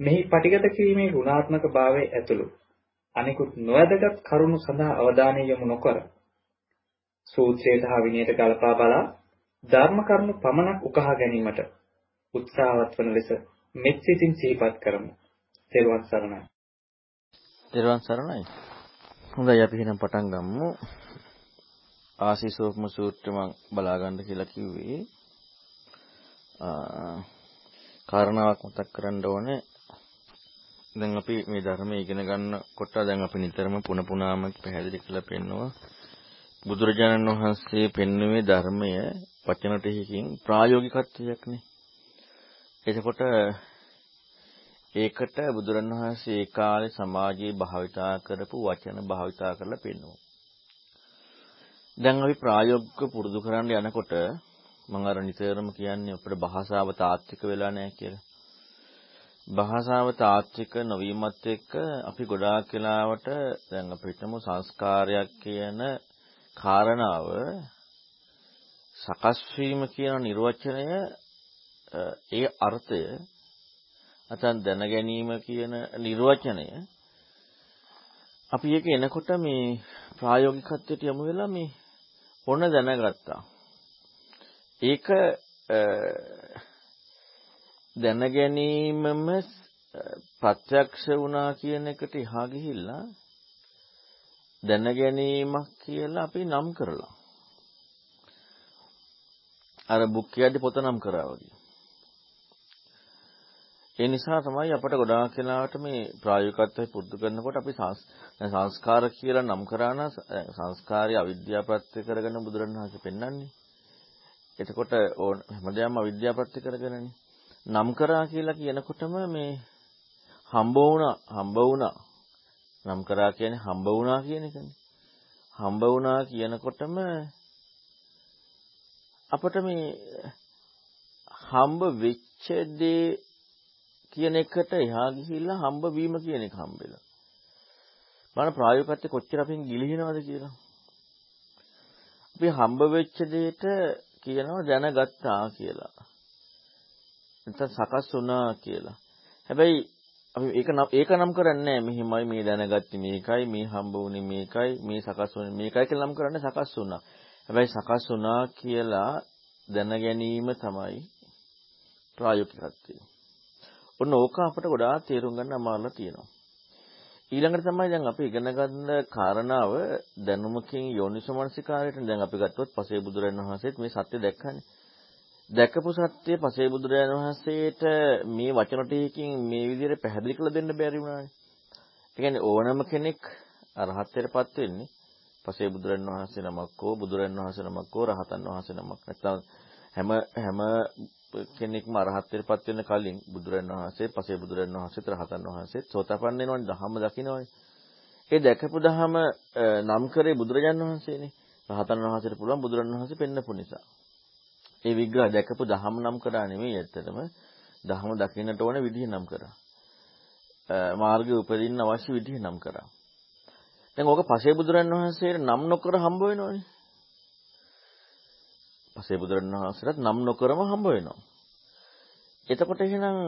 මෙහි පටිගත කිරීමේ ගුණාත්මක භාවය ඇතුළු අනිකුත් නොවැදගත් කරුණු සඳහා අවධානය යොමු නොකර සූත්‍රයට හා විනයට ගලපා බලා ධර්ම කරුණු පමණක් උකහා ගැනීමට උත්සාහවත් වන ලෙස මෙත් සිතින් සිහිපත් කරමු. තෙරුවන් සරණයි. තෙරුවන් සරණයි. හොඳයි අපි එහෙනම් පටන් ගමු. ආසීසෝපම සූත්‍රය මම බලා ගන්න කියලා කිව්වේ. කාරණාවක් මතක් කරන්න ඕනේ දැන් අපි මේ ධර්මය ඉගෙන ගන්නකොට දැන් අපි නිතරම පුන පුනාම පැහැදිලි කරලා පෙන්නවා බුදුරජාණන් වහන්සේ පෙන්වුවේ ධර්මය වචන ටිකකින් ප්‍රායෝගිකත්වයක්නේ. එතකොට ඒකට බුදුරණවහන්සේ ඒ කාලේ සමාජයේ භාවිතා කරපු වචන භාවිතා කරලා පෙන්වනවා. දැන් අපි ප්‍රායෝගිකව පුරුදු කරන්න යනකොට මම අර නිතරම කියන්නේ අපේ භාෂාව තාත්වික වෙලා නැහැ කියලා. භාෂාව තාත්වික නොවීමත් එක්ක අපි ගොඩාක් වෙලාවට දැන් අපිටම සංස්කාරයක් කියන කාරණාව සකස් වීම කියන නිර්වචනය ඒ අර්ථය නැත්නම් දැන ගැනීම කියන නිර්වචනය අපි ඒක එනකොට මේ ප්‍රායෝගිකත්වයට යමු වෙලා මේ ඕන දැනගත්තා. ඒක දැන ගැනීමම ප්‍රත්‍යක්ෂ වුණා කියන එකට එහා ගිහිල්ලා දැන ගැනීමක් කියලා අපි නම් කරලා අර බුක්කියදී පොත නම් කරා වගේ. ඒ නිසා තමයි අපට ගොඩාක් වෙලාවට මේ ප්‍රායෝගිකත්වය පුරුදු කරනකොට අපි සංස්කාර කියලා නම් කරා නම් සංස්කාරය අවිද්‍යාව ප්‍රත්‍ය කරගෙන බුදුරණවහන්සේ පෙන්වන්නේ. එතකොට හැමදේම අවිද්‍යාව ප්‍රත්‍ය කරගෙනනේ. නම් කරා කියලා කියනකොටම මේ හම්බ වුණා හම්බ වුණා නම් කරා කියන්නේ හම්බ වුණා කියන එකනේ. හම්බ වුණා කියනකොටම අපිට මේ හම්බ වෙච්ච දේ කියන එකට එහා ගිහිල්ලා හම්බ වීම කියන එක හම්බෙලා. බලන්න ප්‍රායෝගිකත්වයේ කොච්චර අපෙන් ගිලිහිනවද කියලා. අපි හම්බ වෙච්ච දෙයට කියනවා දැනගත්තා කියලා. නැත්නම් සකස් වුණා කියලා. හැබැයි අපි ඒක නම් ඒක නම් කරන්නේ මෙහිමයි මේ දැනගත්තේ මේකයි මේ හම්බ වුණේ මේකයි මේ සකස් වුණේ මේකයි කියලා නම් කරන්නේ සකස් වුණා. හැබැයි සකස් වුණා කියලා දැන ගැනීම තමයි ප්‍රායෝගිකත්වය. ඔන්න ඕක අපිට ගොඩාක් තේරුම් ගන්න අමාරුලා තියෙනවා. ඊළඟට තමයි දැන් අපි ඉගෙන ගන්න කාරණාව දැනුමකින් යෝනිසමනසිකාරයට දැන් අපි ගත්තොත් පසේ බුදුරජාණන් වහන්සේත් මේ සත්‍ය දැක්කනේ. දැකපු සත්‍ය පසේ බුදුරජාණන් වහන්සේට මේ වචන ටිකකින් මේ විදිහට පැහැදිලි කරලා දෙන්න බැරි වුණානේ. ඒ කියන්නේ ඕනම කෙනෙක් අරහත්ත්වයටපත් වෙන්නේ පසේ බුදුරජාණන් වහන්සේ නමක් හෝ බුදුරජාණන් වහන්සේ නමක් හෝ රහතන් වහන්සේ නමක් නැත්නම් හැම හැම කෙනෙක්ම අරහත්ත්වයටපත් වෙන්න කලින් බුදුරජාණන් වහන්සේ පසේ බුදුරජාණන් වහන්සේත් රහතන් වහන්සේත් සෝතපන්න වෙනවනේ ධම්ම දකින්නවනේ. ඒ දැකපු ධම නම් කරේ බුදුරජාණන් වහන්සේනේ. රහතන් වහන්සේට පුළුවන් බුදුරජාණන් වහන්සේ පෙන්නපු නිසා. ඒ විග්‍රහ දැකපු දහම නම් කරා නෙමෙයි ඇත්තටම දහම දකින්නට ඕන විදිහ නම් කරා. මාර්ගය උපදින්න අවශ්‍ය විදිහ නම් කරා. දැන් ඕක පසේ බුදුරන් වහන්සේට නම් නොකර හම්බ වෙනවනේ. පසේ බුදුරන් වහන්සේට නම් නොකරම හම්බ වෙනවා. එතකොට එහෙනම්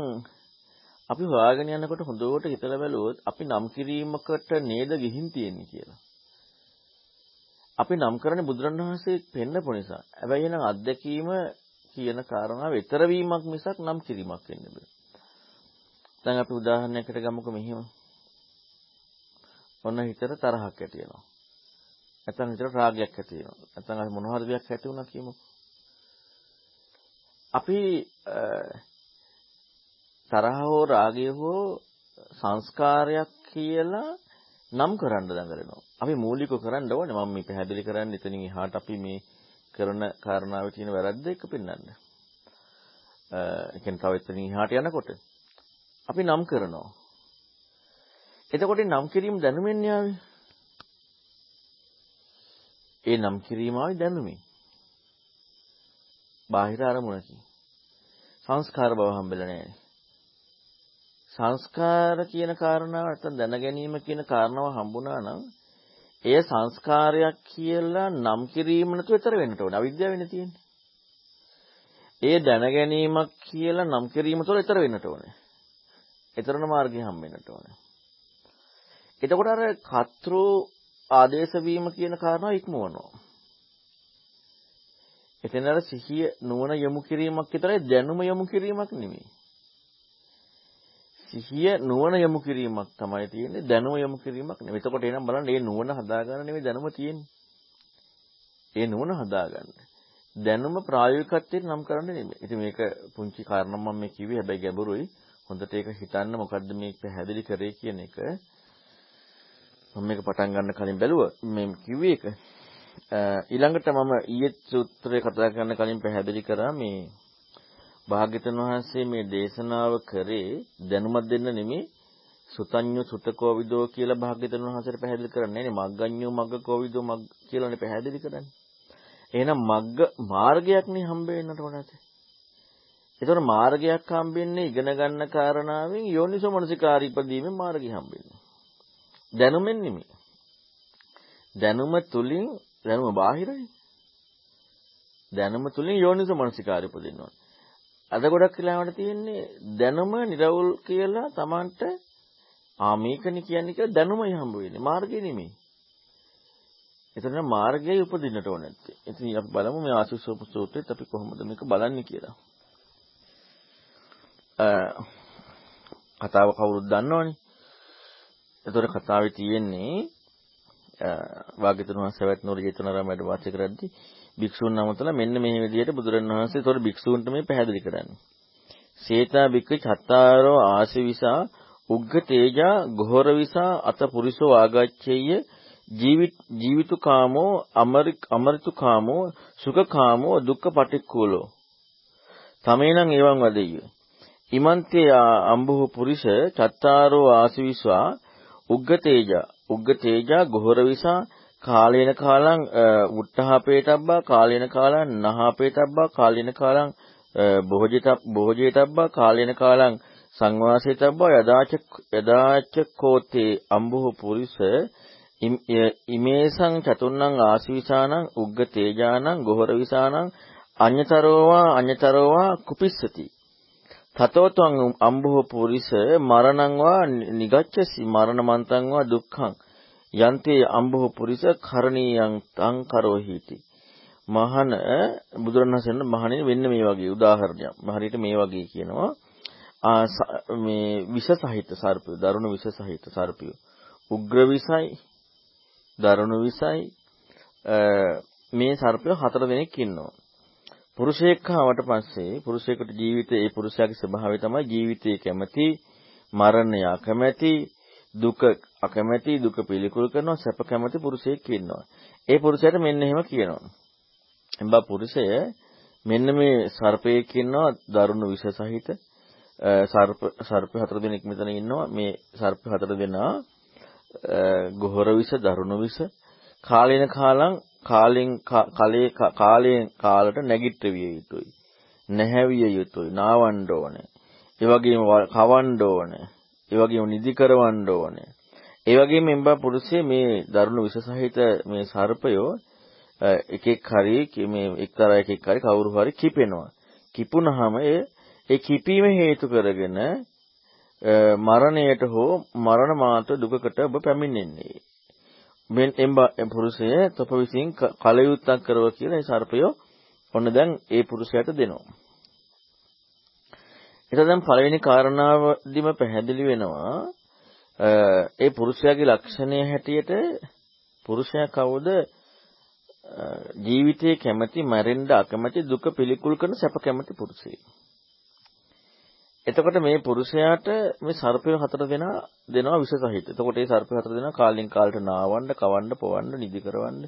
අපි හොයාගෙන යනකොට හොඳට හිතලා බැලුවොත් අපි නම් කිරීමකට නේද ගිහින් තියෙන්නේ කියලා. අපි නම් කරන්නේ බුදුරණවහන්සේ පෙන්නපු නිසා. හැබැයි එහෙනම් අත්දැකීම කියන කාරණාව ඊතර වීමක් මිසක් නම් කිරීමක් වෙන්න බෑ. දැන් අපි උදාහරණයකට ගමුකෝ මෙහිම. ඔන්න හිතට තරහක් ඇති වෙනවා. නැත්නම් හිතට රාගයක් ඇති වෙනවා. නැත්නම් මොන හරි දෙයක් ඇති වුණා කියමුකෝ. අපි තරහ හෝ රාගය හෝ සංස්කාරයක් කියලා නම් කරන්න දඟලනවා. අපි මූලිකව කරන්න ඕනේ මම මේ පැහැදිලි කරන්නේ එතනින් එහාට අපි මේ කරන කාරණාවේ තියෙන වැරද්ද එක පෙන්වන්න. ඒ කියන්නේ තව එතනින් එහාට යනකොට අපි නම් කරනවා. එතකොට නම් කිරීම දැනුමෙන් යාවේ. ඒ නම් කිරීම ආවේ දැනුමින්. බාහිර අරමුණකින්. සංස්කාර බව හම්බෙලා නැහැ. සංස්කාර කියන කාරණාව නැත්නම් දැන ගැනීම කියන කාරණාව හම්බුණා නම් එය සංස්කාරයක් කියලා නම් කිරීම නැතුව ඊතර වෙන්න ඕනේ. අවිද්‍යාවෙන්නේ තියෙන්නේ. ඒ දැන ගැනීමක් කියලා නම් කිරීම තුළ ඊතර වෙන්නට ඕනේ. ඊතරන මාර්ගය හම්බෙන්නට ඕනේ. එතකොට අර කතෘ ආදේශ වීම කියන කාරණාව ඉක්මවනවා. එතන අර සිහිය නුවණ යොමු කිරීමක් විතරයි දැනුම යොමු කිරීමක් නෙමෙයි. සිහිය නුවණ යොමු කිරීමක් තමයි තියෙන්නේ දැනුම යොමු කිරීමක් නෙමෙයි. එතකොට එනම් බලන්න මේ නුවණ හදාගන්න නෙමෙයි දැනුම තියෙන්නේ. ඒ නුවණ හදාගන්න. දැනුම ප්‍රායෝගිකත්වයෙන් නම් කරන්නේ නෙමෙයි. ඉතින් මේක පුංචි කාරණා මම මේ කිව්වේ හැබැයි ගැඹුරුයි. හොඳට ඒක හිතන්න මොකද්ද මේ පැහැදිලි කරේ කියන එක. මම මේක පටන් ගන්න කලින් බැලුවා මේ කිව්වේ ඒක. ඊළඟට මම ඊයේ සූත්‍රය කතා කරන්න කලින් පැහැදිලි කරා මේ භාග්‍යතුන් වහන්සේ මේ දේශනාව කරේ දැනුමක් දෙන්න නෙමෙයි සුතඤ්ඤු සුතකෝ විදෝ කියලා භාග්‍යතුන් වහන්සේට පැහැදිලි කරන්නේ නේ මග්ගඤ්ඤු මග්ගකෝ විදෝ මග් කියලානේ පැහැදිලි කරන්නේ. එහෙනම් මග්ග මාර්ගයක් නේ හම්බ වෙන්නට ඕනද? ඒතකොට මාර්ගයක් හම්බෙන්නේ ඉගෙන ගන්න කාරණාවෙන් යෝනිසෝ මනසිකාරී ඉදීමේ මාර්ගය හම්බෙන්නේ. දැනුමෙන් නෙමෙයි. දැනුම තුලින් දැනුම බාහිරයි. දැනුම තුලින් යෝනිසෝ මනසිකාරය උපදින්න ඕනේ. අද ගොඩක් වෙලාවට තියෙන්නේ දැනුම නිරවුල් කියලා Tamanට ආ මේකනේ කියන්නේ කියලා දැනුමයි හම්බ වෙන්නේ මාර්ගය නෙමෙයි. එතන මාර්ගයයි උපදින්නට ඕන නැත්තේ. ඉතින් අපි බලමු මේ ආශිස්සෝප සූත්‍රෙත් අපි කොහොමද මේක බලන්නේ කියලා. කතාව කවුරුත් දන්නවනේ. එතකොට කතාවේ තියෙන්නේ වාග්යතුන් වහන්සේ සවැත් නුවර ජේතවනාරාමයට වාසය කරද්දී භික්ෂුන් නමතලා මෙන්න මේ විදිහට බුදුරණවහන්සේ ඒතකොට භික්ෂූන්ට මේ පැහැදිලි කරන්නේ. සේතා භික්ඛ චත්තාරෝ ආසිවිසා උග්ග තේජා ගෝහර විසා අත පුරිසෝ ආගච්ඡේය ජීවිතු කාමෝ අමරිතු කාමෝ සුඛ කාමෝ දුක්ඛ පටික්කුලෝ තමේනං එවං වදෙය්‍ය ඉමන්තේ අම්බුහ පුරිස චත්තාරෝ ආසිවිස්වා උග්ග තේජා උග්ග තේජා ගොහර විසා කාලේන කාලං උට්ඨහපේතබ්බා කාලේන කාලං නහපේතබ්බා කාලේන කාලං බොහෝජිත බොහෝජිතබ්බා කාලේන කාලං සංවාසේතබ්බා යදාච යදාච කෝතේ අම්බුහ පුරිස ඉමේසං චතුන්නං ආසීසානං උග්ග තේජානං ගොහර විසානං අඤ්‍යතරෝවා අඤ්‍යතරෝවා කුපිස්සති. තතෝතං අම්බෝ පුරිස මරණං වා නිගච්ඡසි මරණ මන්තං වා දුක්ඛං. යන්තේ අම්බෝ පුරිස කරණීයං තං කරෝහිති මහන බුදුරණවහන්සේ මහණෙනි වෙන්න මේ වගේ උදාහරණයක්. හරියට මේ වගේ කියනවා. මේ විෂ සහිත සර්පය දරුණු විෂ සහිත සර්පය. උග්‍ර විසයි දරුණු විසයි මේ සර්පය හතර දෙනෙක් ඉන්නවා. පුරුෂයෙක් ආවට පස්සේ පුරුෂයෙකුට ජීවිතේ ඒ පුරුෂයාගේ ස්වභාවය තමයි ජීවිතේ කැමැති මරණය අකමැති දුක අකමැති දුක පිළිකුල් කරනවා සැප කැමැති පුරුෂයෙක් ඉන්නවා. ඒ පුරුෂයාට මෙන්න එහෙම කියනවා. එම්බා පුරුෂය මෙන්න මේ සර්පයෙක් ඉන්නවා දරුණු විෂ සහිත සර්ප සර්ප හතර දෙනෙක් මෙතන ඉන්නවා මේ සර්ප හතර දෙනා ගොහර විෂ දරුණු විෂ කාලේන කාලං කාලෙන් කලේ කාලයෙන් කාලට නැගිටවිය යුතුයි. නැහැවිය යුතුයි. නාවන්න ඕනේ. ඒ වගේම කවන්න ඕනේ. ඒ වගේම නිදි කරවන්න ඕනේ. ඒ වගේම එම්බා පුරුෂය මේ දරුණු විස සහිත මේ සර්පයෝ එකෙක් හරි මේ එක්තරා එකෙක් හරි කවුරු හරි කිපෙනවා. කිපුණාම ඒ ඒ කිපීම හේතු කරගෙන මරණයට හෝ මරණ මාත දුකකට ඔබ පැමිණෙන්නේ. මෙන් එම්බා පුරුෂය තොප විසින් කලයුත්තක් කරව කියලා ඒ සර්පය ඔන්න දැන් ඒ පුරුෂයාට දෙනවා. එතකොට දැන් පළවෙනි කාරණාවදිම පැහැදිලි වෙනවා ඒ පුරුෂයාගේ ලක්ෂණය හැටියට පුරුෂයා කවුද ජීවිතයේ කැමැති මැරෙන්න අකමැති දුක පිළිකුල් කරන සැප කැමැති පුරුෂයෙක්. එතකොට මේ පුරුෂයාට මේ සර්පය හතර දෙනා දෙනවා විස සහිත. එතකොට මේ සර්පය හතර දෙනා කාලින් කාලට නාවන්න, කවන්න, පොවන්න, නිදි කරවන්න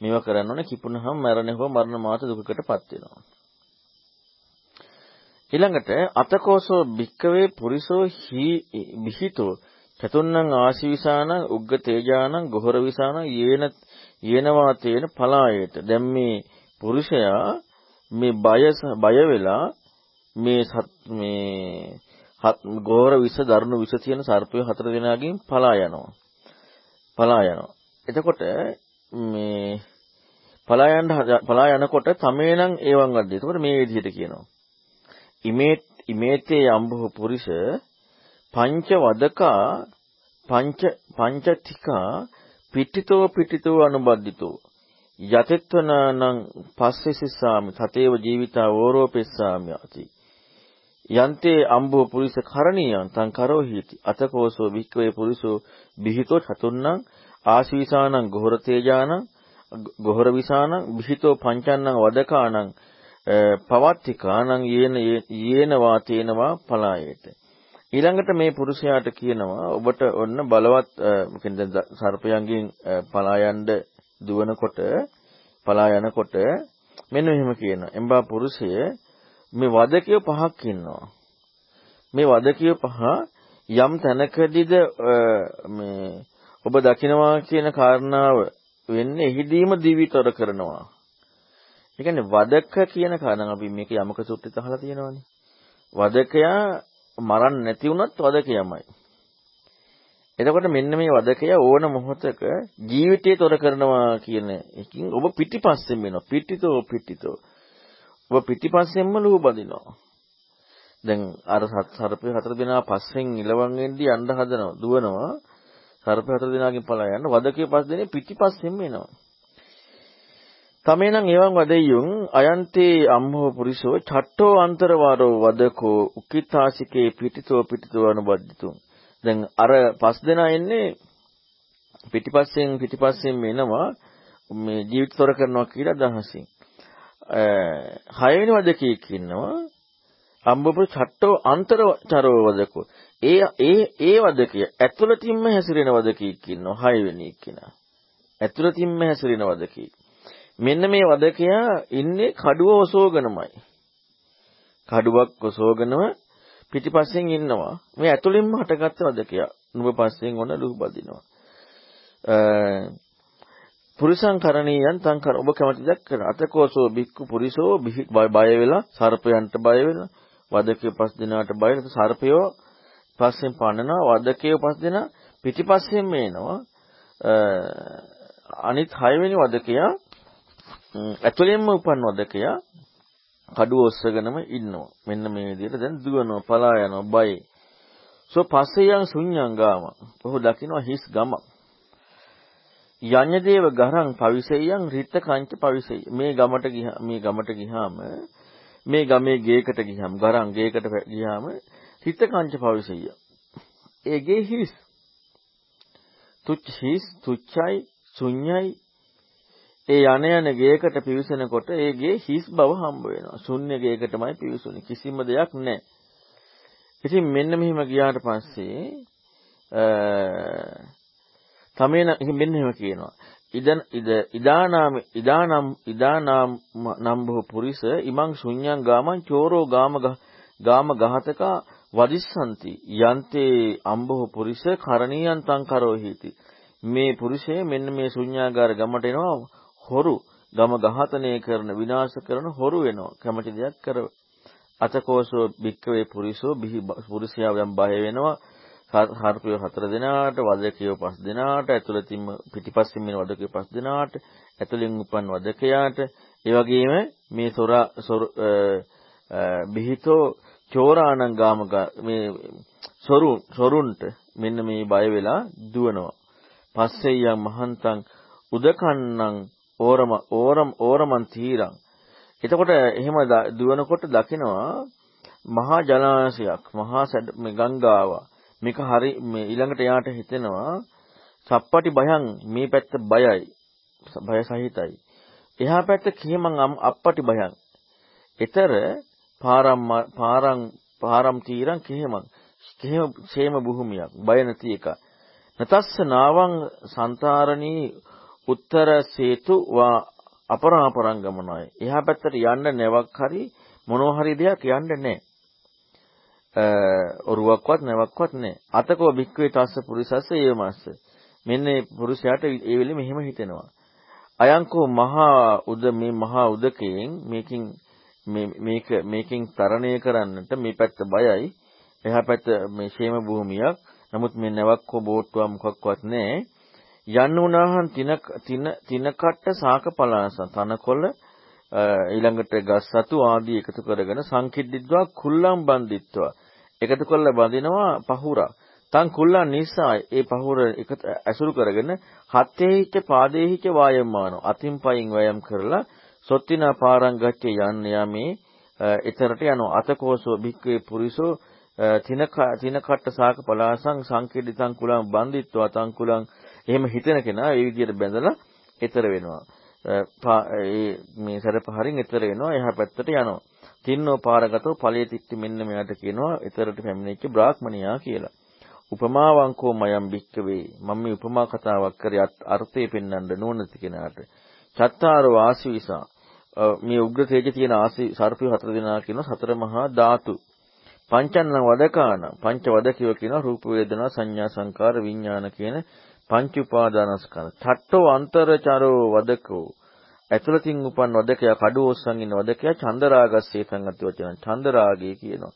මේවා කරන්න ඕනේ. කිපුණහම මරණ හෝ මරණ මාත දුකකටපත් වෙනවා. ඊළඟට අතකෝසෝ භික්කවේ පුරිසෝ හි විහිතෝ චතුන්නං ආශීසානං උග්ග තේජානං ගොහර විසානං යේන යේනවා තේන පලායේත. දැන් මේ පුරුෂයා මේ බය බය වෙලා මේ මේ ගෝර විස දරුණු විස තියෙන සර්පය හතර දෙනාගෙන් පලා යනවා. පලා යනවා. එතකොට මේ පලා යන පලා යනකොට තමේනම් ඒවන් වද්ද. එතකොට මේ විදිහට කියනවා. ඉමේ ඉමේතේ යම්බහ පුරිස පංච වදකා පංච පංචතිකා පිටිතෝ පිටිතෝ අනුබද්ධිතෝ. යතෙත්වනං පස්සෙසිස්සාමි තතේව ජීවිතා ඕරෝපෙස්සාමි යති. යන්තේ අම්බෝ පුරිස කරණීයං තං කරෝහිති අතකෝසෝ වික්කවේ පුරිසෝ බිහිතෝ චතුන්නං ආශීසානං ගොහර තේජානං ගොහර විසානං බිහිතෝ පංචන්නං වදකානං පවත්තිකානං යේන යේන වාතේනවා පලායේත ඊළඟට මේ පුරුෂයාට කියනවා ඔබට ඔන්න බලවත් කියන්නේ සර්පයන්ගෙන් පලා යන්න දුවනකොට පලා යනකොට මෙන්න මෙහෙම කියනවා. එම්බා පුරුෂය මේ වදකිය පහක් ඉන්නවා. මේ වදකිය පහ යම් තැනකදීද මේ ඔබ දකිනවා කියන කාරණාව වෙන්නේ එහිදීම දිවිතර කරනවා. ඒ කියන්නේ වදක කියන කාරණා අපි මේක යමක සූත්‍රෙත් අහලා තියෙනවානේ වදකයා මරන්න නැති වුණත් වදකයමයි. එතකොට මෙන්න මේ වදකය ඕන මොහොතක ජීවිතය තොර කරනවා කියන එකකින් ඔබ පිටිපස්සෙන් වෙනවා. පිටිතෝ පිටිතෝ. ඔබ පිටිපස්සෙන්ම ලුහුබදිනවා. දැන් අර සර්පය හතර දෙනා පස්සෙන් ඉලවන් වෙද්දී යන්න හදනවා. දුවනවා. සර්පය හතර දෙනාගෙන් පලා යන්න වදකේ පස් දෙනේ පිටිපස්සෙන්ම එනවා. තමේනං එවං වදෙය්‍යුං අයන්තේ අම්මෝ පුරිසෝ චට්ටෝ අන්තරවාරෝ වදකෝ උක්කිතාසිකේ පිටිතෝ පිටිතෝ අනුබද්ධිතුං දැන් අර පස් දෙනා එන්නේ පිටිපස්සෙන් පිටිපස්සෙන් එනවා මේ ජීවිතතොර කරනවා කියලා අදහසින්. හයවෙනි වදකෙක් ඉන්නවා අම්බපු චට්ටෝ අන්තරචරෝ වදකෝ. ඒ ඒ ඒ වදකිය ඇතුළතින්ම හැසිරෙන වදකෙක් ඉන්නවා හයවෙනි එක්කිනා. ඇතුළතින්ම හැසිරෙන වදකෙක් මෙන්න මේ වදකයා ඉන්නේ කඩුව ඔසෝගෙනමයි. කඩුවක් ඔසෝගෙනම පිටිපස්සෙන් ඉන්නවා. මේ ඇතුළෙන්ම හටගත්ත වදකයා. නුඹ පස්සෙන් ඔන ලුහු බදිනවා. පුරිසං කරණීයන් තං කර ඔබ කැමති දක් කර අතකෝසෝ බික්කු පුරිසෝ බය වෙලා සර්පයන්ට බය වෙලා වදකේ පස් දිනාට බය වෙලා සර්පයෝ පස්සෙන් පන්නනවා වදකේ පස් දිනා පිටිපස්සෙන් මේනවා අනිත් හයවෙනි වදකයා ඇතුළෙන්ම උපන් වදකයා කඩුව ඔස්සගෙනම ඉන්නවා. මෙන්න මේ විදිහට දැන් දුවනවා, පලා යනවා, බයි. සෝ පස්සේ යන ශුන්‍යංගාම. ඔහු දකිනවා හිස් ගම. යඤ්ඤදේව ගරං පවිසෙයං රිත්ත කංච පවිසෙය. මේ ගමට ගියා මේ ගමට ගියාම මේ ගමේ ගේකට ගියාම ගරං ගේකට ගියාම රිත්ත කංච පවිසෙය. ඒ ගේ හිස්. තුච්ච හිස් තුච්චයි ශුන්‍යයි ඒ යන යන ගේකට පිවිසෙනකොට ඒ ගේ හිස් බව හම්බ වෙනවා. ශුන්‍ය ගේකටමයි පිවිසුනේ. කිසිම දෙයක් නැහැ. ඉතින් මෙන්න මෙහෙම ගියාට පස්සේ තමේන මෙන්න එහෙම කියනවා. ඉදන් ඉද ඉදානාම ඉදානම් ඉදානම් නම්බෝ පුරිස ඉමං ශුන්‍යං ගාමං චෝරෝ ගාම ගාම ගහතක වදිස්සanti යන්තේ අම්බෝ පුරිස කරණීයන් තං කරෝහිති මේ පුරුෂය මෙන්න මේ ශුන්‍යාගාර ගමට එනවා හොරු ගම ඝාතනය කරන විනාශ කරන හොරු වෙනවා. කැමති දෙයක් කර අතකෝසෝ භික්කවේ පුරිසෝ බිහි පුරුෂයා යම් බය වෙනවා. හර්පිය හතර දෙනාට වදකියෝ පස් දෙනාට ඇතුළතින්ම පිටිපස්සින් මෙන වදකියෝ පස් දෙනාට ඇතුළෙන් උපන් වදකයාට. ඒ වගේම මේ සොරා බිහිතෝ චෝරාණං ගාමක මේ සොරු සොරුන්ට මෙන්න මේ බය වෙලා දුවනවා. පස්සෙය්‍යං මහන්තං උදකන්නං ඕරම ඕරම් ඕරමන් තීරං. එතකොට එහෙම දුවනකොට දකිනවා මහා ජලාශයක් මහා මේ ගංගාව. මේක හරි මේ ඊළඟට යාට හිතෙනවා සප්පටි බයං මේ පැත්ත බයයි බය සහිතයි. එහා පැත්ත කීමං අප්පටි බයං. ඊතර පාරම් පාරම් පාරම් තීරං කීමං කීම ക്ഷേම භූමියක් බය නැති එක නතස්ස නාවං සන්තාරණී උත්තර සේතු වා අපරාපරංගමනයි. එහා පැත්තට යන්න නැවක් හරි මොනවා හරි දෙයක් යන්න නැහැ. ඔරුවක්වත් නැවක්වත් නැහැ. අතකෝ බික්කවේ තස්ස පුරිසස්ස ඒවමස්ස. මෙන්න පුරුෂයාට ඒ වෙලෙ මෙහෙම හිතෙනවා. අයංකෝ මහා උද මේ මහා උදකයෙන් මේකින් මේක මේකෙන් තරණය කරන්නට මේ පැත්ත බයයි. එහා පැත්ත මේ ෂේම භූමියක්. නමුත් මේ නැවක්කෝ බෝට්ටුවා මොකක්වත් නැහැ. යන්න උනාහන් තින තින තිනකට සාක පලාස. තනකොළ ඊළඟට ගස් සතු ආදී එකතු කරගෙන සංකිද්දිද්වා කුල්ලම් බන්දිත්වා එකතු කරලා බඳිනවා පහුරා. තන් කුල්ලන් නිසා ඒ පහුර එක ඇසුරු කරගෙන හත්තේහිච්ච පාදේහිච්ච වායම්මානෝ අතින් පයින් වයම් කරලා සොත්තිනා පාරං ගච්ඡේ යන්න යමේ එතරට යනවා අතකෝසෝ භික්කේ පුරිසෝ තින තින කට්ට සාක පලාසං සංකේදිතං කුලං බන්දිත්වා තං කුලං එහෙම හිතන කෙනා ඒ විදිහට බැඳලා ඊතර වෙනවා. ඒ මේ සරපහරින් ඊතර වෙනවා එහා පැත්තට යනවා. තින්නෝ පාරගතෝ ඵලයේ තිත්ති මෙන්න මෙයාට කියනවා ඊතරට පැමිණෙච්ච බ්‍රාහ්මණයා කියලා. උපමාවංකෝ මයම් බික්කවේ මම මේ උපමා කතාවක් කරේ අර්ථය පෙන්වන්න නොනති කෙනාට. චත්තාරෝ ආශීසා මේ උග්‍ර තේජ තියෙන ආසි සර්පය හතර දෙනා කියන සතර මහා ධාතු. පංචන්න වදකාන පංච වදකියෝ කියන රූප වේදනා සංඥා සංකාර විඥාන කියන පංච උපාදානස්කන්ධ ඨට්ඨෝ අන්තරචරෝ වදකෝ ඇතුළතින් උපන් වදකයා කඩු ඔස්සන් ඉන්න වදකයා චන්දරාගස්සේ සංගති වචන චන්දරාගය කියනවා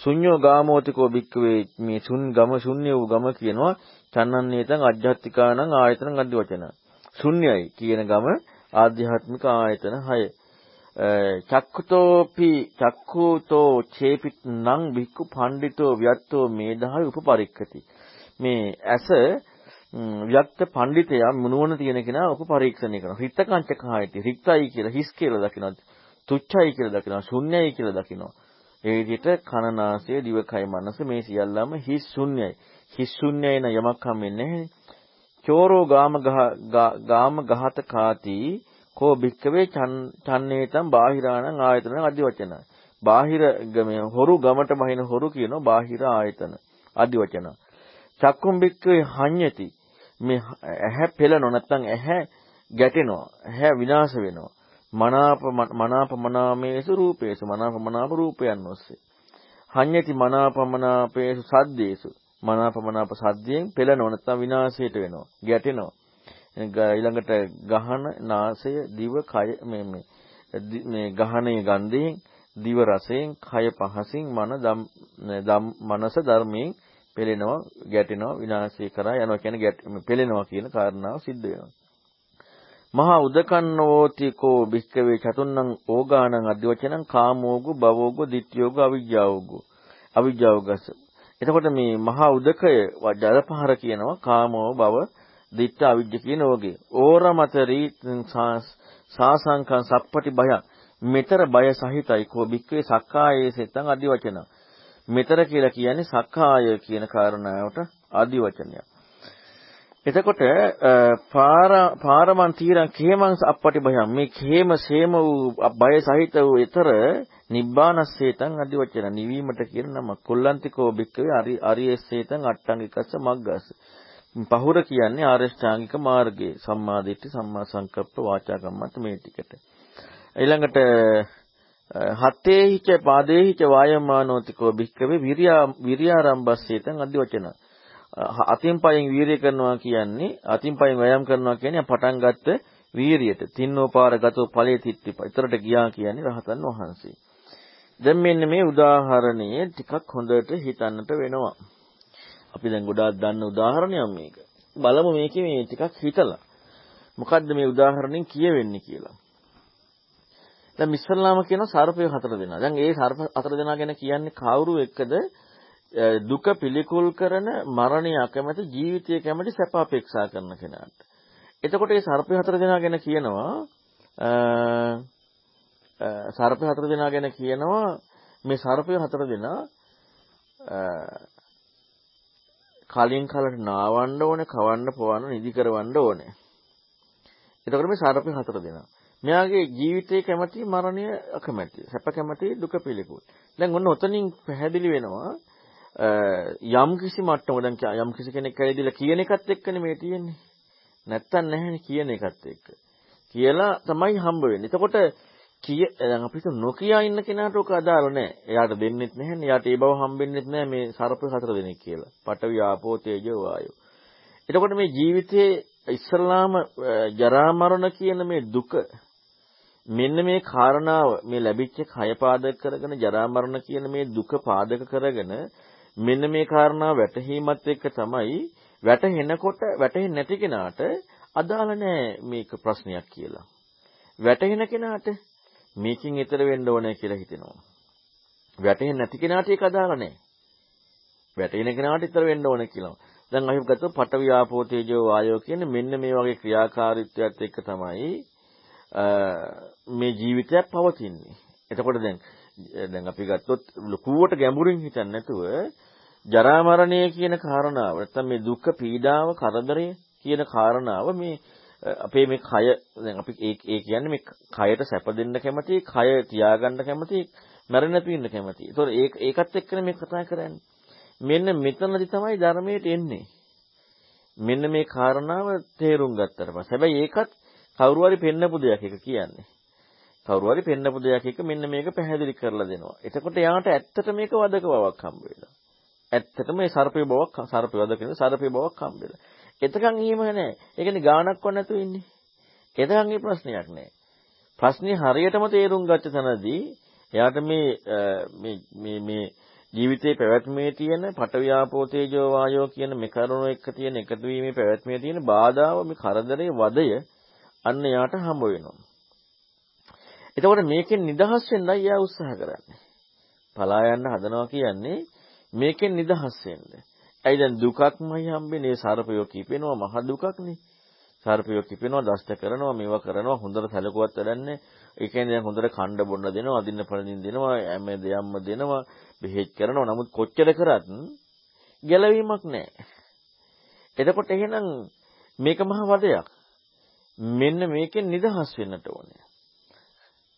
ශුඤ්ඤෝ ගාමෝතිකෝ භික්කවේ මේ ශුන් ගම ශුන්‍ය වූ ගම කියනවා චන්නන්නේතං අජ්ජත්තිකානං ආයතනං අද්දි වචන. ශුන්‍යයි කියන ගම ආධ්‍යාත්මික ආයතන 6. චක්කුතෝපි චක්කුතෝ චේපිත් නං භික්ඛු පණ්ඩිතෝ ව්‍යත්තෝ මේදාහි උපපරික්කති. මේ ඇස ව්‍යක්ත පඬිතයා මුනුවන තියෙන කෙනා උපපරීක්ෂණය කරනවා. රිත්තකංච කායති. රික්තයි කියලා හිස් කියලා දකිනවා. තුච්චයි කියලා දකිනවා. ශුන්‍යයි කියලා දකිනවා. ඒ විදිහට කනනාසය දිවකය මනස මේ සියල්ලම හිස් ශුන්‍යයි. හිස් ශුන්‍යයි න යමක් හම්බෙන්නේ නැහැ. චෝරෝ ගාම ගාම ගහත කාති කෝ භික්කවේ චන්නේතම් බාහිරාණං ආයතන අදි වචන. බාහිර ගමේ හොරු ගමට බහින හොරු කියනවා බාහිර ආයතන අදි වචන. චක්කුම් භික්කවේ හඤ්ඤති මේ ඇහැ පෙළනවා නැත්නම් ඇහැ ගැටෙනවා. ඇහැ විනාශ වෙනවා. මනාප මනාප මනාමේසු රූපේසු මනාප මනාප රූපයන් ඔස්සේ. හඤ්ඤති මනාප මනාපේසු සද්දේසු. මනාප මනාප සද්දයෙන් පෙළෙනව නැත්නම් විනාශයට වෙනවා. ගැටෙනවා. ඊළඟට ගහන නාසය දිව කය මේ මේ මේ ගහනේ ගන්ධයෙන් දිව රසයෙන් කය පහසින් මන දම් මනස ධර්මයෙන් පෙළෙනවා ගැටෙනවා විනාශය කරා යනවා කියන්නේ පෙළෙනවා කියන කාරණාව සිද්ධ වෙනවා. මහා උදකන්නෝති කෝ භික්කවේ චතුන්නං ඕගානං අධිවචනං කාමෝගු භවෝගු ditthiyෝගු අවිජ්ජාවෝගු. අවිජ්ජාවගස එතකොට මේ මහා උදකය ජලපහර කියනවා කාමෝ භව ditth අවිජ්ජ කියන ඕගේ. ඕරමතරී සාසංකං සප්පටි බය මෙතර බය සහිතයි කෝ භික්කවේ සක්කායේ සෙතං අධිවචන මෙතර කියලා කියන්නේ සක්කාය කියන කාරණාවට අධිවචනයක් එතකොට පාර පාරමන් තීරං කේමං අපපටි භයම් මේ කේම සේම වූ බය සහිත වූ ඊතර නිබ්බානස්සේතං අදි වචන නිවීමට කියන නම. කොල්ලන්තිකෝ බික්කවේ අරි අරියස්සේතං අට්ටංගිකස්ස මග්ගස්ස. පහුර කියන්නේ ආරෂ්ඨාංගික මාර්ගයේ. සම්මාදිට්ඨි සම්මා සංකප්ප වාචා කම්මන්ත මේ ටිකට. ඊළඟට හත්තේ හිච පාදේ හිච වායමානෝතිකෝ බික්කවේ විරියා විරියාරම්භස්සේතං අදි වචන අතින් පයින් වීරිය කරනවා කියන්නේ අතින් පයින් වෑයම් කරනවා කියන්නේ පටන් ගත්ත වීරියට තින්නෝපාර ගතෝ ඵලයේ තිත්තිප. ඊතරට ගියා කියන්නේ රහතන් වහන්සේ. දැන් මෙන්න මේ උදාහරණය ටිකක් හොඳට හිතන්නට වෙනවා. අපි දැන් ගොඩාක් දන්න උදාහරණයක් මේක. බලමු මේකේ මේ ටිකක් හිතලා. මොකද්ද මේ උදාහරණෙන් කියවෙන්නේ කියලා. දැන් ඉස්සල්ලාම කියන සර්පය හතර දෙනා. දැන් ඒ සර්ප හතර දෙනා ගැන කියන්නේ කවුරු එක්කද දුක පිළිකුල් කරන මරණය අකමැති ජීවිතය කැමැති සැප අපේක්ෂා කරන කෙනාට. එතකොට මේ සර්පය හතර දෙනා ගැන කියනවා සර්පය හතර දෙනා ගැන කියනවා මේ සර්පය හතර දෙනා කලින් කලට නාවන්න ඕනේ, කවන්න, පොවන්න, නිදි කරවන්න ඕනේ. එතකොට මේ සර්පය හතර දෙනා. මෙයාගේ ජීවිතේ කැමැති මරණය අකමැති. සැප කැමැති දුක පිළිකුල්. දැන් ඔන්න ඔතනින් පැහැදිලි වෙනවා යම් කිසි මට්ටමක දැන් යම් කිසි කෙනෙක් කැවිදිලා කියන එකත් එක්කනේ මේ තියෙන්නේ. නැත්තම් නැහැනේ කියන එකත් එක්ක. කියලා තමයි හම්බ වෙන්නේ. එතකොට කිය දැන් අපිට නොකිය ඉන්න කෙනාට ඔක අදාළ නැහැ. එයාට දෙන්නෙත් නැහැනේ. එයාට ඒ බව හම්බෙන්නෙත් නැහැ මේ සර්ප හතර දෙනෙක් කියලා. පඨවි ආපෝ තේජෝ වායෝ. එතකොට මේ ජීවිතයේ ඉස්සල්ලාම ජරා මරණ කියන මේ දුක මෙන්න මේ කාරණාව මේ ලැබිච්ච කය පාදක කරගෙන ජරා මරණ කියන මේ දුක පාදක කරගෙන මෙන්න මේ කාරණාව වැටහීමත් එක්ක තමයි වැටහෙනකොට වැටහෙන්නේ නැති කෙනාට අදාළ නැහැ මේක ප්‍රශ්නයක් කියලා. වැටහෙන කෙනාට මේකෙන් ඈතර වෙන්න ඕනේ කියලා හිතෙනවා. වැටහෙන්නේ නැති කෙනාට ඒක අදාළ නැහැ. වැටෙන කෙනාට ඈතර වෙන්න ඕනේ කියලා. දැන් අපි ගත්තොත් පඨවි ආපෝ තේජෝ වායෝ කියන මෙන්න මේ වගේ ක්‍රියාකාරීත්වයත් එක්ක තමයි මේ ජීවිතයක් පවතින්නේ. එතකොට දැන් දැන් අපි ගත්තොත් ලකුවට ගැඹුරින් හිතන්නේ නැතුව ජරා මරණය කියන කාරණාව නැත්නම් මේ දුක් පීඩාව කරදරය කියන කාරණාව මේ අපේ මේ කය දැන් අපි ඒ ඒ කියන්නේ මේ කයට සැප දෙන්න කැමති, කය තියාගන්න කැමති, මැරෙන්න නැතුව ඉන්න කැමති. ඒතකොට ඒක ඒකත් එක්කනේ මේ කතා කරන්නේ. මෙන්න මෙතනදි තමයි ධර්මයට එන්නේ. මෙන්න මේ කාරණාව තේරුම් ගත්තට පස්සේ. හැබැයි ඒකත් කවුරු හරි පෙන්නපු දෙයක් එක කියන්නේ. කවුරු හරි පෙන්නපු දෙයක් එක මෙන්න මේක පැහැදිලි කරලා දෙනවා. එතකොට යාට ඇත්තට මේක වදක බවක් හම්බ වෙනවා. ඇත්තටම මේ සර්පේ බවක් සර්පේ වදකින සර්පේ බවක් හම්බ වෙනවා. එතකන් එහෙම නැහැ. ඒ කියන්නේ ගාණක් වත් නැතුව ඉන්නේ. එතකන් මේ ප්‍රශ්නයක් නැහැ. ප්‍රශ්නේ හරියටම තේරුම් ගත්ත තැනදී එයාට මේ මේ මේ ජීවිතේ පැවැත්මේ තියෙන පටවියාපෝ තේජෝ වායෝ කියන මේ කරුණු එක්ක තියෙන එකතු වීමේ පැවැත්මේ තියෙන බාධාව මේ කරදරේ වදය අන්න යාට හම්බ වෙනවා. එතකොට මේකෙන් නිදහස් වෙන්නයි යා උත්සාහ කරන්නේ. පලා යන්න හදනවා කියන්නේ මේකෙන් නිදහස් වෙන්න. ඇයි දැන් දුකක්මයි හම්බෙන්නේ සර්පයෝ කිපෙනවා මහ දුකක්නේ. සර්පයෝ කිපෙනවා දෂ්ට කරනවා මේවා කරනවා හොඳට සැලකුවත් වැඩන්නේ. ඒ කියන්නේ දැන් හොඳට කණ්ඩ බොන්න දෙනවා අදින්න පළඳින්න දෙනවා හැම දෙයක්ම දෙනවා බෙහෙත් කරනවා. නමුත් කොච්චර කරත් ගැලවීමක් නැහැ. එතකොට එහෙනම් මේක මහ වදයක්. මෙන්න මේකෙන් නිදහස් වෙන්නට ඕනේ.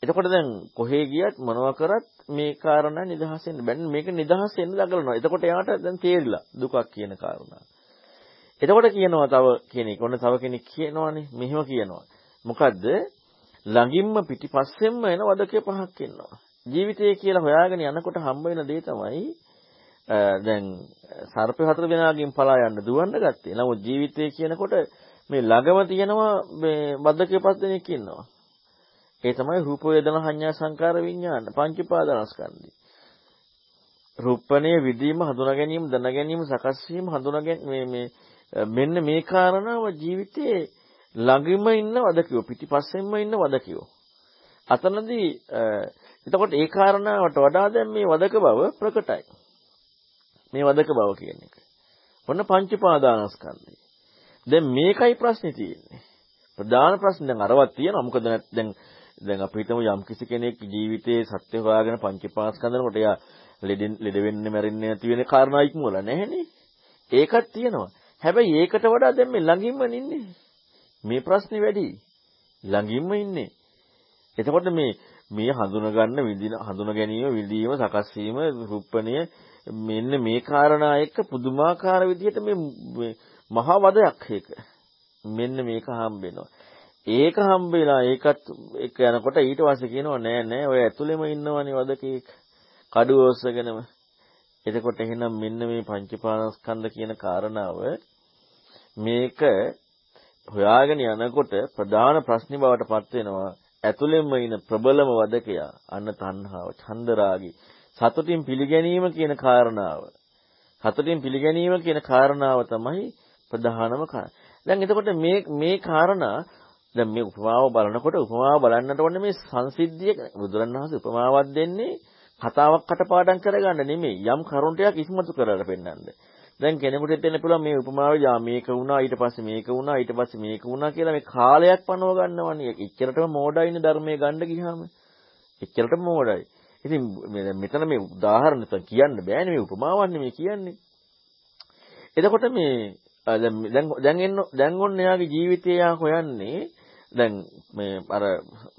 එතකොට දැන් කොහේ ගියත් මොනවා කරත් මේ කාරණා නිදහස් වෙන්න බෑ. මේක නිදහස් වෙන්න දඟලනවා. එතකොට එයාට දැන් තේරිලා දුකක් කියන කාරණා. එතකොට කියනවා තව කෙනෙක්. ඔන්න තව කෙනෙක් කියනවානේ. මෙහෙම කියනවා. මොකද්ද? ළඟින්ම පිටිපස්සෙන්ම එන වදකේ පහක් ඉන්නවා. ජීවිතය කියලා හොයාගෙන යනකොට හම්බ වෙන දේ තමයි දැන් සර්ප හතර දෙනාගෙන් පලා යන්න දුවන්න ගත්තේ. නමුත් ජීවිතය කියනකොට මේ ළඟම තියෙනවා මේ වදකේ පස් දෙනෙක් ඉන්නවා. ඒ තමයි රූප වේදනා සංඥා සංකාර විඥාන පංච උපාදානස්කන්ධය. රූපණයේ විදීම හඳුනා ගැනීම දැන ගැනීම සකස් වීම හඳුනා මේ මේ මෙන්න මේ කාරණාව ජීවිතයේ ළඟින්ම ඉන්න වදකියෝ පිටිපස්සෙන්ම ඉන්න වදකියෝ. අතනදී එතකොට ඒ කාරණාවට වඩා දැන් මේ වදක බව ප්‍රකටයි. මේ වදක බව කියන එක. ඔන්න පංච පාදානස්කන්ධය. දැන් මේකයි ප්‍රශ්නේ තියෙන්නේ. ප්‍රධාන ප්‍රශ්නේ දැන් අරවත් තියෙනවා. මොකද දැන් දැන් අපි හිතමු යම් කිසි කෙනෙක් ජීවිතයේ සත්‍ය හොයාගෙන පංචපාස්කන්ධනකොට එයා ලෙඩෙන් ලෙඩ වෙන්නේ මැරෙන්නේ නැති වෙන කාරණා ඉක්මවල නැහැනේ. ඒකත් තියෙනවා. හැබැයි ඒකට වඩා දැන් මේ ළඟින්ම ඉන්නේ. මේ ප්‍රශ්නේ වැඩි. ළඟින්ම ඉන්නේ. එතකොට මේ මේ හඳුනා ගන්න විදින හඳුනා ගැනීම විදීම සකස් වීම රූපණය මෙන්න මේ කාරණා එක්ක පුදුමාකාර විදිහට මේ මහා වදයක් ඒක. මෙන්න මේක හම්බ වෙනවා. ඒක හම්බ වෙලා ඒකත් එක යනකොට ඊට පස්සේ කියනවා නෑ නෑ ඔය ඇතුළෙම ඉන්නවනේ වදකේක කඩුව ඔස්සගෙනම එතකොට එහෙනම් මෙන්න මේ පංචපාස්කන්ධ කියන කාරණාව මේක හොයාගෙන යනකොට ප්‍රධාන ප්‍රශ්නේ බවට පත් වෙනවා ඇතුළෙන්ම ඉන ප්‍රබලම වදකයා අන්න තණ්හාව චන්දරාගී සතුටින් පිළිගැනීම කියන කාරණාව සතුටින් පිළිගැනීම කියන කාරණාව තමයි ප්‍රධානම කාරණා. දැන් එතකොට මේ මේ කාරණා දැන් මේ උපමාව බලනකොට උපමාව බලන්නට ඕනේ මේ සංසිද්ධිය බුදුරණවහන්සේ උපමාවක් දෙන්නේ කතාවක් කටපාඩම් කරගන්න නෙමෙයි යම් කරුණ ටිකක් ඉස්මතු කරලා පෙන්නන්න. දැන් කෙනෙකුට හිතෙන්න පුළුවන් මේ උපමාවේ යා මේක වුණා ඊට පස්සේ මේක වුණා ඊට පස්සේ මේක වුණා කියලා මේ කාලයක් පනව ගන්නවනේ. එච්චරටම මෝඩයිනේ ධර්මයේ ගන්න ගියාම. එච්චරටම මෝඩයි. ඉතින් මෙතන මේ උදාහරණ කියන්න බෑනේ මේ උපමාවන්නේ මේ කියන්නේ. එතකොට මේ දැන් දැන් එන්න දැන් ඔන්න එයාගේ ජීවිතය යා හොයන්නේ දැන් මේ අර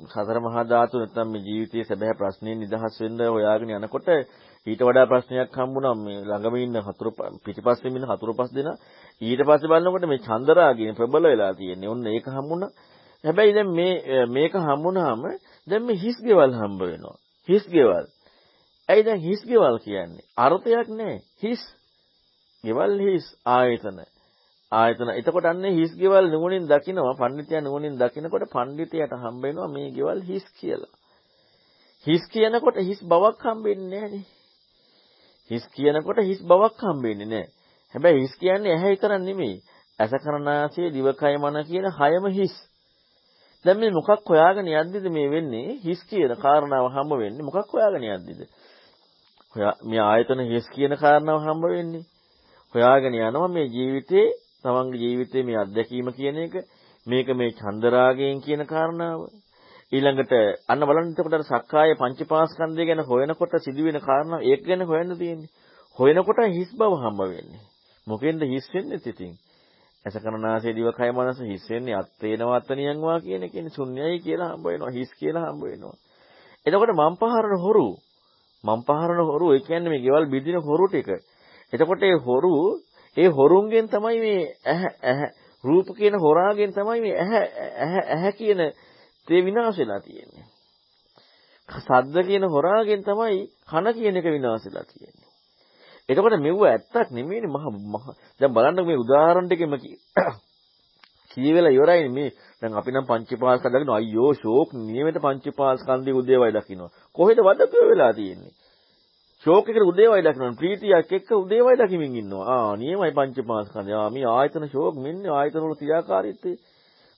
සතර මහා ධාතු නැත්නම් මේ ජීවිතයේ සැබෑ ප්‍රශ්නේ නිදහස් වෙන්න හොයාගෙන යනකොට ඊට වඩා ප්‍රශ්නයක් හම්බුණා මේ ළඟම ඉන්න හතුරු පිටිපස්සෙම ඉන්න හතුරු පස් දෙනා ඊට පස්සේ බලනකොට මේ චන්දරාගයෙන් ප්‍රබල වෙලා තියෙන්නේ. ඔන්න ඒක හම්බුණා. හැබැයි දැන් මේ මේක හම්බුණාම දැන් මේ හිස් ගෙවල් හම්බ වෙනවා. හිස් ගෙවල්. ඇයි දැන් හිස් ගෙවල් කියන්නේ? අර්ථයක් නැහැ. හිස්. ගෙවල් හිස් ආයතන. ආයතන. එතකොට අන්නේ හිස් ගෙවල් නුවණින් දකිනවා. පඬිතයා නුවණින් දකිනකොට පඬිතයාට හම්බ වෙනවා මේ ගෙවල් හිස් කියලා. හිස් කියනකොට හිස් බවක් හම්බෙන්නේ නැහනේ. හිස් කියනකොට හිස් බවක් හම්බෙන්නේ නැහැ. හැබැයි හිස් කියන්නේ ඇහැ විතරක් නෙමෙයි. ඇස කරනාසය දිවකය මන කියන හයම හිස්. දැන් මේ මොකක් හොයාගෙන යද්දිද මේ වෙන්නේ? හිස් කියන කාරණාව හම්බ වෙන්නේ මොකක් හොයාගෙන යද්දිද? හොයා මේ ආයතන හිස් කියන කාරණාව හම්බ වෙන්නේ. හොයාගෙන යනවා මේ ජීවිතේ තමන්ගේ ජීවිතේ මේ අත්දැකීම කියන එක මේක මේ චන්දරාගයෙන් කියන කාරණාව ඊළඟට අන්න බලන්න එතකොට අර සක්කාය පංචපාස්කන්ධය ගැන හොයනකොට සිදුවෙන කාරණා ඒක ගැන හොයන්න තියෙන්නේ. හොයනකොට හිස් බව හම්බ වෙන්නේ. මොකෙන්ද හිස් වෙන්නේ ඉතින්? ඇස කරනාසේ දිව කය මනස හිස් වෙන්නේ අත්තේනවත්තනියන් වා කියන එකනේ ශුන්‍යයි කියලා හම්බ වෙනවා. හිස් කියලා හම්බ වෙනවා. එතකොට මම් පහරන හොරු මම් පහරන හොරු ඒ කියන්නේ මේ ගෙවල් බිදින හොරු ටික. එතකොට ඒ හොරු ඒ හොරුන්ගෙන් තමයි මේ ඇහ ඇහ රූප කියන හොරාගෙන් තමයි මේ ඇහ ඇහ ඇහ කියන තේ විනාශ වෙලා තියෙන්නේ. සද්ද කියන හොරාගෙන් තමයි කන කියන එක විනාශ වෙලා තියෙන්නේ. එතකොට මෙව ඇත්තක් නෙමෙයිනේ මහ මහ. දැන් බලන්න මේ උදාහරණ ටිකෙම කියවෙලා ඉවරයි මේ. දැන් අපි නම් පංචපාස්ක දකින්න අයියෝ ෂෝක් නියමෙට පංචපාස්කන්ධයේ උදේවයි දකින්න කොහෙද වදකෝ වෙලා තියෙන්නේ? ෂෝක් එකට උදේවයි දකින්න ප්‍රීතියක් එක්ක උදේවයි දකිමින් ඉන්නවා. ආ නියමයි පංචපාස්කන්ධය. ආ මේ ආයතන ෂෝක් මෙන්න ආයතන වල ක්‍රියාකාරීත්වය.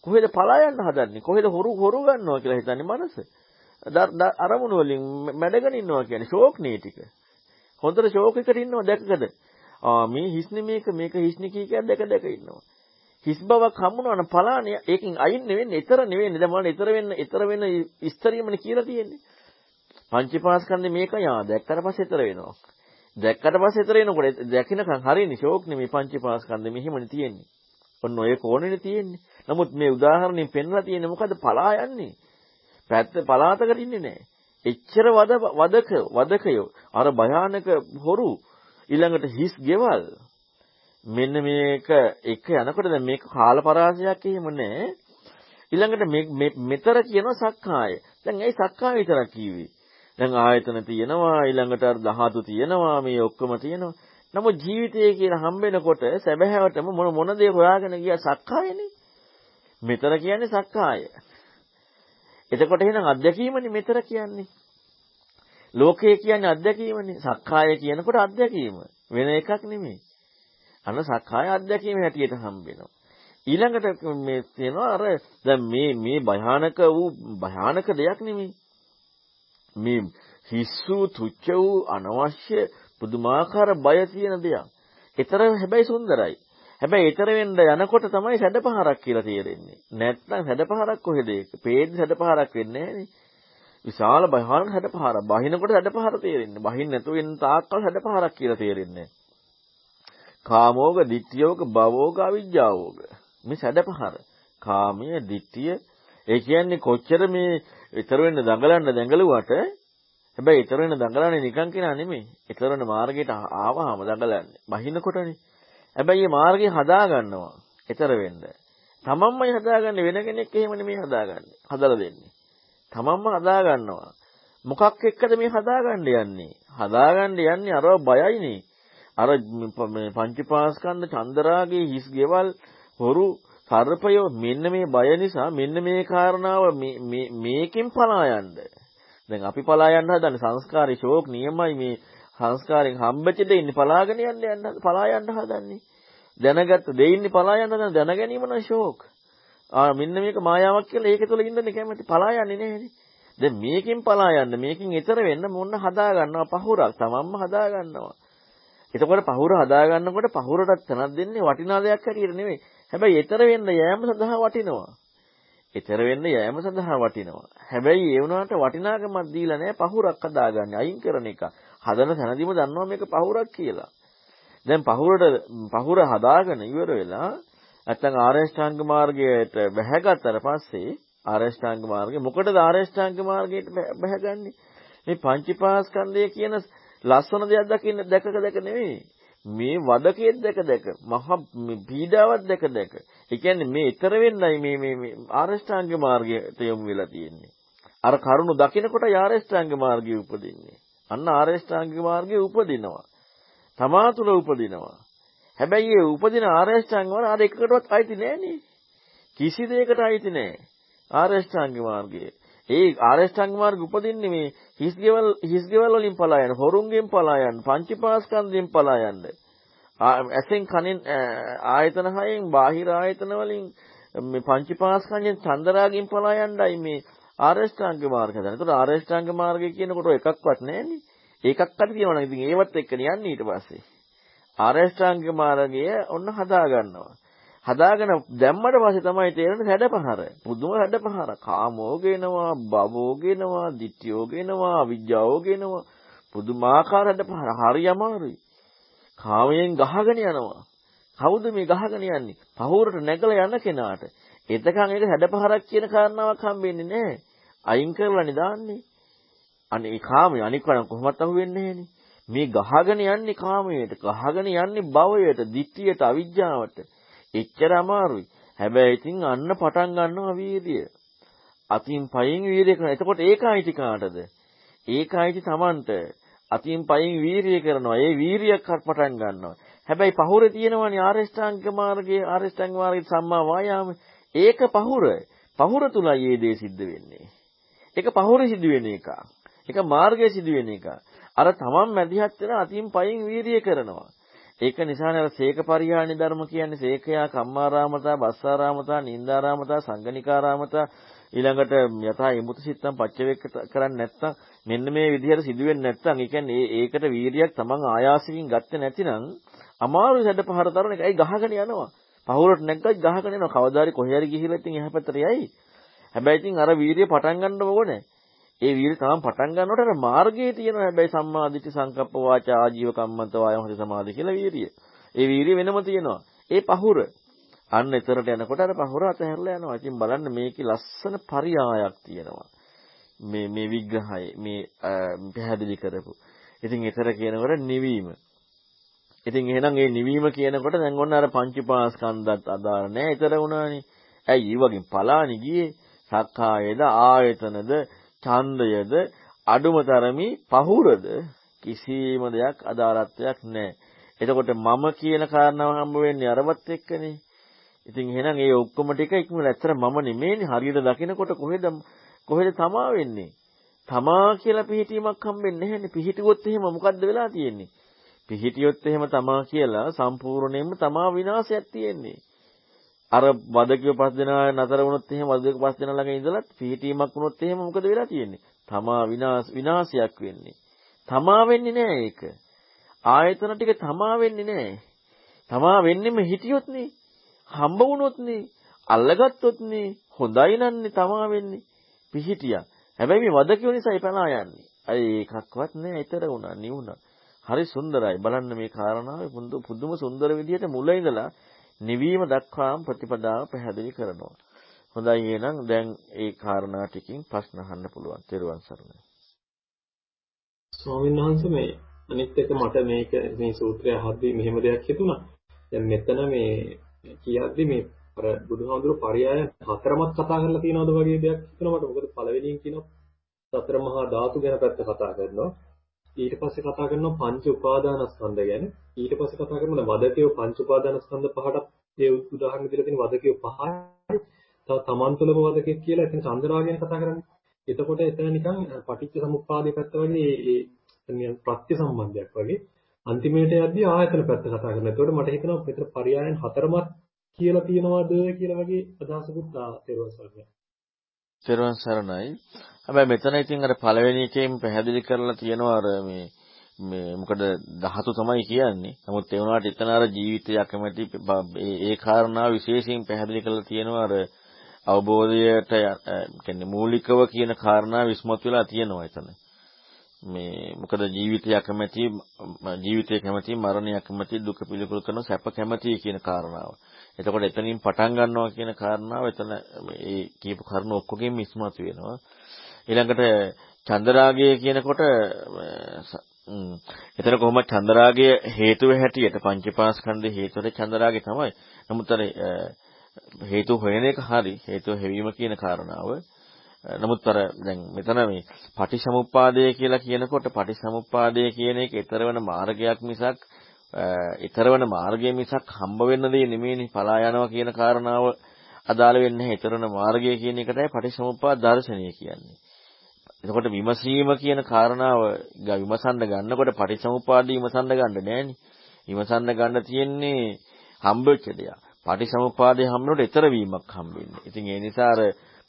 කොහෙද පලා යන්න හදන්නේ? කොහෙද හොරු හොරු ගන්නවා කියලා හිතන්නේ මනස? අරමුණු වලින් මැඩගෙන ඉන්නවා කියන්නේ ෂෝක් නේ ටික. හොඳට ෂෝක් එකට ඉන්නවා දැකගද ආ මේ හිස්නේ මේක මේක හිස්නේ කී කියද්ද දැක දැක ඉන්නවා. හිස් බවක් හම්බුනා නම් පලානේ. ඒකෙන් අයින් නෙවෙන්නේ ඊතර නෙවෙන්නේ. දැන් මොනවද ඊතර වෙන්න ඊතර වෙන ස්තරියමනේ කියලා තියෙන්නේ. පංචපාස්කන්ධේ මේකයි ආ දැක්කට පස්සේ ඊතර වෙනවා. දැක්කට පස්සේ ඊතර වෙනකොට දැකිනකන් හරියන්නේ ෂෝක් නෙමෙයි පංචපාස්කන්ධේ මෙහෙමනේ තියෙන්නේ. ඔන්න ඔය කෝණෙනේ තියෙන්නේ. නමුත් මේ උදාහරණයෙන් පෙන්වලා තියෙන්නේ මොකද පලා යන්නේ. පැත්ත පලාතකට ඉන්නේ නැහැ. එච්චර වද වදක වදකයෝ. අර භයානක හොරු ඊළඟට හිස් ගෙවල්. මෙන්න මේක එක යනකොට දැන් මේක කාලපරාසයක් එහෙම නෑ. ඊළඟට මෙතර කියන සක්කාය. දැන් ඇයි සක්කාය විතරක් කිව්වේ? දැන් ආයතන තියෙනවා ඊළඟට අර ධාතු තියෙනවා මේ ඔක්කොම තියෙනවා. නමුත් ජීවිතය කියලා හම්බෙනකොට සැබෑවටම මොන මොන දේ හොයාගෙන ගියා සක්කායනේ. මෙතර කියන්නේ සක්කාය. එතකොට එහෙනම් අත්දැකීමනේ මෙතර කියන්නේ. ලෝකය කියන්නේ අත්දැකීමනේ. සක්කාය කියනකොට අත්දැකීම. වෙන එකක් නෙමෙයි. අන්න සක්කාය අධ්‍යක්ීමේ හැටියට හම්බ වෙනවා. ඊළඟට මේ තියෙනවා අර දැන් මේ මේ භයානක වූ භයානක දෙයක් නෙමෙයි. මේ හිස්සු තුච්ච වූ අනවශ්‍ය පුදුමාකාර බය තියෙන දෙයක්. ඒතර හැබැයි සුන්දරයි. හැබැයි ඊතර වෙන්න යනකොට තමයි සැඩපහරක් කියලා තේරෙන්නේ. නැත්නම් සැඩපහරක් කොහෙද ඒක? පේද්දි සැඩපහරක් වෙන්නේ නැහනේ. විශාල භයානක සැඩපහරක්. බහිනකොට සැඩපහර තේරෙන්නේ. බහින්න නැතුව එන්න තාක්කල් සැඩපහරක් කියලා තේරෙන්නේ නැහැ. කාමෝග, ditthiyෝග, භවෝග, අවිජ්ජාවෝග. මේ සැඩපහර. කාමයේ, ditthිය ඒ කියන්නේ කොච්චර මේ ඊතර වෙන්න දඟලන්න දැඟලුවට හැබැයි ඊතර වෙන්න දඟලන්නේ නිකන් කෙනා නෙමෙයි. ඊතර වෙන මාර්ගයට ආවහම දඟලන්නේ. බහිනකොටනේ. හැබැයි මේ මාර්ගය හදා ගන්නවා. ඊතර වෙන්න. තමන්මයි හදාගන්නේ වෙන කෙනෙක් එහෙම නෙමෙයි හදාගන්නේ. හදලා දෙන්නේ. තමන්ම හදා ගන්නවා. මොකක් එක්කද මේ හදාගන්න යන්නේ? හදාගන්න යන්නේ අරව බයයිනේ. අර මේ පංචපාස්කන්ධ චන්දරාගේ හිස් ගෙවල් හොරු සර්පය මෙන්න මේ බය නිසා මෙන්න මේ කාරණාව මේ මේකෙන් පලා යන්න. දැන් අපි පලා යන්න හදන්නේ සංස්කාරේ ෂෝක් නියමයි මේ සංස්කාරයෙන් හම්බෙච්ච දෙන්නේ පලාගෙන යන්න යන්න පලා යන්න හදන්නේ. දැනගත්ත දෙයින්නේ පලා යන්න හදන දැන ගැනීම නම් ෂෝක්. ආ මෙන්න මේක මායාවක් කියලා ඒක තුළ ඉන්නනේ කැමති පලා යන්නේ නැහැනේ. දැන් මේකෙන් පලා යන්න මේකෙන් ඈතර වෙන්න මොන්න හදා ගන්නවා පහුරක් තමන්ම හදා ගන්නවා. එතකොට පහුර හදා ගන්නකොට පහුරටත් තනක් දෙන්නේ වටිනා දෙයක් හැටියට නෙමෙයි. හැබැයි ඊතර වෙන්න යෑම සඳහා වටිනවා. ඊතර වෙන්න යෑම සඳහා වටිනවා. හැබැයි ඒ වුණාට වටිනාකමක් දීලා නැහැ පහුරක් හදාගන්නේ අයින් කරන එක. හදන තැනදීම දන්නවා මේක පහුරක් කියලා. දැන් පහුරට පහුර හදාගෙන ඉවර වෙලා නැත්තම් ආරේෂ්ඨාංග මාර්ගයට බැහැගත්තට පස්සේ ආරේෂ්ඨාංග මාර්ගය මොකටද ආරේෂ්ඨාංග මාර්ගයට බැහැගන්නේ? මේ පංචීපාස්කන්ධය කියන ලස්සන දෙයක් දකින්න දැකක දැක නෙවෙයි. මේ වදකෙත් දැක දැක මහ පීඩාවක් දැක දැක. ඒ කියන්නේ මේ ඊතර වෙන්නයි මේ මේ මේ ආරෂ්ඨාංග මාර්ගයට යොමු වෙලා තියෙන්නේ. අර කරුණ දකිනකොට ආරේෂ්ඨාංග මාර්ගයේ උපදින්නේ. අන්න ආරේෂ්ඨාංග මාර්ගයේ උපදිනවා. තමා තුළ උපදිනවා. හැබැයි ඒ උපදින ආරේෂ්ඨාංග වල අර එකකටවත් අයිති නෑනේ. කිසි දෙයකට අයිති නෑ. ආරේෂ්ඨාංග මාර්ගයේ. ඒ ආරේෂ්ඨාංග මාර්ග උපදින්නේ මේ හිස්ගෙවල් හිස්ගෙවල් වලින් පලා යන, හොරුන්ගෙන් පලා යන, පංචීපාස්කන්ධයෙන් පලා යන්නේ. ඇසෙන් කනෙන් ආයතන හයෙන් බාහිර ආයතන වලින් මේ පංචීපාස්කන්ධයෙන් චන්දරාගයෙන් පලා යන්නයි මේ ආරෂ්ඨාංග මාර්ගය හදන. ඒතකොට ආරෂ්ඨාංග මාර්ගය කියනකොට එකක්වත් නැහැනේ. ඒකක් අද කියනවා නම් ඉතින් ඒවත් එක්කනේ යන්නේ ඊට පස්සේ. ආරෂ්ඨාංග මාර්ගය ඔන්න හදා ගන්නවා. හදාගෙන දැම්මට පස්සේ තමයි තේරෙන්නේ හැඩපහර. පුදුම හැඩපහර. කාමෝ ගේනවා, භවෝ ගේනවා, ditthiyෝ ගේනවා, අවිජ්ජාවෝ ගේනවා. පුදුමාකාර හැඩපහර. හරි අමාරුයි. කාමයෙන් ගහගෙන යනවා. කවුද මේ ගහගෙන යන්නේ? පහුරට නැගලා යන කෙනාට. එතකන් ඒක හැඩපහරක් කියන කාරණාවක් හම්බෙන්නේ නැහැ. අයින් කරලානේ දාන්නේ. අනේ කාමයේ අනික් වරන් කොහොමවත් අහුවෙන්නේ නැහනේ. මේ ගහගෙන යන්නේ කාමයට, ගහගෙන යන්නේ භවයට, ditthියට, අවිජ්ජාවට. එච්චර අමාරුයි. හැබැයි ඉතින් අන්න පටන් ගන්නවා වීර්යය. අතින් පයින් වීර්යය කරනවා. එතකොට ඒකයිති කාටද? ඒකයිති Tamanට. අතින් පයින් වීරිය කරනවා. ඒ වීරියක් පටන් ගන්නවා. හැබැයි පහුරේ තියෙනවනේ ආරෂ්ඨාංග මාර්ගයේ ආරෂ්ඨාංග මාර්ගයේ සම්මා වායාම. ඒක පහුර. පහුර තුලයි මේ දේ සිද්ධ වෙන්නේ. ඒක පහුරේ සිදු වෙන එක. ඒක මාර්ගයේ සිදු වෙන එක. අර තමන් මැදිහත් වෙන අතින් පයින් වීරිය කරනවා. ඒක නිසානේ අර සේක පරිහානි ධර්ම කියන්නේ සේකයා කම්මාරාමතා, බස්සාරාමතා, නින්දාරාමතා, සංගනිකාරාමතා ඊළඟට යථා ඉමුතු සිත්තම් පච්චවේක කරන්නේ නැත්නම් මෙන්න මේ විදිහට සිදුවෙන්නේ නැත්නම් ඒ කියන්නේ ඒකට වීරියක් තමන් ආයාසකින් ගත්තේ නැතිනම් අමාරු හැඩ පහර තරණ එකයි ගහගෙන යනවා. පහුරට නැග්ගත් ගහගෙන යනවා. කවදාරි කොහේ හරි ගිහිල්ලා ඉතින් එහා පැත්තට යයි. හැබැයි ඉතින් අර වීරිය පටන් ගන්න ඕනේ. ඒ වීරිය තමන් පටන් ගන්නකොට අර මාර්ගයේ තියෙනවා හැබැයි සම්මාදිට සංකප්ප වාචා ආජීව කම්මන්ත වායම හරි සමාධි කියලා වීරිය. ඒ වීරිය වෙනම තියෙනවා. ඒ පහුර අන්න එතරට යනකොට අර පහුර අතහැරලා යනවා. ඉතින් බලන්න මේකේ ලස්සන පරියායක් තියෙනවා. මේ මේ විග්‍රහය මේ පැහැදිලි කරපු. ඉතින් එතර කියනකොට නිවීම. ඉතින් එහෙනම් ඒ නිවීම කියනකොට දැන් ඔන්න අර පංචපාස්කන්ධත් අදාළ නැහැ. එතර වුණානේ. ඇයි ඊ වගේ පලානි ගියේ? සක්කායේද ආයතනද ඡන්දයද අඩුම තරමි පහුරද කිසිම දෙයක් අදාළත්වයක් නැහැ. එතකොට මම කියන කාරණාව හම්බ වෙන්නේ අරවත් එක්කනේ. ඉතින් එහෙනම් ඒ ඔක්කොම ටික ඉක්මනට ඇත්තට මම නෙමෙයිනේ හරියට දකිනකොට කොහෙද කොහෙද තමා වෙන්නේ? තමා කියලා පිහිටීමක් හම්බෙන්නේ නැහැනේ. පිහිටුවොත් එහෙම මොකද්ද වෙලා තියෙන්නේ? පිහිටියොත් එහෙම තමා කියලා සම්පූර්ණයෙන්ම තමා විනාශයක් තියෙන්නේ. අර වදකිය පස් දෙනා නතර වුණොත් එහෙම වදකිය පස් දෙනා ළඟ ඉඳලා පිහිටීමක් වුණොත් එහෙම මොකද වෙලා තියෙන්නේ? තමා විනාශ විනාශයක් වෙන්නේ. තමා වෙන්නේ නැහැ ඒක. ආයතන ටික තමා වෙන්නේ නැහැ. තමා වෙන්නෙම හිටියොත් නේ. හම්බ වුණොත් නේ. අල්ලගත්තොත් නේ. හොඳයි නන්නේ තමා වෙන්නේ. පිහිටියා. හැබැයි මේ වදකිය නිසා එපලා යන්නේ. අය ඒකක්වත් නෑ. ඊතර වුණා, නිවුණා. හරි සුන්දරයි. බලන්න මේ කාරණාවේ පුදුම සුන්දර විදිහට මුල ඉඳලා නිවීම දක්වාම ප්‍රතිපදාව පැහැදිලි කරනවා. හොඳයි එහෙනම් දැන් ඒ කාරණා ටිකකින් ප්‍රශ්න අහන්න පුළුවන්. ත්වන් සරණයි. ස්වාමීන් වහන්සේ මේ අනිත් එක මට මේක මේ සූත්‍රය අහද්දී මෙහෙම දෙයක් හිතුණා. දැන් මෙතන මේ කියද්දි මේ අර බුදුහාමුදුරුවෝ පරයය හතරමත් කතා කරලා තියෙනවද වගේ දෙයක් හිතෙනවා මට. මොකද පළවෙනියෙන් කියනවා සතර මහා ධාතු ගැන පැත්ත කතා කරනවා. ඊට පස්සේ කතා කරනවා පංච උපාදානස්කන්ධ ගැන. ඊට පස්සේ කතා කරනවා වදකේ පංච උපාදානස්කන්ධ පහට ඒ උදාහරණ දෙලා තියෙන වදකේ පහයි. තව තමන් තුළම වදකේ කියලා එතන චන්දරාගයෙන් කතා කරන්නේ. එතකොට එතන නිකන් පටිච්ච සමුප්පාදේ පැත්ත වගේ ඒ ප්‍රත්‍ය සම්බන්ධයක් වගේ අන්තිමේට යද්දී ආයතන පැත්ත කතා කරනවා. එතකොට මට හිතෙනවා මෙතන පරයයන් හතරමත් කියලා තියනවාද කියලා වගේ අදහසකුත් තේරුම් ගන්න. තෙරුවන් සරණයි. හැබැයි මෙතන ඉතින් අර පළවෙනි එකේම පැහැදිලි කරලා තියෙනවා අර මේ මේ මොකද ධාතු තමයි කියන්නේ. නමුත් ඒ වුණාට එතන අර ජීවිතය අකමැති ඒ කාරණා විශේෂයෙන් පැහැදිලි කරලා තියෙනවා අර අවබෝධයට කියන්නේ මූලිකව කියන කාරණා විස්මතු වෙලා තියෙනවා එතන. මේ මොකද ජීවිතය කැමැති ජීවිතය කැමැති මරණය කැමැති දුක පිළිකුල් කරන සැප කැමැති කියන කාරණාව. එතකොට එතනින් පටන් ගන්නවා කියන කාරණාව එතන මේ කියපු කරුණු ඔක්කොගෙම ඉස්මතු වෙනවා. ඊළඟට චන්දරාගය කියනකොට එතන කොහොමද චන්දරාගය හේතුව හැටියට පංචපාස්කන්ධ හේතුවට චන්දරාගය තමයි. නමුත් අර හේතු හොයන එක හරි හේතුව හැවීම කියන කාරණාව නමුත් අර දැන් මෙතන මේ පටිසමුප්පාදය කියලා කියනකොට පටිසමුප්පාදය කියන එක ඊතරවන මාර්ගයක් මිසක් ඊතරවන මාර්ගය මිසක් හම්බ වෙන්න දෙය නෙමෙයිනේ පලා යනවා කියන කාරණාව අදාළ වෙන්නේ නැහැ. ඊතරවන මාර්ගය කියන එකටයි පටිසමුප්පාද දර්ශනය කියන්නේ. එතකොට විමසීම කියන කාරණාව විමසන්න ගන්නකොට පටිසමුපාද විමසන්න ගන්න නෑනේ. විමසන්න ගන්න තියෙන්නේ හම්බෙච්ච දෙයක්. පටිසමුපාදයේ හම්බුනොත් ඊතර වීමක් හම්බෙන්නේ. ඉතින් ඒ නිසා අර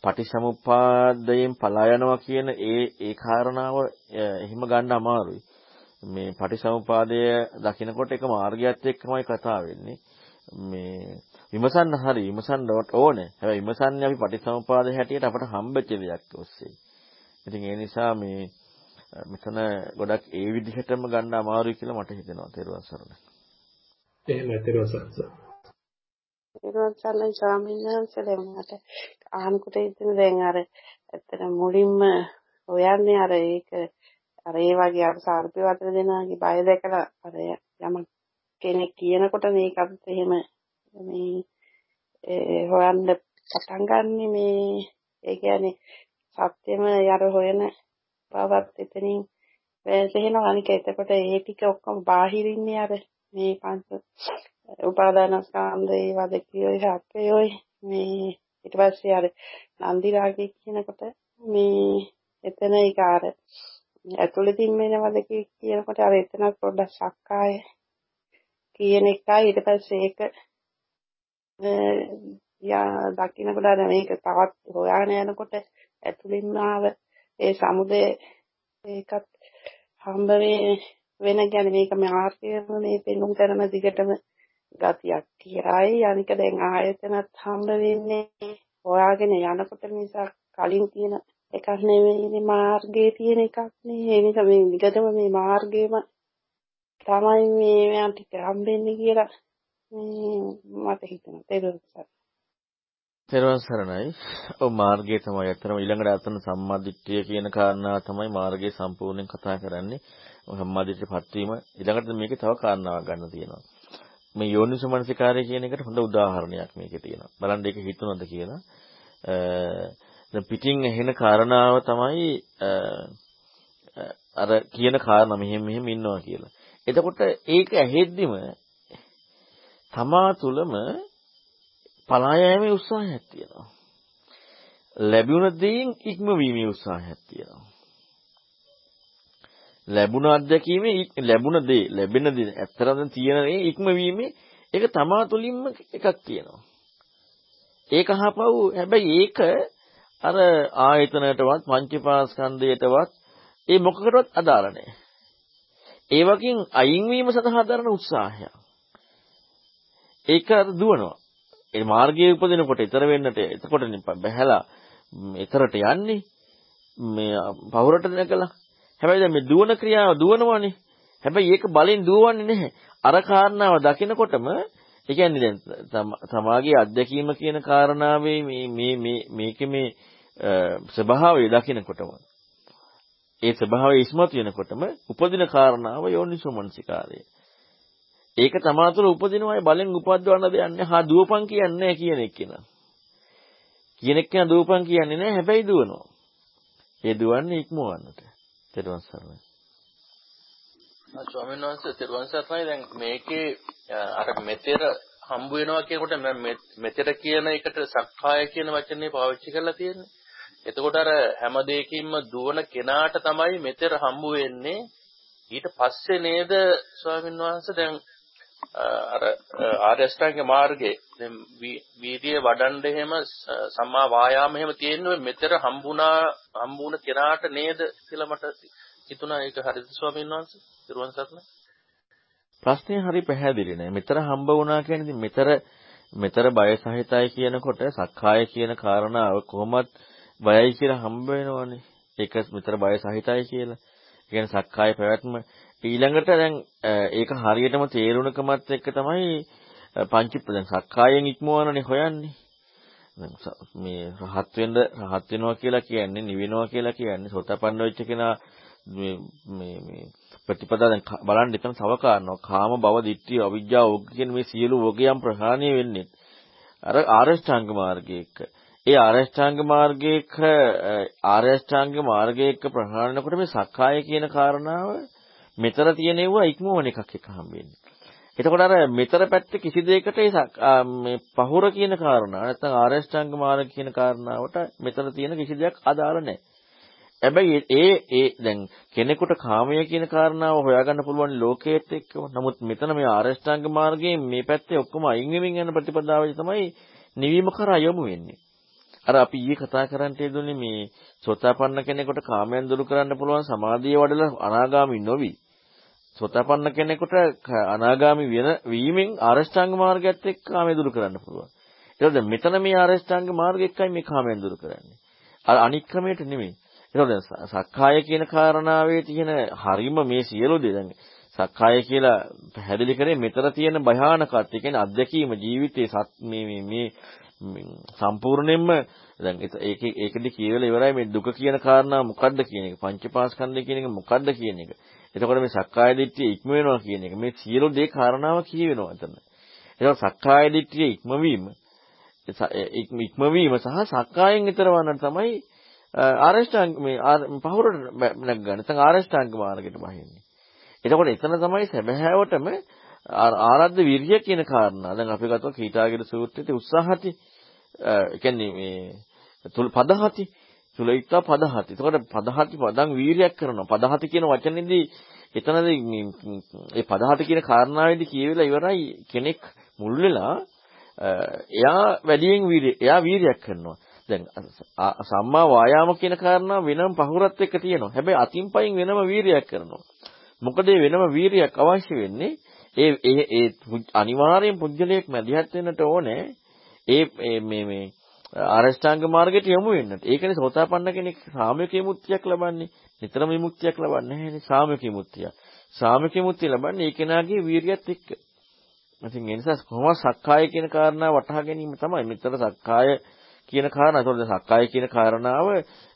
පටිසමුපාදයෙන් පලා යනවා කියන ඒ ඒ කාරණාව එහෙම ගන්න අමාරුයි. මේ පටිසමුපාදය දකිනකොට එක මාර්ගයත් එක්කමයි කතා වෙන්නේ. මේ විමසන්න හරි විමසන්න ඕනේ. හැබැයි විමසන්නේ අපි පටිසමුපාද හැටියට අපට හම්බෙච්ච දෙයක් ඔස්සේ. ඉතින් ඒ නිසා මේ මෙතන ගොඩක් ඒ විදිහටම ගන්න අමාරුයි කියලා මට හිතෙනවා තේරුවන් සරණයි. එහෙමයි තේරුවන් සරණයි. තේරුවන් සරණයි ස්වාමීන් වහන්සේ දැන් මට අහනකොට ඉතින් දැන් අර ඇත්තට මුලින්ම හොයන්නේ අර ඒක අර ඒ වගේ අර සාර්පේ වතර දෙනාගේ බය දැකලා අර යම කෙනෙක් කියනකොට මේකත් එහෙම මේ හොයන්න පටන් ගන්න මේ ඒ කියන්නේ සත්‍යෙම යර හොයන බවත් එතනින් වැටහෙනවා. අනික එතකොට ඒ ටික ඔක්කොම බාහිරින්නේ අර මේ පංච උපාදානස්කන්ධේ වදකියෝයි හක්කයෝයි මේ ඊට පස්සේ අර නන්දි රාගය කියනකොට මේ එතන ඒක අර ඇතුළතින් වෙනවද කියනකොට අර එතන පොඩ්ඩක් සක්කාය කියන එකයි. ඊට පස්සේ ඒක යා දකින්නකොට අර මේක තවත් හොයාගෙන යනකොට ඇතුළින්ම ආව ඒ සමුදය ඒකත් හම්බ වෙන ගැන මේක මාර්ගයම මේ පෙන්නුම් කරන දිගටම ගතියක් කියයි. අනික දැන් ආයතනත් හම්බ වෙන්නේ හොයාගෙන යනකොට නිසා කලින් තියෙන එකක් නෙවෙයි මාර්ගයේ තියෙන එකක් නේ ඒ නිසා මේ දිගටම මේ මාර්ගයම තමයි මේ මම ටික හම්බෙන්නේ කියලා මට හිතෙනවා තේරුම් තෙරුවන් සරණයි. ඔව් මාර්ගය තමයි අතරම ඊළඟට අතන සම්මාදිට්ඨිය කියන කාරණාව තමයි මාර්ගය සම්පූර්ණයෙන් කතා කරන්නේ. සම්මාදිට්ඨියපත් වීම ඊළඟට මේකේ තව කාරණාවක් ගන්න තියෙනවා. මේ යෝනිසමනසිකාරය කියන එකට හොඳ උදාහරණයක් මේකේ තියෙනවා. බලන්න ඒක හිතුණද කියලා. දැන් පිටින් ඇහෙන කාරණාව තමයි අර කියන කාරණා මෙහෙම මෙහෙම ඉන්නවා කියලා. එතකොට ඒක ඇහෙද්දිම තමා තුළම පලා යෑමේ උත්සාහයක් තියෙනවා. ලැබුණ දෙයින් ඉක්මවීමේ උත්සාහයක් තියෙනවා. ලැබුණ අත්දැකීමේ ලැබුණ දේ ලැබෙන දේ ඇත්තරම තියෙන දේ ඉක්මවීමේ ඒක තමා තුළින්ම එකක් තියෙනවා. ඒක අහපව් හැබැයි ඒක අර ආයතනයටවත් පංචපාස්කන්ධයටවත් ඒ මොකකටවත් අදාළ නැහැ. ඒ වගේන් අයින් වීම සඳහා දරන උත්සාහය. ඒක දුවනවා. ඒ මාර්ගයේ උපදිනකොට ඊතර වෙන්නට එතකොට බැහැලා ඊතරට යන්නේ මේ පවුරට නැකලා හැබැයි දැන් මේ දුවන ක්‍රියාව දුවනවනේ හැබැයි ඒක බලෙන් දුවන්නේ නැහැ අර කාරණාව දකිනකොටම ඒ කියන්නේ දැන් තමාගේ අත්දැකීම කියන කාරණාවේ මේ මේ මේ මේකේ මේ ස්වභාවය දකිනකොටම ඒ ස්වභාවය ඉස්මතු වෙනකොටම උපදින කාරණාව යෝනිසෝමනසිකාරය ඒක තමා තුළ උපදිනවයි බලෙන් උපද්දවන්න දෙයක් නැහැ. හා දුවපන් කියන්නේ කියන එක කෙනා. කියන එක කෙනා දුවපන් කියන්නේ නැහැ. හැබැයි දුවනවා. ඒ දුවන්නේ ඉක්මවන්නට. තෙරුවන් සරණයි. ස්වාමීන් වහන්සේ තෙරුවන් සරණයි දැන් මේකේ අර මෙතෙර හම්බ වෙනවා කියනකොට මෙතෙර කියන එකට සක්කාය කියන වචනේ පාවිච්චි කරලා තියෙන්නේ. එතකොට අර හැම දෙයකින්ම දුවන කෙනාට තමයි මෙතෙර හම්බ වෙන්නේ. ඊට පස්සේ නේද ස්වාමීන් වහන්සේ දැන් අර ආර්ය අෂ්ටාංග මාර්ගයේ දැන් වීර්යය වඩන්න එහෙම සම්මා වායාම එහෙම තියෙන්නේ මෙතර හම්බුණා හම්බුණ කෙනාට නේද කියලා මට හිතුණා ඒක හරිද ස්වාමීන් වහන්සේ? දිරුවන් සරණ? ප්‍රශ්නේ හරි පැහැදිලි නෑ. මෙතර හම්බ වුණා කියන්නේ මෙතර මෙතර බය සහිතයි කියනකොට සක්කාය කියන කාරණාව කොහොමත් බයයි කියලා හම්බ වෙනවනේ. ඒක මෙතර බය සහිතයි කියලා. ඒ කියන්නේ සක්කාය පැවැත්ම. ඊළඟට දැන් ඒක හරියටම තේරුණකමත් එක්ක තමයි පංචිප්ප දැන් සක්කායෙන් ඉක්මවනනේ හොයන්නේ. දැන් මේ රහත් වෙන්න රහත් වෙනවා කියලා කියන්නේ නිවෙනවා කියලා කියන්නේ සෝතපන්න වෙච්ච කෙනා මේ මේ මේ ප්‍රතිපදා දැන් බලන්න එතන තව කාරණා කාම භව දිට්ඨිය අවිජ්ජා ඕග කියන මේ සියලු ඕගයන් ප්‍රහාණය වෙන්නේ අර ආරෂ්ඨාංග මාර්ගයේ එක්ක. ඒ ආරෂ්ඨාංග මාර්ගයක ආරෂ්ඨාංග මාර්ගයක ප්‍රහාණය කොට මේ සක්කාය කියන කාරණාව මෙතන තියෙනවා ඉක්මවන එකක් එක හම්බෙන්නේ. එතකොට අර මෙතර පැත්තේ කිසි දෙයකට මේ පහුර කියන කාරණා නැත්නම් ආරෂ්ඨාංග මාර්ග කියන කාරණාවට මෙතන තියෙන කිසි දෙයක් අදාළ නැහැ. හැබැයි ඒ ඒ දැන් කෙනෙකුට කාමය කියන කාරණාව හොයාගන්න පුළුවන් ලෝකයේත් එක්කම. නමුත් මෙතන මේ ආරෂ්ඨාංග මාර්ගයේ මේ පැත්තේ ඔක්කොම අයින් වෙමින් යන ප්‍රතිපදාවයි තමයි නිවීම කරා යොමු වෙන්නේ. අර අපි ඊයේ කතා කරන්නට යෙදුනේ මේ සෝතාපන්න කෙනෙකුට කාමයන් දුරු කරන්න පුළුවන් සමාධිය වඩලා අනාගාමී නොවි. සෝතාපන්න කෙනෙකුට අනාගාමි වෙන වීමෙන් ආරෂ්ඨාංග මාර්ගයත් එක්ක කාමයේ දුරු කරන්න පුළුවන්. ඒකද මෙතන මේ ආරෂ්ඨාංග මාර්ගය එක්කයි මේ කාමයෙන් දුරු කරන්නේ. අර අනික් ක්‍රමයට නෙමෙයි. ඒකද සක්කාය කියන කාරණාවේ තියෙන හරීම මේ සියලු දේ දැන් සක්කාය කියලා පැහැදිලි කරේ මෙතන තියෙන භයානකත් ඒ කියන්නේ අධ්‍යක්ීම ජීවිතයේ සත් මේ මේ මේ සම්පූර්ණයෙන්ම දැන් ඒක ඒකදී කියවලා ඉවරයි මේ දුක කියන කාරණා මොකද්ද කියන එක පංචපාස්කන්ධය කියන එක මොකද්ද කියන එක එතකොට මේ සක්කාය දිට්ඨිය ඉක්ම වෙනවා කියන එක මේ සියලු දේ කාරණාව කියවෙනවා එතන. එතකොට සක්කාය දිට්ඨිය ඉක්මවීම ඉක්මවීම සහ සක්කායෙන් ඈතර වන්නට තමයි ආරෂ්ඨාංග මේ පහුරට නැග ගන්න. නැත්නම් ආරෂ්ඨාංග මාර්ගයට බහින්නේ. එතකොට එතන තමයි සැබෑවටම ආරද්ධ විරිය කියන කාරණා. දැන් අපි ගත්තොත් කීටාගිර සූත්‍රයේ උත්සාහති ඒ කියන්නේ මේ තුල් පදහති සුලයිත්තා පදහති. එතකොට පදහති පදං වීරියක් කරනවා. පදහති කියන වචනේදී එතනදී මේ පදහති කියන කාරණාවේදී කියවිලා ඉවරයි කෙනෙක් මුල් වෙලා එයා වැඩියෙන් වීරිය එයා වීරියක් කරනවා. දැන් සම්මා වායාම කියන කාරණාව වෙනම පහුරත් එක්ක තියෙනවා. හැබැයි අතින් පයින් වෙනම වීරියක් කරනවා. මොකද වෙනම වීරියක් අවශ්‍ය වෙන්නේ ඒ ඒ ඒ අනිවාර්යෙන් පුජ්‍යලයක් මැදිහත් වෙන්නට ඕනේ. ඒ මේ මේ ආරෂ්ඨාංග මාර්ගයට යොමු වෙන්නට. ඒකනේ සෝතාපන්න කෙනෙක් සාමයක විමුක්තියක් ලබන්නේ. නිතරම විමුක්තියක් ලබන්නේ නැහැනේ සාමයක විමුක්තිය. සාමයක විමුක්තිය ලබන්නේ ඒ කෙනාගේ වීරියත් එක්ක. ඉතින් ඒ නිසා කොහොම සක්කාය කියන කාරණාව වටහා ගැනීම තමයි. මෙතන සක්කාය කියන කාරණා. ඒතකොට සක්කාය කියන කාරණාව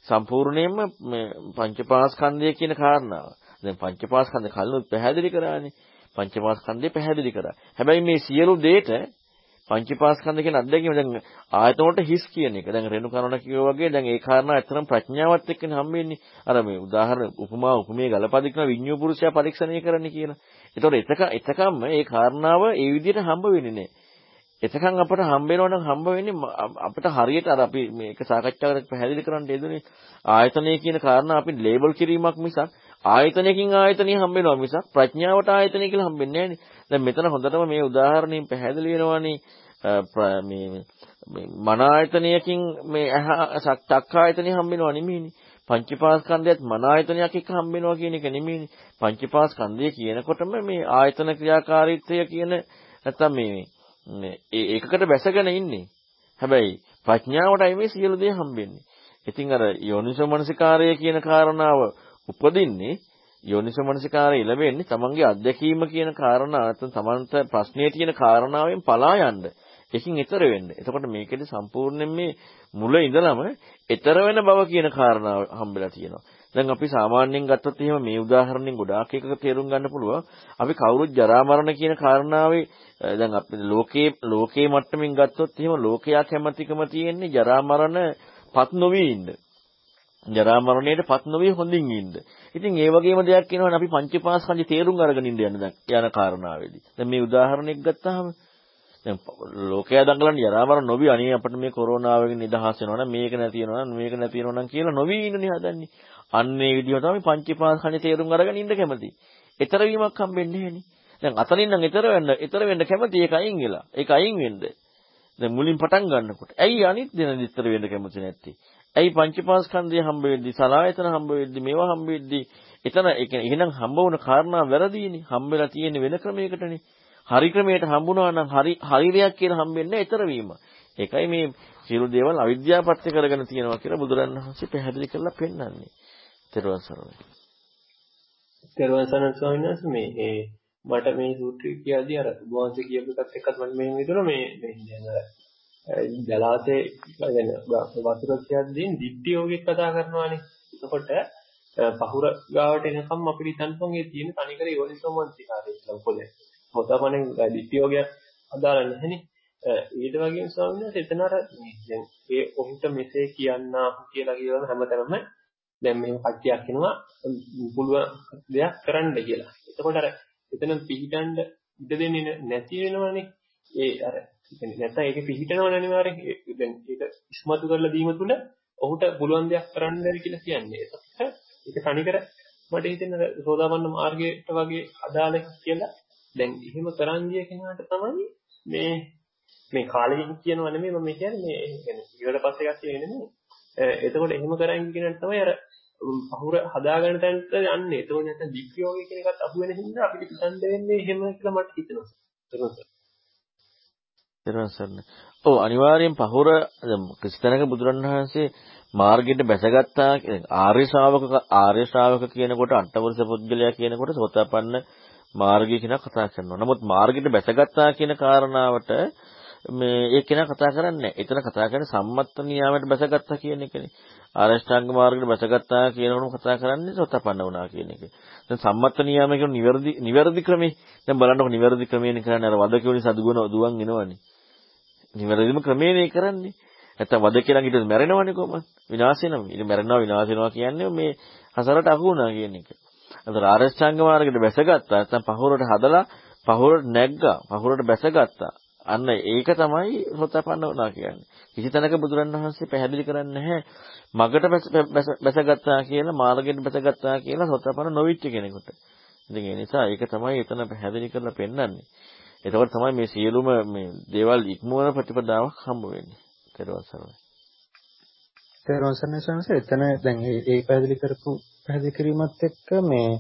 සම්පූර්ණයෙන්ම මේ පංචපාස්කන්ධය කියන කාරණාව. දැන් පංචපාස්කන්ධ කලිනුත් පැහැදිලි කරානේ. පංචපාස්කන්ධය පැහැදිලි කරා. හැබැයි මේ සියලු දේට පංචීපාස්කන්ධ කියන අත්දැකීම දැන් ආයතන වලට හිස් කියන එක. දැන් රේණු කරන කිව්වා වගේ දැන් ඒ කාරණා ඇත්තටම ප්‍රඥාවත් එක්කනේ හම්බෙන්නේ. අර මේ උදාහරණ උපමා උපමේ ගලපදින විඤ්ඤෝ පුරුෂයා පරීක්ෂණය කරන්න කියලා. ඒතකොට එතක එතකම්ම ඒ කාරණාව ඒ විදිහට හම්බ වෙන්නේ නැහැ. එතකන් අපට හම්බ වෙනවා නම් හම්බ වෙන්නේ අපිට හරියට අර අපි මේක සාකච්ඡා කරලා පැහැදිලි කරන්න යෙදුනේ ආයතනය කියන කාරණා අපි ලේබල් කිරීමක් මිසක් ආයතනයකින් ආයතනිය හම්බ වෙනවා මිසක් ප්‍රඥාවට ආයතනය කියලා හම්බෙන්නේ නැහැ නේ. දැන් මෙතන හොඳටම මේ උදාහරණයෙන් පැහැදිලි වෙනවානේ මේ මේ මන ආයතනයකින් මේ සක්ක ආයතනය හම්බෙනවා නෙමෙයිනේ. පංචපාස්කන්ධයත් මන ආයතනයක් එක්ක හම්බෙනවා කියන එක නෙමෙයිනේ. පංචපාස්කන්ධය කියනකොටම මේ ආයතන ක්‍රියාකාරීත්වය කියන නැත්තම් මේ මේ ඒකකට බැසගෙන ඉන්නේ. හැබැයි ප්‍රඥාවටයි මේ සියලු දේ හම්බෙන්නේ. ඉතින් අර යෝනිසෝමනසිකාරය කියන කාරණාව උපදින්නේ යෝනිසමනසිකාරය ලැබෙන්නේ තමන්ගේ අත්දැකීම කියන කාරණා නැත්නම් තමන්ට ප්‍රශ්නේ තියෙන කාරණාවෙන් පලා යන්න. ඒකින් ඈතර වෙන්න. එතකොට මේකෙදි සම්පූර්ණයෙන් මේ මුල ඉඳලම ඈතර වෙන බව කියන කාරණාව හම්බෙලා තියෙනවා. දැන් අපි සාමාන්‍යයෙන් ගත්තොත් එහෙම මේ උදාහරණෙන් ගොඩාක් එකක තේරුම් ගන්න පුළුවන්. අපි කවුරුත් ජරා මරණ කියන කාරණාවේ දැන් අපි ලෝකේ ලෝකේ මට්ටමින් ගත්තොත් එහෙම ලෝකයා කැමැතිකම තියෙන්නේ ජරා මරණ පත් නොවි ඉන්න. ජරා මරණයට පත් නොවි හොඳින් ඉන්න. ඉතින් ඒ වගේම දෙයක් කියනවනේ අපි පංචපාස්කන්ධය තේරුම් අරගෙන ඉන්න යන දැන් යන කාරණාවේදී. දැන් මේ උදාහරණයක් ගත්තාම දැන් ලෝකයා දඟලන්නේ ජරා මරණ නොවි අනේ අපිට මේ කොරෝනාවෙන් නිදහස් වෙනවා නම් මේක නැති වෙනවා නම් මේක නැති වෙනවා නම් කියලා නොවි ඉන්නනේ හදන්නේ. අන්න ඒ විදිහ තමයි පංචපාස්කන්ධය තේරුම් අරගෙන ඉන්න කැමති. ඊතර වීමක් හම්බෙන්නේ නැහෙනේ. දැන් අතනින් නම් ඊතර වෙන්න ඊතර වෙන්න කැමති ඒක අයින් වෙලා. ඒක අයින් වෙන්න. දැන් මුලින් පටන් ගන්නකොට. ඇයි අනිත් දෙන ඊතර වෙන්න කැමති නැත්තේ? ඇයි පංචපාස්කන්ධය හම්බ වෙද්දි සලායතන හම්බ වෙද්දි මේවා හම්බ වෙද්දි එතන ඒ කියන්නේ එහෙනම් හම්බ වුණ කාරණා වැරදීනේ හම්බෙලා තියෙන වෙන ක්‍රමයකටනේ හරි ක්‍රමයට හම්බුණා නම් හරි හරියක් කියලා හම්බෙන්නේ ඊතර වීම ඒකයි මේ සියලු දේවල් අවිද්‍යාවපත්‍ය කරගෙන තියෙනවා කියලා බුදුරණවහන්සේ පැහැදිලි කරලා පෙන්නන්නේ තෙරුවන් සරණයි. තෙරුවන් සරණයි ස්වාමීන් වහන්සේ මේ ඒ මට මේ සූත්‍රය කියලාදී අර වහන්සේ කියපු එකත් එක්කත් මම මෙහෙම හිතනවා මේ මේ දැන් ජලාශයේ දැන් වතුර කියද්දී දිට්ටි යෝගෙත් කතා කරනවානේ. එතකොට පහුර ගාවට එනකම් අපිට හිතන්න පොන්ගේ තියෙන තනිකර යෝනිසෝමනසිකාරය කියලා පොදේ. මොකදමනේ දිට්ටි යෝගයක් අදාළ නැහෙනේ. ඊට වගේම ස්වාමීන් වහන්සේ එතන අර දැන් ඒ ඔහුට මෙසේ කියන්නා කියලා කියන හැමතැනම දැන් මෙහෙම කට්ටියක් එනවා පුළුවන් දෙයක් කරන්න කියලා. එතකොට අර එතන පිහිටන්න ඉඩ දෙන්නේ නැති වෙනවනේ. ඒ අර කියන්නේ නැත්නම් ඒක පිහිටනවනේ අනිවාර්යෙන්. දැන් ඒක ඉස්මතු කරලා දීම තුල ඔහුට පුළුවන් දෙයක් කරන්න බැරි කියලා කියන්නේ. ඒකට ඒක තනිකර මට හිතෙන සෝදාපන්න මාර්ගයට වගේ අදාළ කියලා දැන් එහෙම කරන්දිය කෙනාට තමයි මේ මේ කාලෙකින් කියනවා නෙමෙයි මම කියන්නේ මේ කියන්නේ ඊට පස්සේ එකක් කියන්නේ නෙමෙයි එතකොට එහෙම කරන් ගිය කෙනාට තමයි අර පහුර හදාගන්න තැනට යන්නේ. එතකොට නැත්නම් දික්ඛයෝගය කියන එකත් අහු වෙන හින්දා අපිට හිතන්න වෙන්නේ එහෙම කියලා මට හිතෙනවා. ඊළඟට ඔව් අනිවාර්යෙන් පහුර ක්‍රිස්තනක බුදුරණවහන්සේ මාර්ගයට බැසගත්තා ආර්ය ශ්‍රාවක ආර්ය ශ්‍රාවක කියනකොට අටවර්ෂ පුද්ගලයා කියනකොට සෝතාපන්න මාර්ගය කියන කතා කරනවා. නමුත් මාර්ගයට බැසගත්තා කියන කාරණාවට මේ ඒ කෙනා කතා කරන්නේ එතන කතා කරන්නේ සම්මත්ත නියාමයට බැසගත්තා කියන එකනේ. ආරෂ්ඨාංග මාර්ගයට බැසගත්තා කියනකොටම කතා කරන්නේ සෝතපන්න වුණා කියන එක. දැන් සම්මත්ත නියාමය කියන නිවැරදි නිවැරදි ක්‍රමේ. දැන් බලන්නකො නිවැරදි ක්‍රමේනේ කරන්නේ අර වදකෝනි සදුගුණ දුවන් එනවනේ. නිවැරදිම ක්‍රමේනේ කරන්නේ. නැත්තම් වද කියලා ඊට මැරෙනවනේ කොහොමද? විනාශ වෙනවා. ඊට මැරෙනවා විනාශ වෙනවා කියන්නේ මේ හසරට අහු වුණා කියන එක. අතර ආරෂ්ඨාංග මාර්ගයට බැසගත්තා. නැත්තම් පහුරට හදලා පහුරට නැග්ගා. පහුරට බැසගත්තා. අන්න ඒක තමයි සෝතපන්න වුණා කියන්නේ. කිසි තැනක බුදුරණවහන්සේ පැහැදිලි කරන්නේ නැහැ මගට බැසගත්තා කියලා මාර්ගයට බැසගත්තා කියලා සෝතපන්න නොවිච්ච කෙනෙකුට. ඉතින් ඒ නිසා ඒක තමයි එතන පැහැදිලි කරලා පෙන්වන්නේ. එතකොට තමයි මේ සියලුම මේ දේවල් ඉක්මවන ප්‍රතිපදාවක් හම්බ වෙන්නේ. ඊට සරණයි. තේරුම් ගන්න එතන දැන් ඒ පැහැදිලි කරපු පැහැදිලි කිරීමත් එක්ක මේ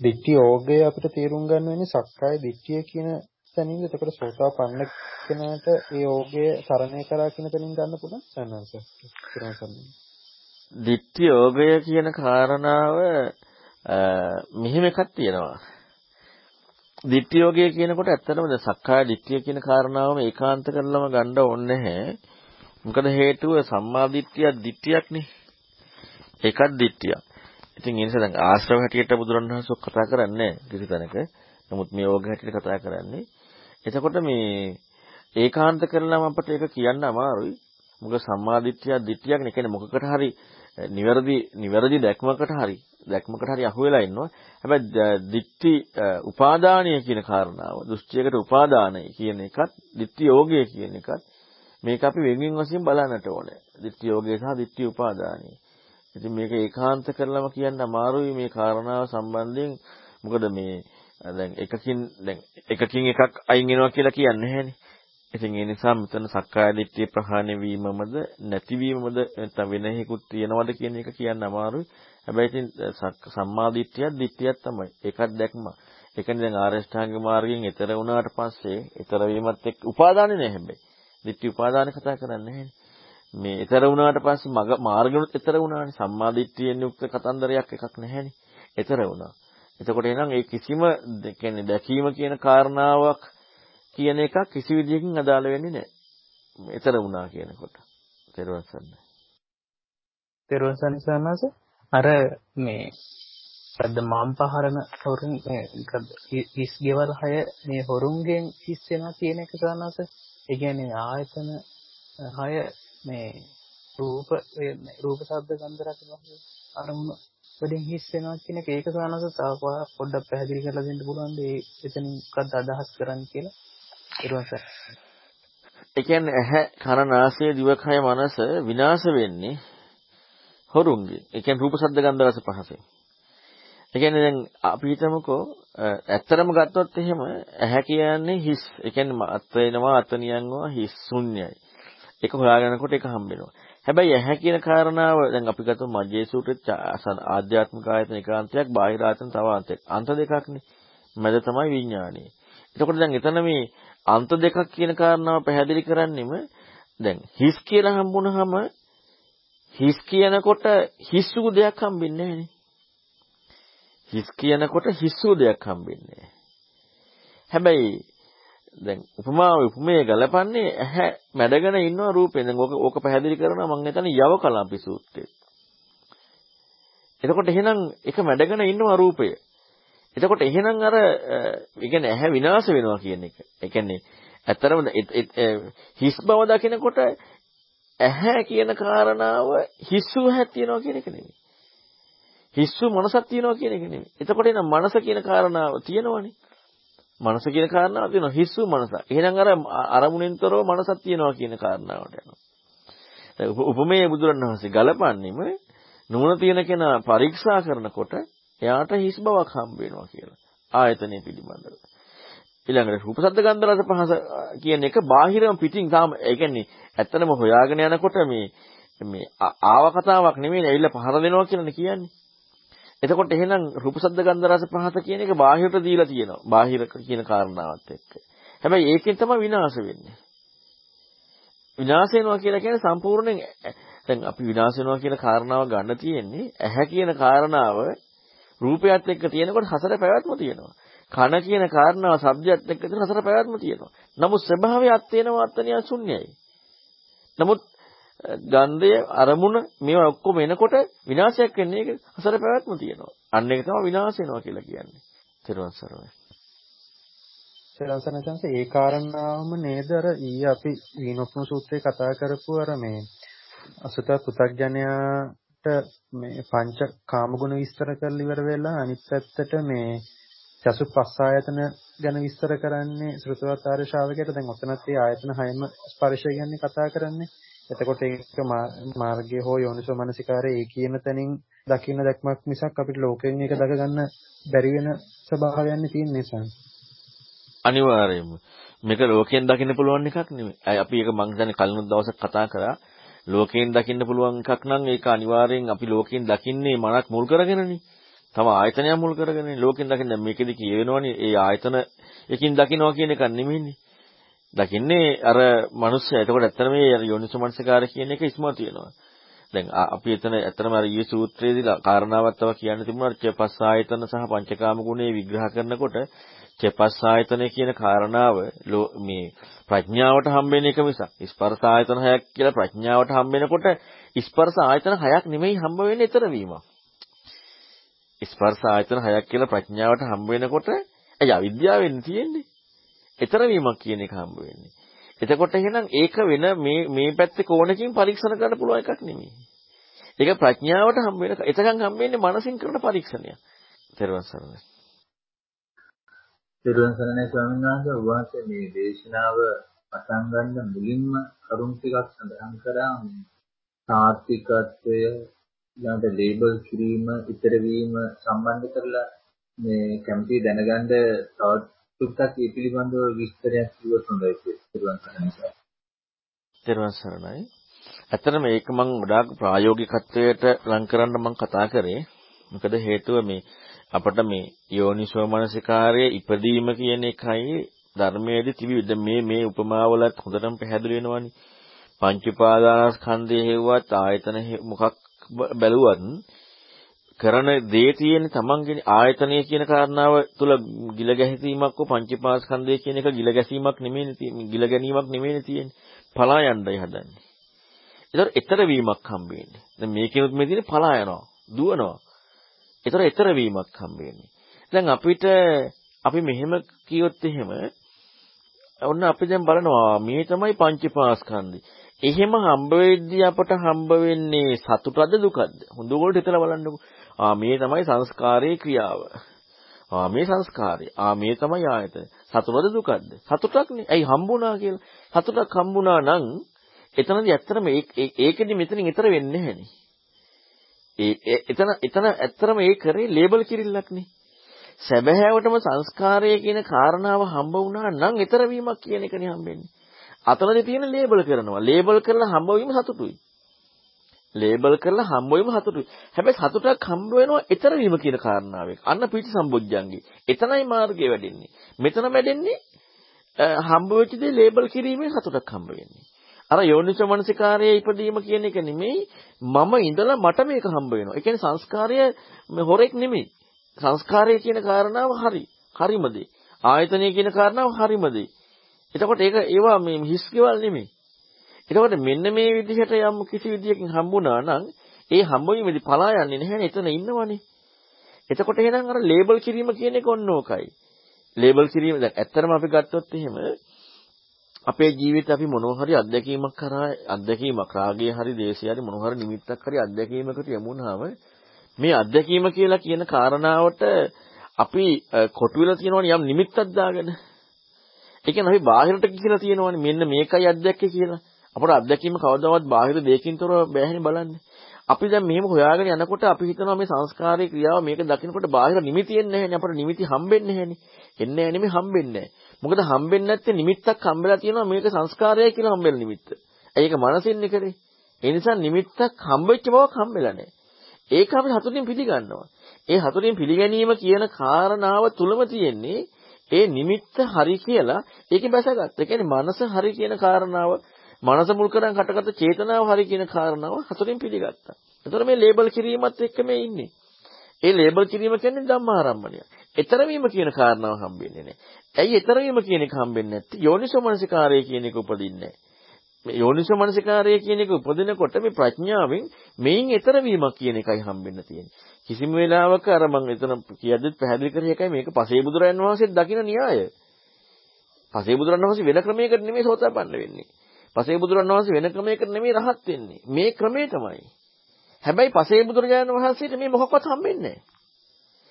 දිට්ඨි යෝගය අපිට තේරුම් ගන්න වෙන්නේ සක්කාය දිට්ඨිය කියන තැනින්ද එතකොට සෝතාපන්න කෙනාට ඒ යෝගය තරණය කරා කියන තැනින් ගන්න පුළුවන්? සන්නස දිට්ඨි යෝගය කියන කාරණාව මෙහෙම එකක් තියෙනවා. දිට්ඨි යෝගය කියනකොට ඇත්තටම දැන් සක්කාය දිට්ඨිය කියන කාරණාවම ඒකාන්ත කරලම ගන්න ඕනේ නැහැ. මොකද හේතුව සම්මා දිට්ඨිය දිට්ඨියක්නේ. ඒකත් දිට්ඨියක්. ඉතින් ඒ නිසා දැන් ආශ්‍රව හැටියට බුදුරණවහන්සේ කතා කරන්නේ කිසි තැනක. නමුත් මේ යෝග හැටියට කතා කරන්නේ එතකොට මේ ඒකාන්ත කරලම අපිට ඒක කියන්න අමාරුයි. මොකද සම්මාදිට්ඨිය දිට්ඨියක් නේ කියන්නේ මොකකට හරි නිවැරදි නිවැරදි දැක්මකට හරි දැක්මකට හරි අහු වෙලා ඉන්නවා. හැබැයි දිට්ඨි උපාදානීය කියන කාරණාව දෘෂ්ටියකට උපාදානයි කියන එකත් දිට්ඨි යෝගය කියන එකත් මේක අපි වෙන්වෙන් වශයෙන් බලන්නට ඕනේ. දිට්ඨි යෝගය සහ දිට්ඨි උපාදානයි. ඉතින් මේක ඒකාන්ත කරලම කියන්න අමාරුයි මේ කාරණාව සම්බන්ධයෙන්. මොකද මේ Ah, දැන් එකකින් දැන් එකකින් එකක් අයින් වෙනවා කියලා කියන්නේ නැහැනේ. ඉතින් ඒ නිසා මෙතන සක්කාය දිට්ඨිය ප්‍රහාණය වීමමද නැතිවීමමද නැත්නම් වෙන හේකුත් තියනවද කියන එක කියන්න අමාරුයි. හැබැයි ඉතින් සම්මා දිට්ඨියක් දිට්ඨියක් තමයි. ඒකත් දැක්ම. ඒ කියන්නේ දැන් ආරෂ්ඨාංග මාර්ගයෙන් ඈතර වුණාට පස්සේ ඈතර වීමත් එක්ක උපාදානෙ නෑ හැබැයි. දිට්ඨි උපාදාන කතා කරන්නේ නැහැනේ. මේ ඈතර වුණාට පස්සේ මග මාර්ගෙනුත් ඈතර වුණානේ. සම්මා දිට්ඨියෙන් යුක්ත කතන්දරයක් එකක් නැහැනේ. ඈතර වුණා. එතකොට එහෙනම් ඒ කිසිම කියන්නේ දැකීම කියන කාරණාවක් කියන එක කිසි විදියකින් අදාළ වෙන්නේ නැහැ. ඊතර වුණා කියනකොට. තෙරුවන් සරණයි. තෙරුවන් සරණයි අර මේ සද්ද මාම් පහරන හොරුන් හිස් ගෙවල් හය මේ හොරුන්ගෙන් හිස් වෙනවා කියන එක සානස ඒ කියන්නේ ආයතන හය මේ රූප රූප ශබ්ද ගන්ධ රස අරමුණු වලින් හිස් වෙනවා කියන එක ඒක සානස තව පොඩ්ඩක් පැහැදිලි කරලා දෙන්න පුළුවන්ද ඒ එතනින් මොකක්ද අදහස් කරන්නේ කියලා ඊට ඒ කියන්නේ ඇහැ කන නාසය දිවකය මනස විනාශ වෙන්නේ හොරුන්ගේ. ඒ කියන්නේ රූප ශබ්ද ගන්ධ රස පහසෙන්. ඒ කියන්නේ දැන් අපි හිතමුකෝ ඇත්තරම ගත්තොත් එහෙම ඇහැ කියන්නේ හිස්. ඒ කියන්නේ අත් වෙනවා අත නියන්නවා හිස් ශුන්‍යයි. ඒක හොයාගන්නකොට ඒක හම්බ වෙනවා. හැබැයි ඇහැ කියන කාරණාව දැන් අපි ගත්තොත් මජ්ජේ සූත්‍රයේ ආධ්‍යාත්මික ආයතන ඒකාන්තයක් බාහිර ආයතන තව අන්තයක්. අන්ත දෙකක්නේ. මැද තමයි විඥානය. එතකොට දැන් එතන මේ අන්ත දෙකක් කියන කාරණාව පැහැදිලි කරන්නෙම දැන් හිස් කියලා හම්බුනහම හිස් කියනකොට හිස්සු දෙයක් හම්බෙන්නේ නැහැ හිස් කියනකොට හිස්සු දෙයක් හම්බෙන්නේ හැබැයි දැන් උපමාව උපමේය ගලපන්නේ ඇහැ මැඩගෙන ඉන්නවා රූපේ. දැන් ඕක ඕක පැහැදිලි කරනවා මම හිතන්නේ යව කලාපි සූත්‍රයේ. එතකොට එහෙනම් ඒක මැඩගෙන ඉන්නවා රූපය. එතකොට එහෙනම් අර ඒ කියන්නේ ඇහැ විනාශ වෙනවා කියන එක. ඒ කියන්නේ ඇත්තරම හිස් බව දකිනකොට ඇහැ කියන කාරණාව හිස්සු හැක් තියනවා කියන එක නෙමෙයි. හිස්සු මනසක් තියනවා කියන එක නෙමෙයි. එතකොට එන මනස කියන කාරණාව තියෙනවනේ. මනස කියන කාරණාව තියෙනවා හිස්සු මනස. එහෙනම් අර අරමුණෙන්තරව මනසක් තියෙනවා කියන කාරණාවට යනවා. උපමේය බුදුරණවහන්සේ ගලපන්නේම නුවණ තියෙන කෙනා පරීක්ෂා කරනකොට එයාට හිස් බවක් හම්බ වෙනවා කියලා. ආයතනය පිළිබඳව. ඊළඟට රූප ශබ්ද ගන්ධ රස පහස කියන එක බාහිරම පිටින් තාම ඒ කියන්නේ ඇත්තනම හොයාගෙන යනකොට මේ මේ ආව කතාවක් නෙමෙයි ඇවිල්ලා පහර දෙනවා කියලානේ කියන්නේ. එතකොට එහෙනම් රූප ශබ්ද ගන්ධ රස පහස කියන එක බාහිරට දීලා තියෙනවා. බාහිර කියන කාරණාවත් එක්ක. හැබැයි ඒකෙන් තමයි විනාශ වෙන්නේ. විනාශ වෙනවා කියලා කියන්නේ සම්පූර්ණයෙන් දැන් අපි විනාශ වෙනවා කියන කාරණාව ගන්න තියෙන්නේ ඇහැ කියන කාරණාව රූපයත් එක්ක තියෙනකොට හතර පැවැත්ම තියෙනවා. කන කියන කාරණාව ශබ්දයත් එක්ක තියෙන හතර පැවැත්ම තියෙනවා. නමුත් ස්වභාවය අත් වෙනවා අත්නිය ශුන්‍යයි. නමුත් ගන්ධය අරමුණ මේවා ඔක්කොම එනකොට විනාශයක් වෙන්නේ ඒක හතර පැවැත්ම තියෙනවා. අන්න ඒක තමයි විනාශ වෙනවා කියලා කියන්නේ. ත්‍රිවන් සරණයි. සරසන chance ඒ කාරණාවම නේද අර ඊ අපි විනෝපන සූත්‍රයේ කතා කරපු අර මේ අසුත පු탁ජනයාට මේ පංච කාමගුණ විස්තර කරලා ඉවර වෙලා අනිත් පැත්තට මේ චසු පස්සායතන ගැන විස්තර කරන්නේ ශ්‍රුතවතාර ශ්‍රාවකයට දැන් ඔතනත් ඒ ආයතන හයම ස්පර්ශය ගැන කතා කරන්නේ. එතකොට ඒක මාර්ගය හෝ යෝනිසෝ මනසිකාරය ඒ කියන තැනින් දකින්න දැක්මක් මිසක් අපිට ලෝකයෙන් ඒක දක ගන්න බැරි වෙන ස්වභාවයන් තියෙන නිසා. අනිවාර්යයෙන්ම මේක ලෝකයෙන් දකින්න පුළුවන් එකක් නෙමෙයි. අපි ඒක මං හිතන්නේ කලිනුත් දවසක් කතා කරා. ලෝකයෙන් දකින්න පුළුවන් එකක් නම් ඒක අනිවාර්යෙන් අපි ලෝකයෙන් දකින්නේ මනක් මුල් කරගෙනනේ. තම ආයතනය මුල් කරගෙන ලෝකෙන් දකින්න මේකෙදි කියවෙනවනේ ඒ ආයතන එකකින් දකින්නවා කියන එක නෙමෙයිනේ. දකින්නේ අර මිනිස්සයා. එතකොට ඇත්තට මේ යෝනිසමනසකාර කියන එක ඉස්මතු වෙනවා. දැන් අපි එතන ඇත්තටම අර ඊයේ සූත්‍රයේදී කාරණාවක් තව කියන්න තිබුණා චපස් ආයතන සහ පංචකාම ගුණේ විග්‍රහ කරනකොට චපස් ආයතන කියන කාරණාව මේ ප්‍රඥාවට හම්බෙන එක මිසක් ස්පර්ශ ආයතන හයක් කියලා ප්‍රඥාවට හම්බෙනකොට ස්පර්ශ ආයතන හයක් නෙමෙයි හම්බ වෙන්නේ ඊතර වීමක්. ස්පර්ශ ආයතන හයක් කියලා ප්‍රඥාවට හම්බ වෙනකොට ඇයි අවිද්‍යාවෙන් තියෙන්නේ? ඊතර වීමක් කියන එක හම්බ වෙන්නේ. එතකොට එහෙනම් ඒක වෙන මේ මේ පැත්තේ කෝණකින් පරීක්ෂණ කරන්න පුළුවන් එකක් නෙමෙයි. ඒක ප්‍රඥාවට හම්බ වෙන එතකන් හම්බ වෙන්නේ මනසින් කරන පරීක්ෂණයක්. ත්‍රිවන් සරණයි. ත්‍රිවන් සරණයි ස්වාමීන් වහන්සේ ඔබ වහන්සේ මේ දේශනාව පටන් ගන්න මුලින්ම කරුණු ටිකක් සඳහන් කරා තාත්විකත්වය ඊළඟට ලේබල් කිරීම, ඉතර වීම සම්බන්ධ කරලා මේ කැමති දැනගන්න තවත් ටිකක් ඒ පිළිබඳව විස්තරයක් කිව්වොත් හොඳයි කියලා. තෙරුවන් සරණයි. ඇත්තටම මේක මම ගොඩාක් ප්‍රායෝගිකත්වයට ලං කරන්න මම කතා කරේ. මොකද හේතුව මේ අපිට මේ යෝනිසෝ මනසිකාරයේ ඉපදීම කියන එකයි ධර්මයේදී තිබි මේ මේ උපමාවලත් හොඳටම පැහැදිලි වෙනවනේ. පංච උපාදානස්කන්ධය හේවත් ආයතන මොකක් බැලුවත් කරන දේ තියෙන තමන්ගේ ආයතනය කියන කාරණාව තුල ගිල ගැසීමක් හෝ පංචපාස්කන්ධය කියන එක ගිල ගැසීමක් නෙමෙයි තියෙන්නේ. ගිල ගැනීමක් නෙමෙයි තියෙන්නේ. පලා යන්නයි හදන්නේ. ඒතර ඊතර වීමක් හම්බ වෙන්නේ. දැන් මේකෙනුත් මේ තියෙන්නේ පලා යනවා, දුවනවා. ඒතර ඊතර වීමක් හම්බ වෙන්නේ. දැන් අපිට අපි මෙහෙම කියොත් එහෙම ඔන්න අපි දැන් බලනවා මේ තමයි පංචපාස්කන්ධය. එහෙම හම්බ වෙද්දී අපට හම්බ වෙන්නේ සතුටද දුකද? හොඳට හිතලා බලන්නකෝ. ආ මේ තමයි සංස්කාරයේ ක්‍රියාව. ආ මේ සංස්කාරය. ආ මේ තමයි ආයතන. සතුටද දුකද? සතුටක්නේ. ඇයි හම්බුණා කියලා. සතුටක් හම්බුණා නම් එතනදී ඇත්තටම ඒකෙදි මෙතනින් ඊතර වෙන්නේ නැහනේ. ඒ එතන එතන ඇත්තටම ඒ කරේ ලේබල් කිරිල්ලක්නේ. සැබෑවටම සංස්කාරය කියන කාරණාව හම්බ වුණා නම් ඊතර වීමක් කියන එකනේ හම්බෙන්නේ. අතනදී තියෙන ලේබල් කරනවා. ලේබල් කරලා හම්බ වීම සතුටුයි. ලේබල් කරලා හම්බ වීම සතුටුයි. හැබැයි සතුටක් හම්බ වෙනවා ඊතර වීම කියන කාරණාවෙන්. අන්න පිටි සම්බොජ්ජංගේ. එතනයි මාර්ගය වැඩෙන්නේ. මෙතන වැඩෙන්නේ හම්බ වෙච්ච දේ ලේබල් කිරීමෙන් සතුටක් හම්බ වෙන්නේ. අර යෝනිස මනසිකාරයේ ඉපදීම කියන එක නෙමෙයි මම ඉඳලා මට මේක හම්බ වෙනවා. ඒ කියන්නේ සංස්කාරය හොරෙක් නෙමෙයි. සංස්කාරය කියන කාරණාව හරි. හරිම දේ. ආයතනය කියන කාරණාව හරිම දේ. එතකොට ඒක ඒවා මේ හිස් ගෙවල් නෙමෙයි. එතකොට මෙන්න මේ විදිහට යම් කිසි විදියකින් හම්බුණා නම් ඒ හම්බවීමේදී පලා යන්නේ නැහැ එතන ඉන්නවනේ. එතකොට එහෙනම් අර ලේබල් කිරීම කියන එක ඔන්න ඕකයි. ලේබල් කිරීම දැන් ඇත්තටම අපි ගත්තොත් එහෙම අපේ ජීවිතේ අපි මොනවා හරි අත්දැකීමක් කරා අත්දැකීමක් රාගය හරි දේශය හරි මොනවා හරි නිමිත්තක් හරි අත්දැකීමකට යමුනහම මේ අත්දැකීම කියලා කියන කාරණාවට අපි කොටු වෙලා තියෙනවනේ යම් නිමිත්තක් දාගෙන. ඒ කියන්නේ අපි බාහිරට කියලා තියෙනවනේ මෙන්න මේකයි අත්දැක්කේ කියලා. අපේ අත්දැකීම කවදාවත් බාහිර දෙයකින් තොරව බෑහෙනේ බලන්නේ. අපි දැන් මෙහෙම හොයාගෙන යනකොට අපි හිතනවා මේ සංස්කාරයේ ක්‍රියාව මේක දකිනකොට බාහිර නිමිති එන්නේ නැහැනේ අපට නිමිති හම්බෙන්නේ නැහැනේ. එන්නේ නැහැ නෙමෙයි හම්බෙන්නේ නැහැ. මොකද හම්බෙන්නේ නැත්තේ නිමිත්තක් හම්බෙලා තියෙනවා මේක සංස්කාරයයි කියලා හම්බෙන නිමිත්ත. ඒක මනසින්නේ කරේ. ඒ නිසා නිමිත්තක් හම්බෙච්ච බවක් හම්බෙලා නැහැ. ඒක අපි හතුටින් පිළිගන්නවා. ඒ හතුටින් පිළිගැනීම කියන කාරණාව තුලම තියෙන්නේ ඒ නිමිත්ත හරි කියලා ඒකේ බැසගත්ත. ඒ කියන්නේ මනස හරි කියන කාරණාව මනස මුල් කරන් කටගත චේතනාව හරි කියන කාරණාව හතුටින් පිළිගත්තා. එතකොට මේ ලේබල් කිරීමත් එක්ක මේ ඉන්නේ. ඒ ලේබල් කිරීම කියන්නේ ධම්මාරම්මණය. ඊතර වීම කියන කාරණාව හම්බෙන්නේ නැහැ. ඇයි ඊතර වීම කියන එක හම්බෙන්නේ නැත්තේ? යෝනිසෝ මනසිකාරය කියන එක උපදින්නේ නැහැ. යෝනිසෝ මනසිකාරය කියන එක උපදිනකොට මේ ප්‍රඥාවෙන් මේන් ඊතර වීමක් කියන එකයි හම්බෙන්න තියෙන්නේ. කිසිම වෙලාවක අර මම එතන කියද්දිත් පැහැදිලි කරේ එකයි මේක පසේ බුදුරයන් වහන්සේ දකින්න න්‍යාය. පසේ බුදුරන් වහන්සේ වෙන ක්‍රමයකට නෙමෙයි සෝතාපන්න වෙන්නේ. පසේ බුදුරන් වහන්සේ වෙන ක්‍රමයකට නෙමෙයි රහත් වෙන්නේ. මේ ක්‍රමේ තමයි. හැබැයි පසේ බුදුරජාණන් වහන්සේට මේ මොකක්වත් හම්බෙන්නේ නැහැ.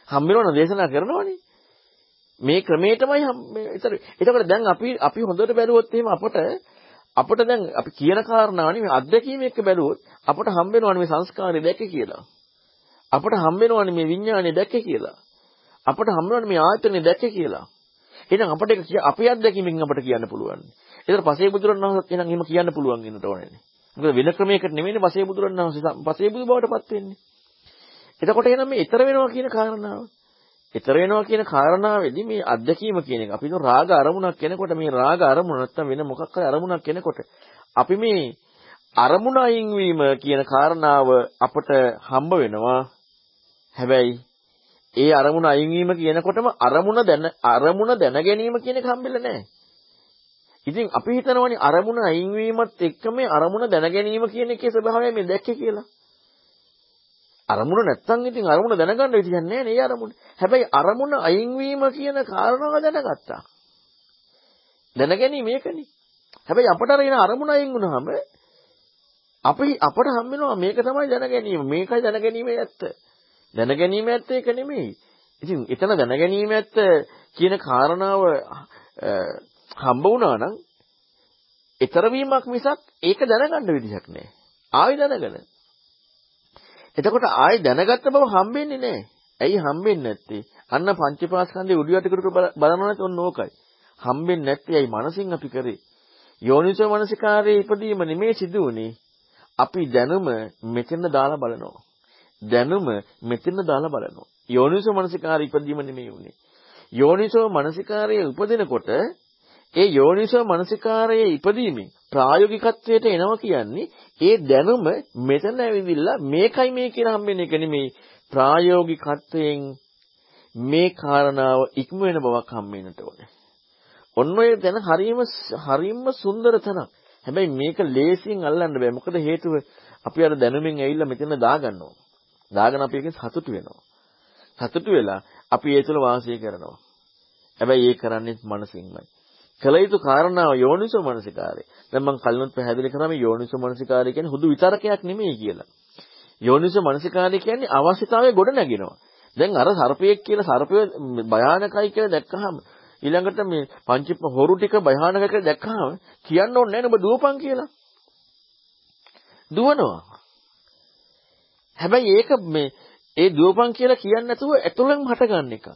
හම්බෙනවන දේශනා කරනවනේ. මේ ක්‍රමයටමයි ඒතර එතකොට දැන් අපි අපි හොඳට බැලුවොත් එහෙම අපට අපිට දැන් අපි කියන කාරණාවනේ මේ අත්දැකීම එක්ක බැලුවොත් අපට හම්බෙනවනේ මේ සංස්කාරය දැක්කේ කියලා. අපට හම්බෙනවනේ මේ විඥානය දැක්කේ කියලා. අපට හම්බෙනවනේ මේ ආයතනෙ දැක්කේ කියලා. එහෙනම් අපිට අපේ අත්දැකීමෙන් අපට කියන්න පුළුවන්. ඒතර පසේ බුදුරණවහන්සේත් එහෙනම් එහෙම කියන්න පුළුවන් වෙනට ඕනේ. මොකද වෙන ක්‍රමයකට නෙමෙයිනේ පසේ බුදුරණවහන්සේ පසේ බුදු බවටපත් වෙන්නේ. එතකොට එහෙනම් මේ ඊතර වෙනවා කියන කාරණාව. ඊතර වෙනවා කියන කාරණාවේදී මේ අත්දැකීම කියන එක අපි රාග අරමුණක් කෙනකොට මේ රාග අරමුණ නැත්තම් වෙන මොකක් හරි අරමුණක් කෙනකොට අපි මේ අරමුණ අයින් වීම කියන කාරණාව අපට හම්බ වෙනවා. හැබැයි ඒ අරමුණ අයින් වීම කියනකොටම අරමුණ දැන අරමුණ දැන ගැනීම කියන එක හම්බෙලා නැහැ. ඉතින් අපි හිතනවානේ අරමුණ අයින් වීමත් එක්ක මේ අරමුණ දැන ගැනීම කියන එකේ ස්වභාවය මේ දැක්කේ කියලා. අරමුණ නැත්තම් ඉතින් අරමුණ දැනගන්න විදියක් නැහැ නේ අරමුණ. හැබැයි අරමුණ අයින් වීම කියන කාරණාව දැනගත්තා. දැනගැනීම මේකනේ. හැබැයි අපට අර එන අරමුණ අයින් වුණාම අපි අපට හම් වෙනවා මේක තමයි දැනගැනීම. මේකයි දැනගැනීමේ ඇත්ත. දැනගැනීම ඇත්ත ඒක නෙමෙයි. ඉතින් එතන දැනගැනීම ඇත්ත කියන කාරණාව හම්බ වුණා නම් ඊතර වීමක් මිසක් ඒක දැනගන්න විදිහක් නැහැ. ආයෙ දැනගන්න. එතකොට ආයෙ දැනගත්ත බව හම්බෙන්නේ නැහැ. ඇයි හම්බෙන්නේ නැත්තේ? අන්න පංචපාස්කන්ධේ උඩියට කර බලනවත් ඔන්න ඕකයි. හම්බෙන්නේ නැත්තේ ඇයි මනසින් අපි කරේ? යෝනිසෝ මනසිකාරයේ ඉපදීම නෙමේ සිදුුනේ. අපි දැනුම මෙතන දාලා බලනවා. දැනුම මෙතන දාලා බලනවා. යෝනිසෝ මනසිකාරය ඉපදීම නෙමෙයි උනේ. යෝනිසෝ මනසිකාරයේ උපදිනකොට ඒ යෝනිසෝ මනසිකාරයේ ඉපදීමෙන් ප්‍රායෝගිකත්වයට එනවා කියන්නේ ඒ දැනුම මෙතන ඇවිදිලා මේකයි මේ කියලා හම්බෙන එක නෙමෙයි ප්‍රායෝගිකත්වයෙන් මේ කාරණාව ඉක්ම වෙන බවක් හම්බෙන්නට ඕනේ. ඔන්න ඔය දැන හරීම හරීම සුන්දර තැනක්. හැබැයි මේක ලේසියෙන් අල්ලන්න බෑ. මොකද හේතුව අපි අර දැනුමින් ඇවිල්ලා මෙතන දාගන්නවා. දාගෙන අපි එකෙන් සතුටු වෙනවා. සතුටු වෙලා අපි ඒ තුළ වාසය කරනවා. හැබැයි ඒ කරන්නේ මනසින්මයි. කල යුතු කාරණාව යෝනිසෝ මනසිකාරය. දැන් මම කලිනුත් පැහැදිලි කරා මේ යෝනිසෝ මනසිකාරය කියන්නේ හුදු විතරකයක් නෙමෙයි කියලා. යෝනිසෝ මනසිකාරය කියන්නේ අවශ්‍යතාවය ගොඩ නැගෙනවා. දැන් අර සර්පයෙක් කියලා සර්පය භයානකයි කියලා දැක්කහම ඊළඟට මේ පංච හොරු ටික භයානක කියලා දැක්කහම කියන්න ඕනේ නැහැ නේ ඔබ දුවපන් කියලා. දුවනවා. හැබැයි ඒක මේ ඒ දුවපන් කියලා කියන්නේ නැතුව ඇතුළෙන් හටගන්න එක.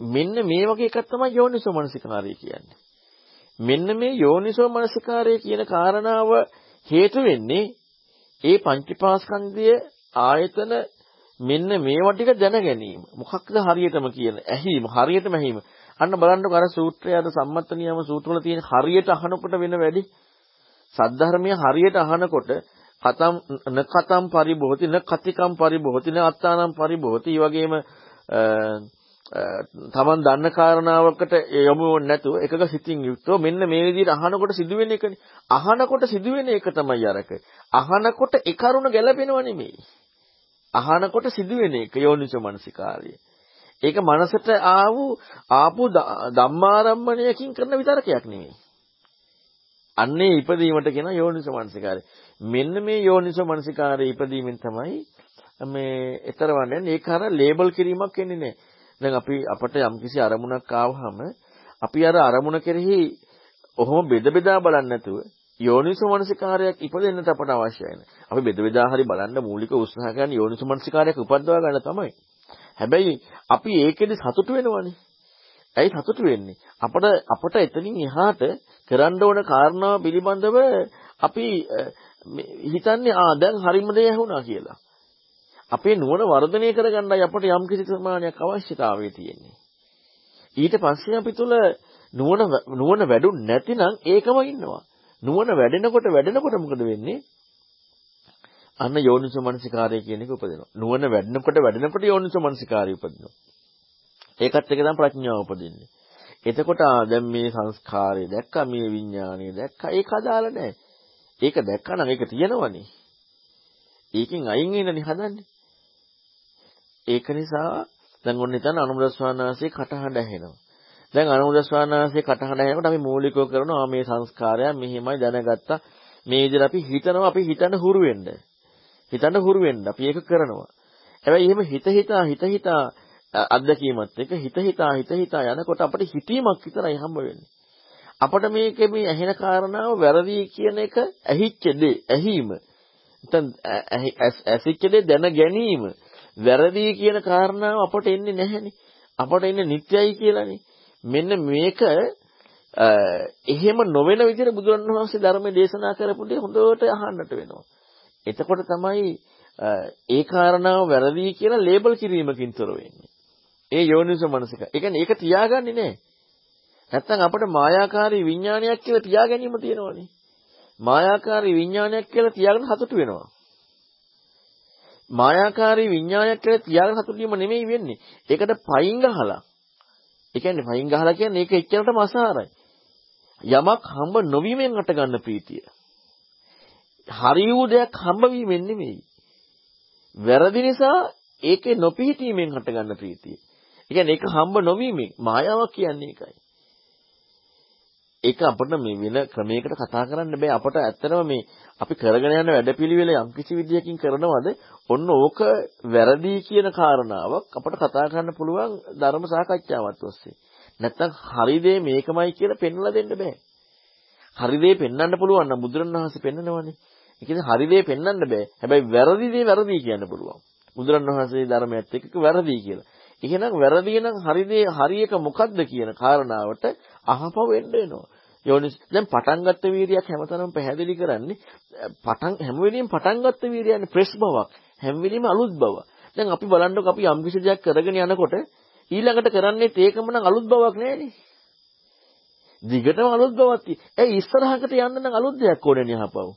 මෙන්න මේ වගේ එකක් තමයි යෝනිසෝ මනසිකාරය කියන්නේ. මෙන්න මේ යෝනිසෝ මනසිකාරය කියන කාරණාව හේතු වෙන්නේ ඒ පංචපාස්කන්ධය ආයතන මෙන්න මේවා ටික දැන ගැනීම. මොකක්ද හරියටම කියන ඇහිීම හරියටම ඇහිීම. අන්න බලන්නකො අර සූත්‍රය අද සම්මත නියම සූත්‍රවල තියෙන හරියට අහනකොට වෙන වැඩි සද්ධර්මය හරියට අහනකොට කතම් න කතම් පරිභෝති න කතිකම් පරිභෝති න අත්තානම් පරිභෝති වගේම තමන් දන්න කාරණාවකට යොමු නැතුව එකක සිතින් යුක්තව මෙන්න මේ විදිහට අහනකොට සිදුවෙන එකනේ. අහනකොට සිදුවෙන එක තමයි අරක. අහනකොට ඒ කරුණ ගැලපෙනව නෙමෙයි. අහනකොට සිදුවෙන එක යෝනිසෝ මනසිකාරය ඒක මනසට ආවු ආපු ධම්මාරම්මණයකින් කරන විතරකයක් නෙමෙයි. අන්නේ ඉපදීමට කියන යෝනිසෝ මනසිකාරය. මෙන්න මේ යෝනිසෝ මනසිකාරය ඉපදීමෙන් තමයි මේ ඊතරවන්නේ ඒක අර ලේබල් කිරීමක් වෙන්නේ නැහැ. දැන් අපි අපට යම්කිසි අරමුණක් ආවහම අපි අර අරමුණ කෙරෙහි ඔහොම බෙද බෙදා බලන්නේ නැතුව යෝනිසෝ මනසිකාරයක් ඉපදෙන්නට අපට අවශ්‍යයි නේ. අපි බෙද බෙදා හරි බලන්න මූලික උත්සාහ කරන යෝනිසෝ මනසිකාරයක් උපද්දවා ගන්න තමයි. හැබැයි අපි ඒකෙදි සතුටු වෙනවනේ. ඇයි සතුටු වෙන්නේ? අපට අපට එතනින් එහාට කරන්න ඕන කාරණාව පිළිබඳව අපි හිතන්නේ ආ දැන් හරිම දේ ඇහුණා කියලා. අපේ නුවණ වර්ධනය කරගන්නයි අපට යම් කිසි ප්‍රමාණයක් අවශ්‍යතාවය තියෙන්නේ. ඊට පස්සේ අපි තුල නුවණ නුවණ වැඩුන් නැතිනම් ඒකම ඉන්නවා. නුවණ වැඩෙනකොට වැඩෙනකොට මොකද වෙන්නේ? අන්න යෝනිසෝ මනසිකාරය කියන එක උපදිනවා. නුවණ වැඩෙනකොට වැඩෙනකොට යෝනිසෝ මනසිකාරය උපදිනවා. ඒකත් එක තමයි ප්‍රඥාව උපදින්නේ. එතකොට දැන් මේ සංස්කාරය දැක්කා මේ විඥානය දැක්කා ඒක අදාළ නැහැ. ඒක දැක්කා නම් ඒක තියෙනවනේ. ඒකෙන් අයින් වෙන්නනේ හදන්නේ. ඒක නිසා දැන් ඔන්න හිතන්න අනුමුදස්වානාසේ කටහඬ ඇහෙනවා. දැන් අනුමුදස්වානාසේ කටහඬ ඇහෙනකොට අපි මූලිකව කරනවා මේ සංස්කාරය මෙහිමයි දැනගත්තා. මේ විදිහට අපි හිතනවා අපි හිතන්න හුරු වෙන්න. හිතන්න හුරු වෙන්න අපි ඒක කරනවා. හැබැයි එහෙම හිත හිතා හිත හිතා අත්දැකීමත් එක්ක හිත හිතා හිත හිතා යනකොට අපිට හිතීමක් විතරයි හම්බ වෙන්නේ. අපිට මේකේ මේ ඇහෙන කාරණාව වැරදි කියන එක ඇහිච්ච දේ ඇහිම. නැත්නම් ඇසිච්ච දේ දැන ගැනීම වැරදි කියන කාරණාව අපට එන්නේ නැහැනේ. අපට එන්නේ නිත්‍යයි කියලානේ. මෙන්න මේක එහෙම නොවන විදිහට බුදුරණවහන්සේ ධර්මයේ දේශනා කරපු දේ හොඳට අහන්නට වෙනවා. එතකොට තමයි ඒ කාරණාව වැරදි කියලා ලේබල් කිරීමකින් තොර වෙන්නේ. ඒ යෝනිසෝ මනසික. ඒ කියන්නේ ඒක තියාගන්නේ නැහැ. නැත්තම් අපිට මායාකාරී විඥානයක් කියලා තියාගැනීම තියෙනවනේ. මායාකාරී විඥානයක් කියලා තියාගෙන සතුටු වෙනවා. මායාකාරී විඥානයක් කියලා තියාගෙන සතුටු වීම නෙමෙයි වෙන්නේ. ඒකට පයින් ගහලා. ඒ කියන්නේ පයින් ගහලා කියන්නේ ඒක එච්චරටම අසාරයි. යමක් හම්බ නොවීමෙන් අට ගන්න ප්‍රීතිය. හරි වූ දෙයක් හම්බ වීමෙන් නෙමෙයි. වැරදි නිසා ඒකේ නොපිහිටීමෙන් හට ගන්න ප්‍රීතිය. ඒ කියන්නේ ඒක හම්බ නොවීමෙන් මායාවක් කියන්නේ ඒකයි. ඒක අපිට මේ වෙන ක්‍රමයකට කතා කරන්න බෑ. අපට ඇත්තටම මේ අපි කරගෙන යන වැඩපිළිවෙල යම් කිසි විදියකින් කරනවද ඔන්න ඕක වැරදි කියන කාරණාවක් අපට කතා කරන්න පුළුවන් ධර්ම සාකච්ඡාවක් ඔස්සේ. නැත්තම් හරි දේ මේකමයි කියලා පෙන්වලා දෙන්න බෑ. හරි දේ පෙන්වන්න පුළුවන් නම් බුදුරණවහන්සේ පෙන්නනවනේ. ඒ කියන්නේ හරි දේ පෙන්වන්න බෑ. හැබැයි වැරදි දේ වැරදි කියන්න පුළුවන්. බුදුරණවහන්සේ ධර්මයත් එක්ක වැරදි කියලා. එහෙනම් වැරදි නම් හරි දේ හරි එක මොකද්ද කියන කාරණාවට අහපව වෙන්න වෙනවා. යෝනිස් දැන් පටන් ගත්ත වීර්යයක් හැමතැනම පැහැදිලි කරන්නේ පටන් හැම වෙලෙම පටන් ගත්ත වීර්යයන්නේ ප්‍රෙස් බවක් හැම වෙලෙම අලුත් බව. දැන් අපි බලන්නකො අපි යම් කිසි දෙයක් කරගෙන යනකොට ඊළඟට කරන්නේ ඒකම නම් අලුත් බවක් නෑනේ. දිගටම අලුත් බවක් තියෙයි. ඒ ඉස්සරහකට යන්න නම් අලුත් දෙයක් ඕනේ නේ අහපව.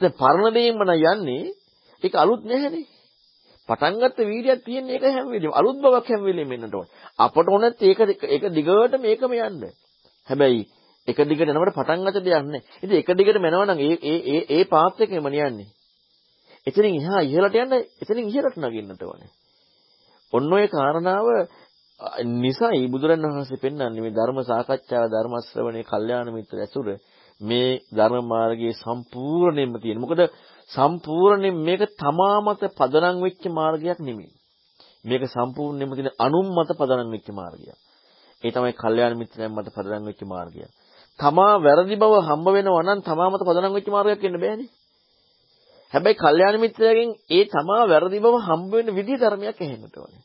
දැන් පරණ දෙයින්ම නම් යන්නේ ඒක අලුත් නැහැනේ. පටන් ගත්ත වීර්යයක් තියෙන එක හැම වෙලෙම අලුත් බවක් හැම වෙලෙම එන්නට ඕනේ. අපට ඕනෙත් ඒක ඒක දිගට මේකම යන්න. හැබැයි එක දිගට යනකොට පටන් ගන්න දෙයක් නැහැ. ඉතින් එක දිගට යනවා නම් ඒ ඒ ඒ ඒ පාත් එකේම නියන්නේ. එතනින් එහා ඉහළට යන්න එතනින් ඉහළට නගින්නට ඕනේ. ඔන්න ඔය කාරණාව නිසයි බුදුරණවහන්සේ පෙන්වන්නේ මේ ධර්ම සාකච්ඡාව ධර්ම ශ්‍රවණේ කල්යාණ මිත්‍ර ඇසුර මේ ධර්ම මාර්ගයේ සම්පූර්ණයෙන්ම තියෙන. මොකද සම්පූර්ණයෙන් මේක තමා මත පදනම් වෙච්ච මාර්ගයක් නෙමෙයි. මේක සම්පූර්ණයෙන්ම තියෙන අනුම් මත පදනම් වෙච්ච මාර්ගයක්. ඒ තමයි කල්යාණ මිත්‍රයන් මත පදනම් වෙච්ච මාර්ගය. තමා වැරදි බව හම්බ වෙනවා නම් තමා මත පදනම් වෙච්ච මාර්ගයක් වෙන්න බෑනේ. හැබැයි කල්යාණ මිත්‍රයගෙන් ඒ තමා වැරදි බව හම්බ වෙන විදිහ ධර්මයක් ඇහෙන්නට ඕනේ.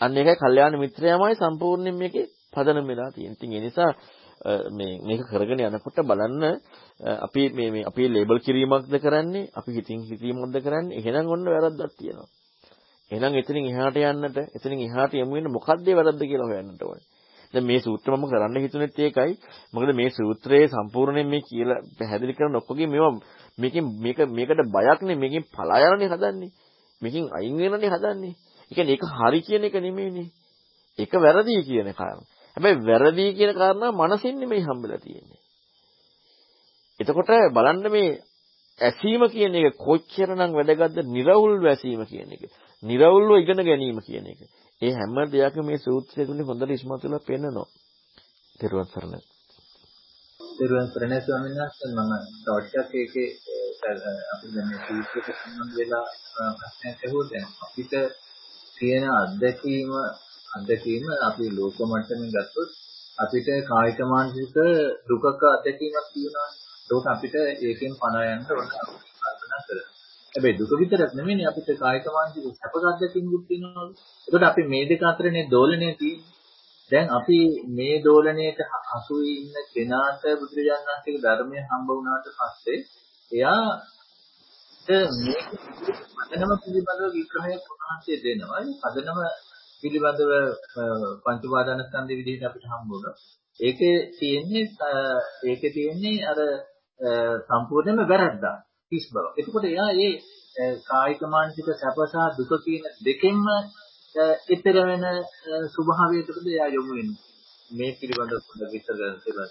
අන්න ඒකයි කල්යාණ මිත්‍රයාමයි සම්පූර්ණයෙන් මේකේ පදනම් වෙලා තියෙන්නේ. ඉතින් ඒ නිසා මේ මේක කරගෙන යනකොට බලන්න අපි මේ මේ අපි ලේබල් කිරීමක්ද කරන්නේ අපි හිතින් හිතීමක්ද කරන්නේ එහෙනම් ඔන්න වැරද්දක් තියෙනවා. එහෙනම් එතනින් එහාට යන්නට එතනින් එහාට යමු වෙන මොකක්ද වැරද්ද කියලා හොයන්නට ඕනේ. දැන් මේ සූත්‍ර මම කරන්න හිතුනේත් ඒකයි. මොකද මේ සූත්‍රයේ සම්පූර්ණයෙන් මේ කියලා පැහැදිලි කරන ඔක්කොගේ මේවා මේකෙන් මේක මේකට බයක් නේ මේකෙන් පලා යනනේ හදන්නේ. මේකෙන් අයින් වෙනනේ හදන්නේ. ඒ කියන්නේ ඒක හරි කියන එක නෙමෙයිනේ. ඒක වැරදි කියන කාරණා. හැබැයි වැරදි කියන කාරණා මනසින් නෙමෙයි හම්බෙලා තියෙන්නේ. එතකොට බලන්න මේ ඇසීම කියන එක කොච්චරනම් වැදගත්ද නිර්වුල් වැසීම කියන එක. නිර්වුල්ව ඉගෙන ගැනීම කියන එක. ඒ හැම දෙයක්ම මේ සූත්‍රය තුලින් හොඳට ඉස්මතු වෙලා පෙන්නනවා. ත්‍රිවන් සරණයි. දරුවන් සරණයි ස්වාමීන් වහන්සේ මම ටොට්ටක් ඒකේ අපි දැන් මේ සූත්‍රයට සම්බන්ධ වෙලා ප්‍රශ්නයක් අහුවා දැන් අපිට තියෙන අත්දැකීම අත්දැකීම අපි ලෝක මට්ටමින් ගත්තොත් අපිට කායික මානසික දුකක අත්දැකීමක් තියෙනවා. ඒක අපිට ඒකෙන් පණ යන්න ඕන කල්පනා කරලා. හැබැයි දුක විතරක් නෙමෙයි අපිට කායික මානසික සැප අත්දැකීම්කුත් තියෙනවා. ඒකට අපි මේ දෙක අතරනේ දෝලණය තියෙන්නේ. දැන් අපි මේ දෝලණයට හසු ඉන්න කෙනාට බුදුරජාණන් වහන්සේගේ ධර්මය හම්බ වුණාට පස්සේ එයාට මේ පදනම පිළිබඳව විග්‍රහයක් උන්වහන්සේ දෙනවා. ඒ පදනම පිළිබඳව පංච උපාදාන ස්කන්ධ විදිහට අපිට හම්බ වුණා. ඒකේ තියෙන්නේ ඒකේ තියෙන්නේ අර සම්පූර්ණයෙන්ම වැරද්දා කිස් බව. එතකොට එයා ඒ කායික මානසික සැප සහ දුක කියන දෙකෙන්ම ඊතර වෙන ස්වභාවයකටද එයා යොමු වෙන්නේ. මේ පිළිබඳව පොඩ්ඩක් විස්තර කරන්න තිබුණා.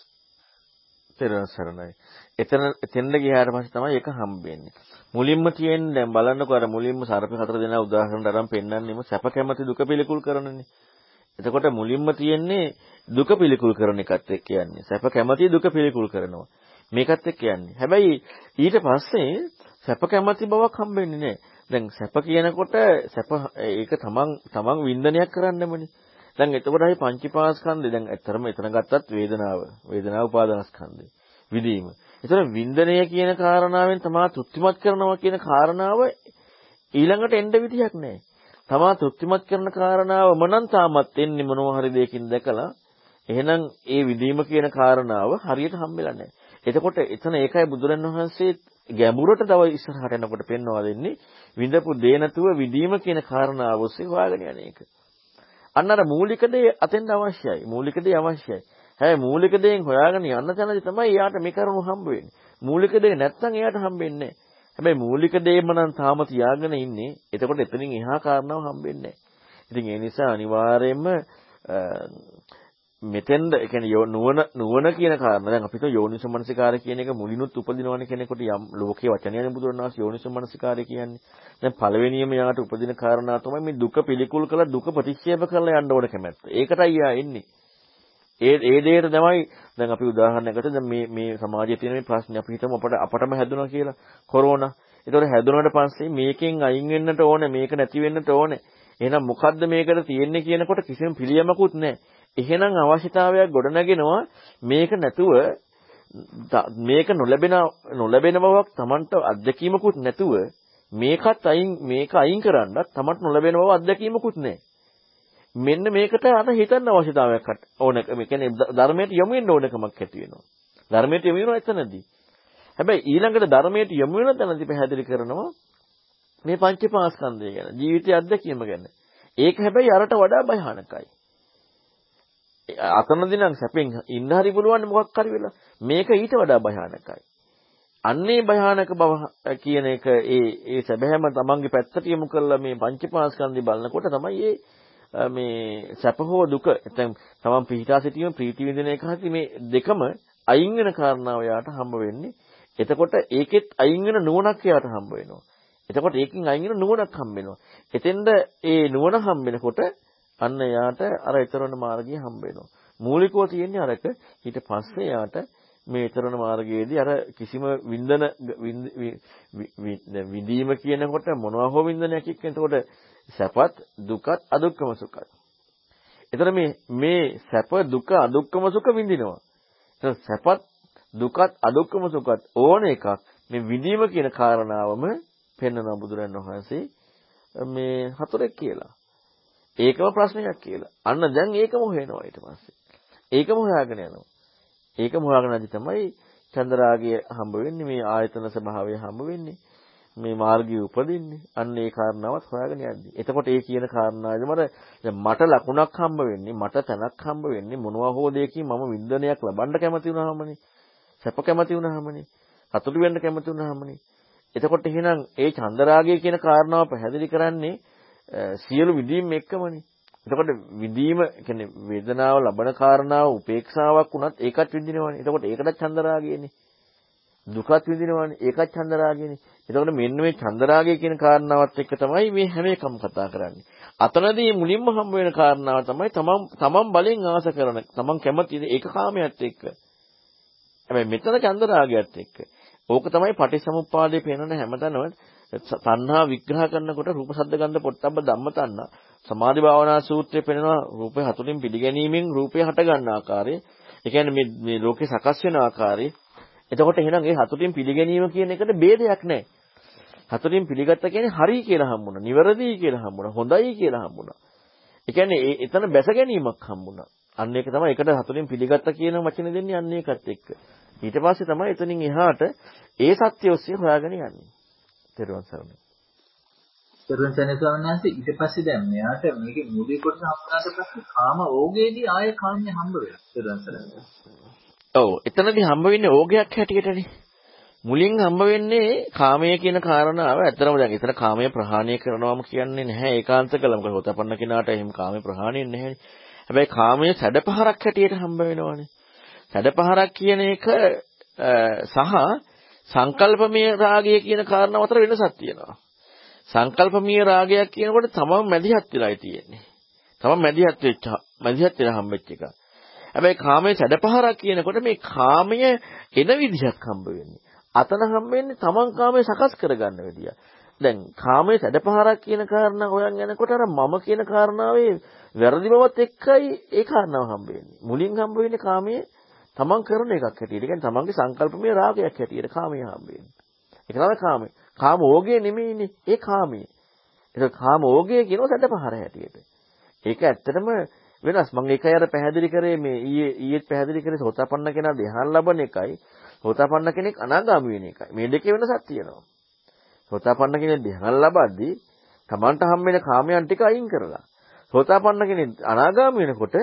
තෙරුවන් සරණයි. එතන එතෙන්ද ගියාට පස්සේ තමයි ඒක හම්බෙන්නේ. මුලින්ම තියෙන්නේ දැන් බලන්නකෝ අර මුලින්ම සර්ප හතර දෙනා උදාහරණ අරන් පෙන්නන්නෙම සැප කැමති දුක පිළිකුල් කරනනේ. එතකොට මුලින්ම තියෙන්නේ දුක පිළිකුල් කරන එකත් එක්ක යන්නේ. සැප කැමති දුක පිළිකුල් කරනවා. මේකත් එක්ක යන්නේ. හැබැයි ඊට පස්සේ සැප කැමති බවක් හම්බෙන්නේ නැහැ. දැන් සැප කියනකොට සැප ඒක තමන් තමන් වින්දනයක් කරන්නමනේ. දැන් එතකොට අපි පංචීපාස්කන්ධය දැන් ඇත්තරම එතන ගත්තත් වේදනාව. වේදනාව උපාදානස්කන්ධය. විදීම. ඒතර වින්දනය කියන කාරණාවෙන් තමා තෘප්තිමත් කරනවා කියන කාරණාව ඊළඟට එන්න විදියක් නැහැ. තමා තෘප්තිමත් කරන කාරණාව මනන් තාමත් එන්නේ මොනවා හරි දෙයකින් දැකලා එහෙනම් ඒ විදීම කියන කාරණාව හරියට හම්බෙලා නැහැ. එතකොට එතන ඒකයි බුදුරණවහන්සේ ගැඹුරට තව ඉස්සරහට යනකොට පෙන්වා දෙන්නේ විඳපු දේ නැතුව විදීම කියන කාරණාව ඔස්සේ හොයාගෙන යන එක. අන්න අර මූලික දේ අතෙන්ද අවශ්‍යයි. මූලික දේ අවශ්‍යයි. හැබැයි මූලික දේෙන් හොයාගෙන යන්න තැනදී තමයි එයාට මේ කරුණු හම්බ වෙන්නේ. මූලික දේ නැත්තම් එයාට හම්බෙන්නේ නැහැ. හැබැයි මූලික දේම නම් තාම තියාගෙන ඉන්නේ. එතකොට එතනින් එහා කාරණාව හම්බෙන්නේ නැහැ. ඉතින් ඒ නිසා අනිවාර්යයෙන්ම මෙතෙන්ද ඒ කියන්නේ නුවණ නුවණ කියන කාරණා දැන් අපිට යෝනිසමනසිකාරය කියන එක මුලිනුත් උපදිනවනේ කෙනෙකුට යම් ලෝකේ වචනයනේ බුදුරණාහි යෝනිසමනසිකාරය කියන්නේ. දැන් පළවෙනියම යාට උපදින කාරණා තමයි මේ දුක පිළිකුල් කළ දුක ප්‍රතික්ෂේප කරලා යන්න ඕන කැමැත්ත. ඒකටයි යා එන්නේ. ඒ ඒ දෙයට තමයි දැන් අපි උදාහරණයකට දැන් මේ මේ සමාජයේ තියෙන මේ ප්‍රශ්නේ අපි හිතමු අපට අපටම හැදුණා කියලා කොරෝනා. ඒතකොට හැදුණාට පස්සේ මේකෙන් අයින් වෙන්නට ඕනේ මේක නැති වෙන්නට ඕනේ. එහෙනම් මොකද්ද මේකට තියෙන්නේ කියනකොට කිසිම පිළියමකුත් නැහැ. එහෙනම් අවශ්‍යතාවයක් ගොඩනගෙනවා මේක නැතුව මේක නොලැබෙන නොලැබෙන බවක් Tamanට අත්දැකීමකුත් නැතුව මේකත් අයින් මේක අයින් කරන්නත් Tamanට නොලැබෙන බව අත්දැකීමකුත් නැහැ. මෙන්න මේකට අර හිතන්න අවශ්‍යතාවයක් ඕන. මේ කියන්නේ ධර්මයට යොමු වෙන්න ඕනකමක් ඇති වෙනවා. ධර්මයට යොමු වෙනවා එතනදී. හැබැයි ඊළඟට ධර්මයට යොමු වෙන තැනදී පැහැදිලි කරනවා මේ පංචපාස්කන්ධය ගැන, ජීවිතය අත්දැකීම ගැන. ඒක හැබැයි අරට වඩා භයානකයි. අතනදී නම් සැපෙන් ඉන්න හරි පුළුවන් මොකක් හරි වෙලා මේක ඊට වඩා භයානකයි. අන්නේ භයානක බව කියන එක ඒ ඒ සැබෑම තමන්ගේ පැත්තට යොමු කරලා මේ පංචපාස්කන්ධය බලනකොට තමයි ඒ මේ සැප හෝ දුක නැත්නම් තමන් පිහිටා සිටීම ප්‍රීති විඳින එක හරි මේ දෙකම අයින් වෙන කාරණාව යාට හම්බ වෙන්නේ. එතකොට ඒකෙත් අයින් වෙන නුවණක් යාට හම්බ වෙනවා. එතකොට ඒකෙන් අයින් වෙන නුවණක් හම්බ වෙනවා. එතෙන්ද ඒ නුවණ හම්බ වෙනකොට අන්න එයාට අර ඊතරණ මාර්ගය හම්බ වෙනවා. මූලිකව තියෙන්නේ අරක ඊට පස්සේ එයාට මේ ඊතරණ මාර්ගයේදී අර කිසිම වින්දන විඳීම කියනකොට මොනවා හෝ වින්දනයක් එක්ක එතකොට සැපත් දුකත් අදුක්කම සුඛත්. එතන මේ මේ සැප දුක අදුක්කම සුඛ විඳිනවා. එතන සැපත් දුකත් අදුක්කම සුඛත් ඕන එකක් මේ විඳීම කියන කාරණාවම පෙන්වන බුදුරන් වහන්සේ මේ හතරක් කියලා. ඒකම ප්‍රශ්නයක් කියලා. අන්න දැන් ඒකම හොයනවා ඊට පස්සේ. ඒකම හොයාගෙන යනවා. ඒකම හොයාගෙන යද්දි තමයි චන්ද්‍රාගය හම්බ වෙන්නේ මේ ආයතන ස්වභාවය හම්බ වෙන්නේ. මේ මාර්ගය උපදින්නේ. අන්න ඒ කාරණාවත් හොයාගෙන යද්දි. එතකොට ඒ කියන කාරණාවේම මට ලකුණක් හම්බ වෙන්නේ, මට තැනක් හම්බ වෙන්නේ මොනවා හෝ දෙයකින් මම වින්දනයක් ලබන්න කැමති වුණාමනේ. සැප කැමති වුණාමනේ. සතුටු වෙන්න කැමති වුණාමනේ. එතකොට එහෙනම් ඒ චන්දරාගය කියන කාරණාව පැහැදිලි කරන්නේ සියලු විදීම් එක්කමනේ. එතකොට විදීම කියන්නේ වේදනාව ලබන කාරණාව උපේක්ෂාවක් වුණත් ඒකත් විඳිනවනේ. එතකොට ඒකටත් චන්දරාගයනේ. දුකත් විඳිනවනේ. ඒකත් චන්දරාගයනේ. එතකොට මෙන්න මේ චන්දරාගය කියන කාරණාවත් එක්ක තමයි මේ හැම එකම කතා කරන්නේ. අතනදී මුලින්ම හම්බ වෙන කාරණාව තමයි තමන් තමන් බලෙන් ආස කරන, තමන් කැමති ඒක කාමයට එක්ක. හැබැයි මෙතන චන්ද රාගයත් එක්ක. ඕක තමයි පටිසමුප්පාදේ පේනන හැමතැනම තණ්හා විග්‍රහ කරනකොට රූප ශබ්ද ගන්ධ පොට්ටබ්බ ධම්ම තණ්හා සමාධි භාවනා සූත්‍රයේ පෙනෙනවා රූපේ හතුලින් පිළිගැනීමෙන් රූපය හට ගන්න ආකාරය. ඒ කියන්නේ මේ මේ ලෝකේ සකස් වෙන ආකාරය. එතකොට එහෙනම් ඒ හතුලින් පිළිගැනීම කියන එකට ભેදයක් නැහැ. හතුලින් පිළිගත්ත කියන්නේ හරි කියලා හම්බුණා. නිවැරදි කියලා හම්බුණා. හොඳයි කියලා හම්බුණා. ඒ කියන්නේ ඒ එතන බැස ගැනීමක් හම්බුණා. අන්න ඒක තමයි එකට හතුලින් පිළිගත්ත කියන වචනේ දෙන්නේ අන්න ඒකත් එක්ක. ඊට පස්සේ තමයි එතනින් එහාට ඒ සත්‍ය ඔස්සේ හොයාගෙන යන්නේ. තෙරුවන් සරණයි. තෙරුවන් සරණයි ස්වාමීන් වහන්සේ ඊට පස්සේ දැන් මෙයාට මේකේ මූලික කොටස හම්බුනාට පස්සේ කාම ඕගේදී ආය කාමයේ හම්බ වෙනවා. තෙරුවන් සරණයි. ඔව් එතනදී හම්බ වෙන්නේ ඕගයක් හැටියටනේ. මුලින් හම්බ වෙන්නේ කාමය කියන කාරණාව ඇත්තටම දැන් එතන කාමය ප්‍රහාණය කරනවාම කියන්නේ නැහැ ඒකාන්ත කළා. මොකද හොතපන්න කෙනාට එහෙම කාමය ප්‍රහාණය නැහැ. හැබැයි කාමය සැඩපහරක් හැටියට හම්බ වෙනවානේ. සැඩපහරක් කියන එක සහ සංකල්පමය රාගය කියන කාරණාව අතර වෙනසක් තියෙනවා. සංකල්පමීය රාගයක් කියනකොට තමම මැදිහත් වෙලායි තියෙන්නේ. තමම මැදිහත් වෙච්ච මැදිහත් වෙලා හම්බෙච්ච එක. හැබැයි කාමයේ සැඩපහරක් කියනකොට මේ කාමය එන විදිහක් හම්බ වෙන්නේ. අතන හම්බ වෙන්නේ තමන් කාමයේ සකස් කරගන්න විදිය. දැන් කාමයේ සැඩපහරක් කියන කාරණා හොයන් යනකොට අර මම කියන කාරණාවේ වැරදි බවත් එක්කයි ඒ කාරණාව හම්බ වෙන්නේ. මුලින් හම්බ වෙන්නේ කාමයේ තමන් කරන එකක් හැටියට. ඒ කියන්නේ තමන්ගේ සංකල්පමය රාගයක් හැටියට කාමයේ හම්බ වෙන්නේ. ඒක තමයි කාමය. කාම ඕගය නෙමෙයිනේ. ඒ කාමයේ. ඒක කාම ඕගය කියනවා සැඩපහර හැටියට. ඒක ඇත්තටම වෙනස්. මම ඒකයි අර පැහැදිලි කරේ මේ ඊයේ ඊයේත් පැහැදිලි කරේ සෝතාපන්න කෙනා ධ්‍යාන ලබන එකයි සෝතාපන්න කෙනෙක් අනාගාමී වෙන එකයි. මේ දෙකේ වෙනසක් තියෙනවා. සෝතාපන්න කෙනෙක් ධ්‍යාන ලබද්දී Tamanට හම්බෙන කාමයන් ටික අයින් කරලා සෝතාපන්න කෙනෙක් අනාගාමී වෙනකොට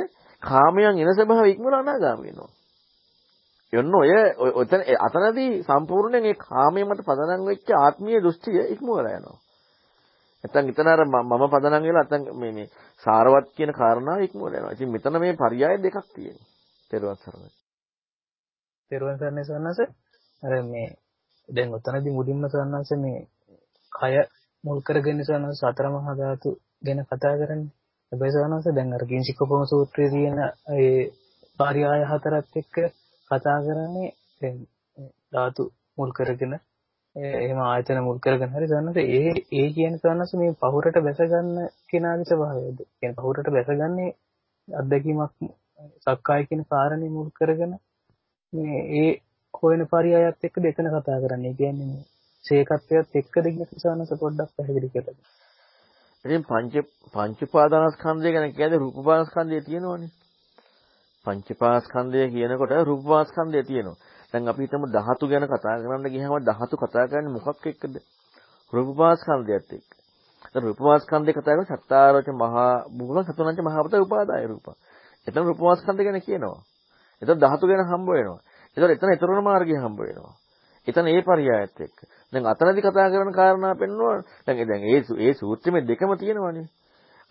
කාමයන් එන ස්වභාවය ඉක්මන අනාගාමී වෙනවා. යොන්න ඔය ඔතන අතනදී සම්පූර්ණයෙන් ඒ කාමයේමට පදනම් වෙච්ච ආත්මීය දෘෂ්ටිය ඉක්මවලා යනවා. නැත්තම් ඉතන අර මම පදනම් වෙලා නැත්තම් මේ මේ සාරවත් කියන කාරණාව ඉක්මවලා යනවා. ඉතින් මෙතන මේ පරයය දෙකක් තියෙනවා. තෙරුවන් සරණයි. තෙරුවන් සරණයි සන්නස. අර මේ දැන් ඔතනදී මුලින්ම සන්නස මේ කය මුල් කරගෙන සන්නස සතර මහා ධාතු ගැන කතා කරන්නේ. හැබැයි සන්නස දැන් අර කිංචිකපම සූත්‍රයේ තියෙන ඒ පරයය හතරත් එක්ක කතා කරන්නේ දැන් ධාතු මුල් කරගෙන එහෙම ආයතන මුල් කරගෙන හරි සන්නස ඒ ඒ කියන සන්නස මේ පහුරට බැස ගන්න කෙනාගේ ස්වභාවයද කියන්නේ පහුරට බැසගන්නේ අත්දැකීමක් සක්කාය කියන කාරණේ මුල් කරගෙන මේ ඒ හොයන පරියායත් එක්ක දෙතන කතා කරන්නේ? කියන්නේ ශේකත්වයත් එක්කද කියන සන්නස පොඩ්ඩක් පැහැදිලි කරලා ඉතින් පංච පංච උපාදානස්කන්ධය ගැන කියන්නේ රූප උපාදානස්කන්ධය තියෙනවනේ. පංචපාස්කන්ධය කියනකොට රූපපාස්කන්ධය තියෙනවා. දැන් අපි හිතමු ධාතු ගැන කතා කරන්න ගියාම ධාතු කතා කරන්නේ මොකක් එක්කද? රූපපාස්කන්ධයත් එක්ක. දැන් රූපපාස්කන්ධය කතා කරන්නේ සත්තාරච මහා භූත සතුනංච මහවත උපාදාය රූප. එතන රූපපාස්කන්ධය ගැන කියනවා. එතන ධාතු ගැන හම්බ වෙනවා. එතන එතන ඊතරණ මාර්ගය හම්බ වෙනවා. එතන ඒ පරයයත් එක්ක. දැන් අතනදි කතා කරන කාරණා පෙන්වනවා. දැන් දැන් ඒ ඒ සූත්‍රෙමේ දෙකම තියෙනවානේ.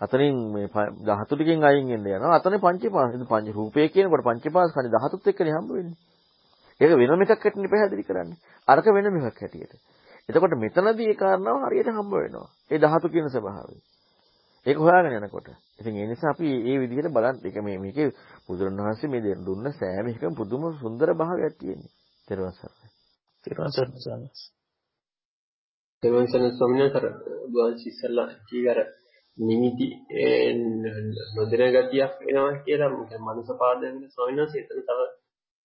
අතනින් මේ ධාතු ටිකෙන් අයින් වෙන්න යනවා. අතනේ පංචපාස. පංච රූපය කියනකොට පංචපාස කන්නේ ධාතුත් එක්කනේ හම්බ වෙන්නේ. ඒක වෙනම එකක් හැටියට පැහැදිලි කරන්නේ. අරක වෙනම එකක් හැටියට. එතකොට මෙතනදී ඒ කාරණාව හරියට හම්බ වෙනවා. ඒ ධාතු කියන ස්වභාවය. ඒක හොයාගෙන යනකොට. ඉතින් ඒ නිසා අපි මේ විදිහට බලන්න ඒක මේ මේකේ බුදුරණවහන්සේ මේ දුන්න සෑම එකම පුදුම සුන්දර භාවයක් තියෙනවා. ත්‍රිවංශ සරණයි. ත්‍රිවංශ සරණයි. ත්‍රිවංශ ස්වාමීන් වහන්සේ බුදුන්සි ඉස්සල්ලා කීකර නිමිති නොදෙන ගතියක් එනවා කියලා මනස පාදගෙන ස්වාමීන් වහන්සේ එතන තව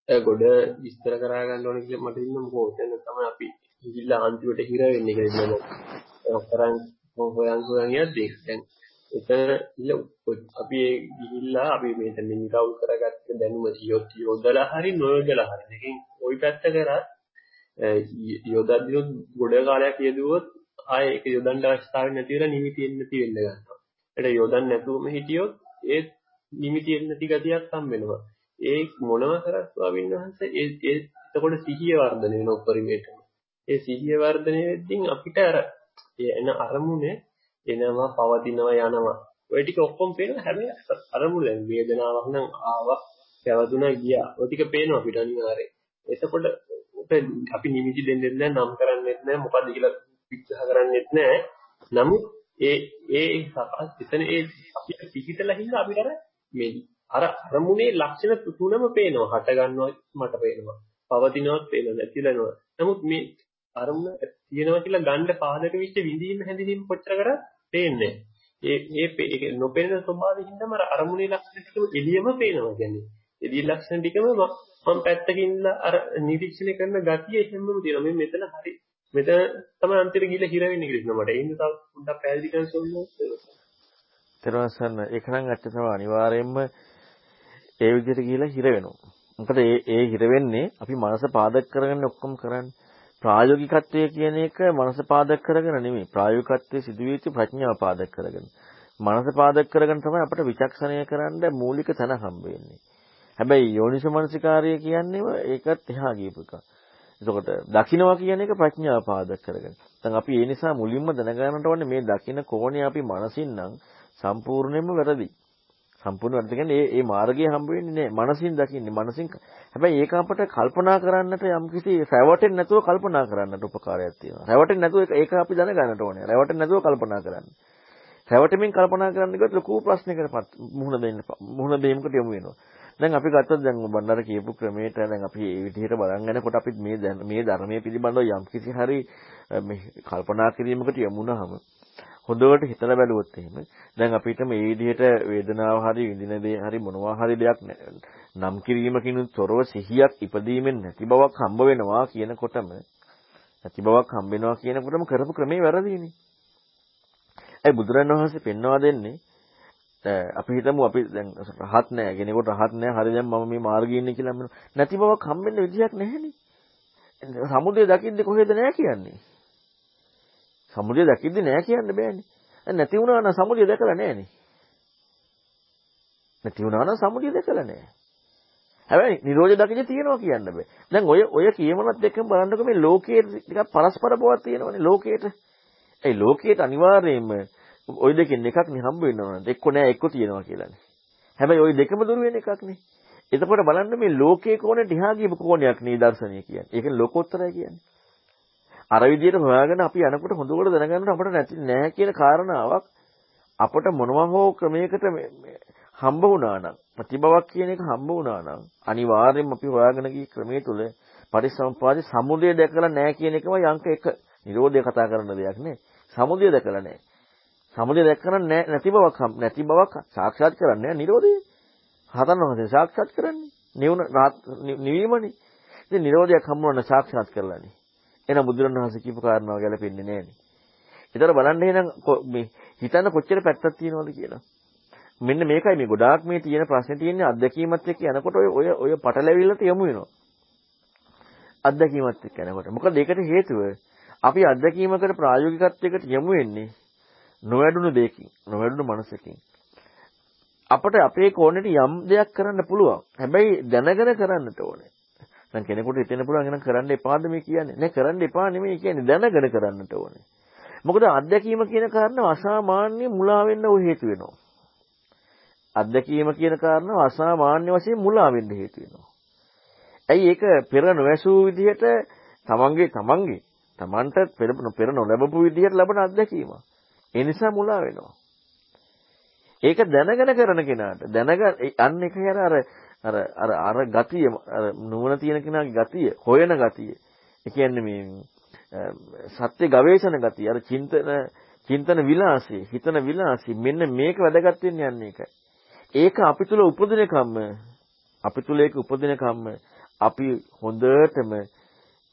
ගොඩ විස්තර කරා ගන්න ඕන කියලා මට ඉන්න මොකද එතන තමයි අපි ගිහිල්ලා අන්තිමට හිර වෙන්නේ කියලා නේද කරන් හොයන් හොයන් යද්දී දැන් එතන අපි ගිහිල්ලා අපි මෙතන නිරවුල් කරගත්ත දැනුම යොදලා හරි නොයොදලා හරි. දෙකෙන් ওই පැත්ත කරත් යොදද්දිනොත් ගොඩ කාලයක් යෙදුවොත් ආයේ ඒක යොදන්න අවස්ථාවක් නැති වෙලා නිමිති එන්න නැති වෙන්න ගන්නවා. ඒක යොදන්න නැතුවම හිටියොත් ඒ නිමිති එන්න නැති ගතියක් හම් වෙනවා. ඒ මොනව කරත් ස්වාමීන් වහන්සේ ඒ ඒ එතකොට සිහිය වර්ධනය වෙන උපරිමයටම. ඒ සිහිය වර්ධනය වෙද්දී අපිට අර එන අරමුණේ එනවා පවතිනවා යනවා. ඔය ටික ඔක්කොම පේනවා හැබැයි අරමුණ දැන් වේදනාවක් නම් ආවා පැවතුණා ගියා. ඔය ටික පේනවා අපිට අනිවාර්යයෙන්. එතකොට අපි නිමිති දෙන්නෙත් නැහැ නම් කරන්නෙත් නැහැ මොකද්ද කියලා විග්‍රහ කරන්නෙත් නැහැ. නමුත් ඒ ඒ සකස් එතන ඒ අපිට පිහිටලා හින්දා අපිට අර මේ අර අරමුණේ ලක්ෂණ තුනම පේනවා. හට ගන්නවා මට පේනවා. පවතිනවත් පේනවා නැතිලා යනවා. නමුත් මේ අරමුණ තියෙනවා කියලා ගන්න පාදක විශ්ව විඳීම හැඳිනීම කොච්චර කරත් පේන්නේ ඒ ඒ නොපෙනෙන ස්වභාවයෙන් අර අරමුණේ ලක්ෂණ ටිකම එළියම පේනවා කියන්නේ. එළිය ලක්ෂණ ටිකම මම පැත්තකින් අර නිරීක්ෂණය කරන ගතිය එහෙමම තියෙනවා. මේ මෙතන හරි මෙතන තමයි අන්තිමට ගිහලා හිර වෙන්නේ කියලා මට. ඒ හින්දා තව පොඩ්ඩක් පැහැදිලි කරන්න ඕනේ. තරවසන්න ඒක නම් ඇත්තටම අනිවාර්යයෙන්ම ඒ විදිහට ගිහලා හිර වෙනවා. මොකද ඒ ඒ හිර වෙන්නේ අපි මනස පාදක කරගෙන ඔක්කොම කරන්නේ. ප්‍රායෝගිකත්වය කියන එක මනස පාදක කරගෙන නෙමෙයි. ප්‍රායෝගිකත්වයේ සිදුවෙච්ච ප්‍රඥාව පාදක කරගෙන. මනස පාදක කරගෙන තමයි අපිට විචක්ෂණය කරන්න මූලික තැන හම්බ වෙන්නේ. හැබැයි යෝනිසමනසිකාරය කියන්නේම ඒකත් එහා ගියපු එකක්. එතකොට දකින්නවා කියන එක ප්‍රඥාව පාදක කරගෙන. දැන් අපි ඒ නිසා මුලින්ම දැනගන්නට ඕනේ මේ දකින්න කෝණේ අපි මනසින් නම් සම්පූර්ණයෙන්ම වැරදි. සම්පූර්ණ වැරදි කියන්නේ ඒ ඒ මාර්ගය හම්බ වෙන්නේ නැහැ. මනසින් දකින්නේ. මනසින් හැබැයි ඒක අපට කල්පනා කරන්නට යම්කිසි රැවටෙන්නේ නැතුව කල්පනා කරන්නට උපකාරයක් තියෙනවා. රැවටෙන්නේ නැතුව ඒක අපි දැනගන්නට ඕනේ. රැවටෙන්නේ නැතුව කල්පනා කරන්න. රැවටෙමින් කල්පනා කරන්න ගියොත් ලොකු ප්‍රශ්නයකට මුහුණ දෙන්න මුහුණ දෙීමකට යමු වෙනවා. දැන් අපි ගත්තොත් දැන් බණ්ඩාර කියපු ක්‍රමයට දැන් අපි මේ විදිහට බලන් යනකොට අපි මේ මේ ධර්මයේ පිළිබඳව යම්කිසි හරි මේ කල්පනා කිරීමකට යමුනහම හොඳට හිතලා බැලුවොත් එහෙම දැන් අපිට මේ විදිහට වේදනාව හරි විඳින දේ හරි මොනවා හරි දෙයක් නම් කිරීමකින් තොරව සිහියක් ඉපදීමෙන් නැති බවක් හම්බ වෙනවා කියනකොටම නැති බවක් හම්බ වෙනවා කියනකොටම කරපු ක්‍රමේ වැරදිනේ. ඒ බුදුරණවහන්සේ පෙන්වා දෙන්නේ අපි හිතමු අපි දැන් රහත් නෑ කෙනෙකුට රහත් නෑ හරි දැන් මම මේ මාර්ගයේ ඉන්නේ කියලා නැති බවක් හම්බෙන්න විදියක් නැහැනේ. සමුදය දකිද්දි කොහෙද නෑ කියන්නේ? සමුදය දකිද්දි නෑ කියන්න බෑනේ. නැති වුණා නම් සමුදය දැකලා නෑනේ. නැති වුණා නම් සමුදය දැකලා නෑ. හැබැයි නිරෝධය දකිද්දි තියෙනවා කියන්න බෑ. දැන් ඔය ඔය කියමනත් එක්කම බලන්නකො මේ ලෝකයේ ටිකක් පරස්පර බවක් තියෙනවනේ ලෝකයේට. ඒ ලෝකයට අනිවාර්යයෙන්ම ওই දෙකෙන් එකක් නේ හම්බ වෙන්න ඕනද? එක්ක නෑ එක්ක තියෙනවා කියලානේ. හැබැයි ওই දෙකම දුර වෙන එකක් නේ. එතකොට බලන්න මේ ලෝකයේ කෝණයට දිහා ගියපු කෝණයක් නේ දර්ශනය කියන්නේ. ඒක ලෝකෝත්තරය කියන්නේ. අර විදියට හොයාගෙන අපි යනකොට හොඳට දැනගන්න අපිට නැති නෑ කියන කාරණාවක් අපට මොනවා හෝ ක්‍රමයකට හම්බ වුණා නම් ප්‍රතිබවක් කියන එක හම්බ වුණා නම් අනිවාර්යයෙන්ම අපි හොයාගෙන ගිය ක්‍රමයේ තුල පරිසම්පාදේ සමුදය දැකලා නෑ කියන එකම යංක 1. නිරෝධය කතා කරන දෙයක් නේ. සමුදය දැකලා නෑ. සමුදය දැක්කම නැති බවක් නැති බවක් සාක්ෂාත් කරන්නේ නිරෝධය. හතන වහන්සේ සාක්ෂාත් කරන්නේ. නිවන නිවීමනේ. ඉතින් නිරෝධයක් හම්බුනන සාක්ෂාත් කරලානේ. එහෙනම් බුදුරණවහන්සේ කියපු කාරණාව ගැලපෙන්නේ නැහනේ. ඒතර බලන්න එහෙනම් මේ හිතන්න කොච්චර පැත්තක් තියෙනවද කියලා. මෙන්න මේකයි මේ ගොඩාක් මේ තියෙන ප්‍රශ්නේ තියෙන්නේ අත්දැකීමත් එක්ක යනකොට ඔය ඔය ඔය පටලැවිල්ලට යමු වෙනවා. අත්දැකීමත් එක්ක යනකොට. මොකද ඒකට හේතුව අපි අත්දැකීමකට ප්‍රායෝගිකත්වයකට යමු වෙන්නේ නොවැඩුණු දෙයකින් නොවැඩුණු මනසකින් අපට අපේ කෝණයට යම් දෙයක් කරන්න පුළුවන්. හැබැයි දැනගෙන කරන්නට ඕනේ. දැන් කෙනෙකුට හිතෙන්න පුළුවන් එහෙනම් කරන්න එපාද මේ කියන්නේ. නෑ කරන්න එපා නෙමෙයි කියන්නේ දැනගෙන කරන්නට ඕනේ. මොකද අත්දැකීම කියන කාරණාව අසාමාන්‍ය මුලා වෙන්න ඔය හේතු වෙනවා. අත්දැකීම කියන කාරණාව අසාමාන්‍ය වශයෙන් මුලා වෙන්න හේතු වෙනවා. ඇයි ඒක පෙර නොඇසූ විදිහට තමන්ගේ තමන්ගේ තමන්ට පෙර පෙර නොලැබපු විදිහට ලැබෙන අත්දැකීමක්. ඒ නිසා මුලා වෙනවා. ඒක දැනගෙන කරන කෙනාට දැනග අන්න එක අර අර අර අර ගතිය අර නුවණ තියෙන කෙනාගේ ගතිය හොයන ගතිය. ඒ කියන්නේ මේ සත්‍ය ගවේෂණ ගතිය අර චින්තන චින්තන විලාසය හිතන විලාසය මෙන්න මේක වැදගත් වෙන්නේ යන්නේ ඒකයි. ඒක අපි තුල උපදින කම්ම අපි තුල ඒක උපදින කම්ම අපි හොඳටම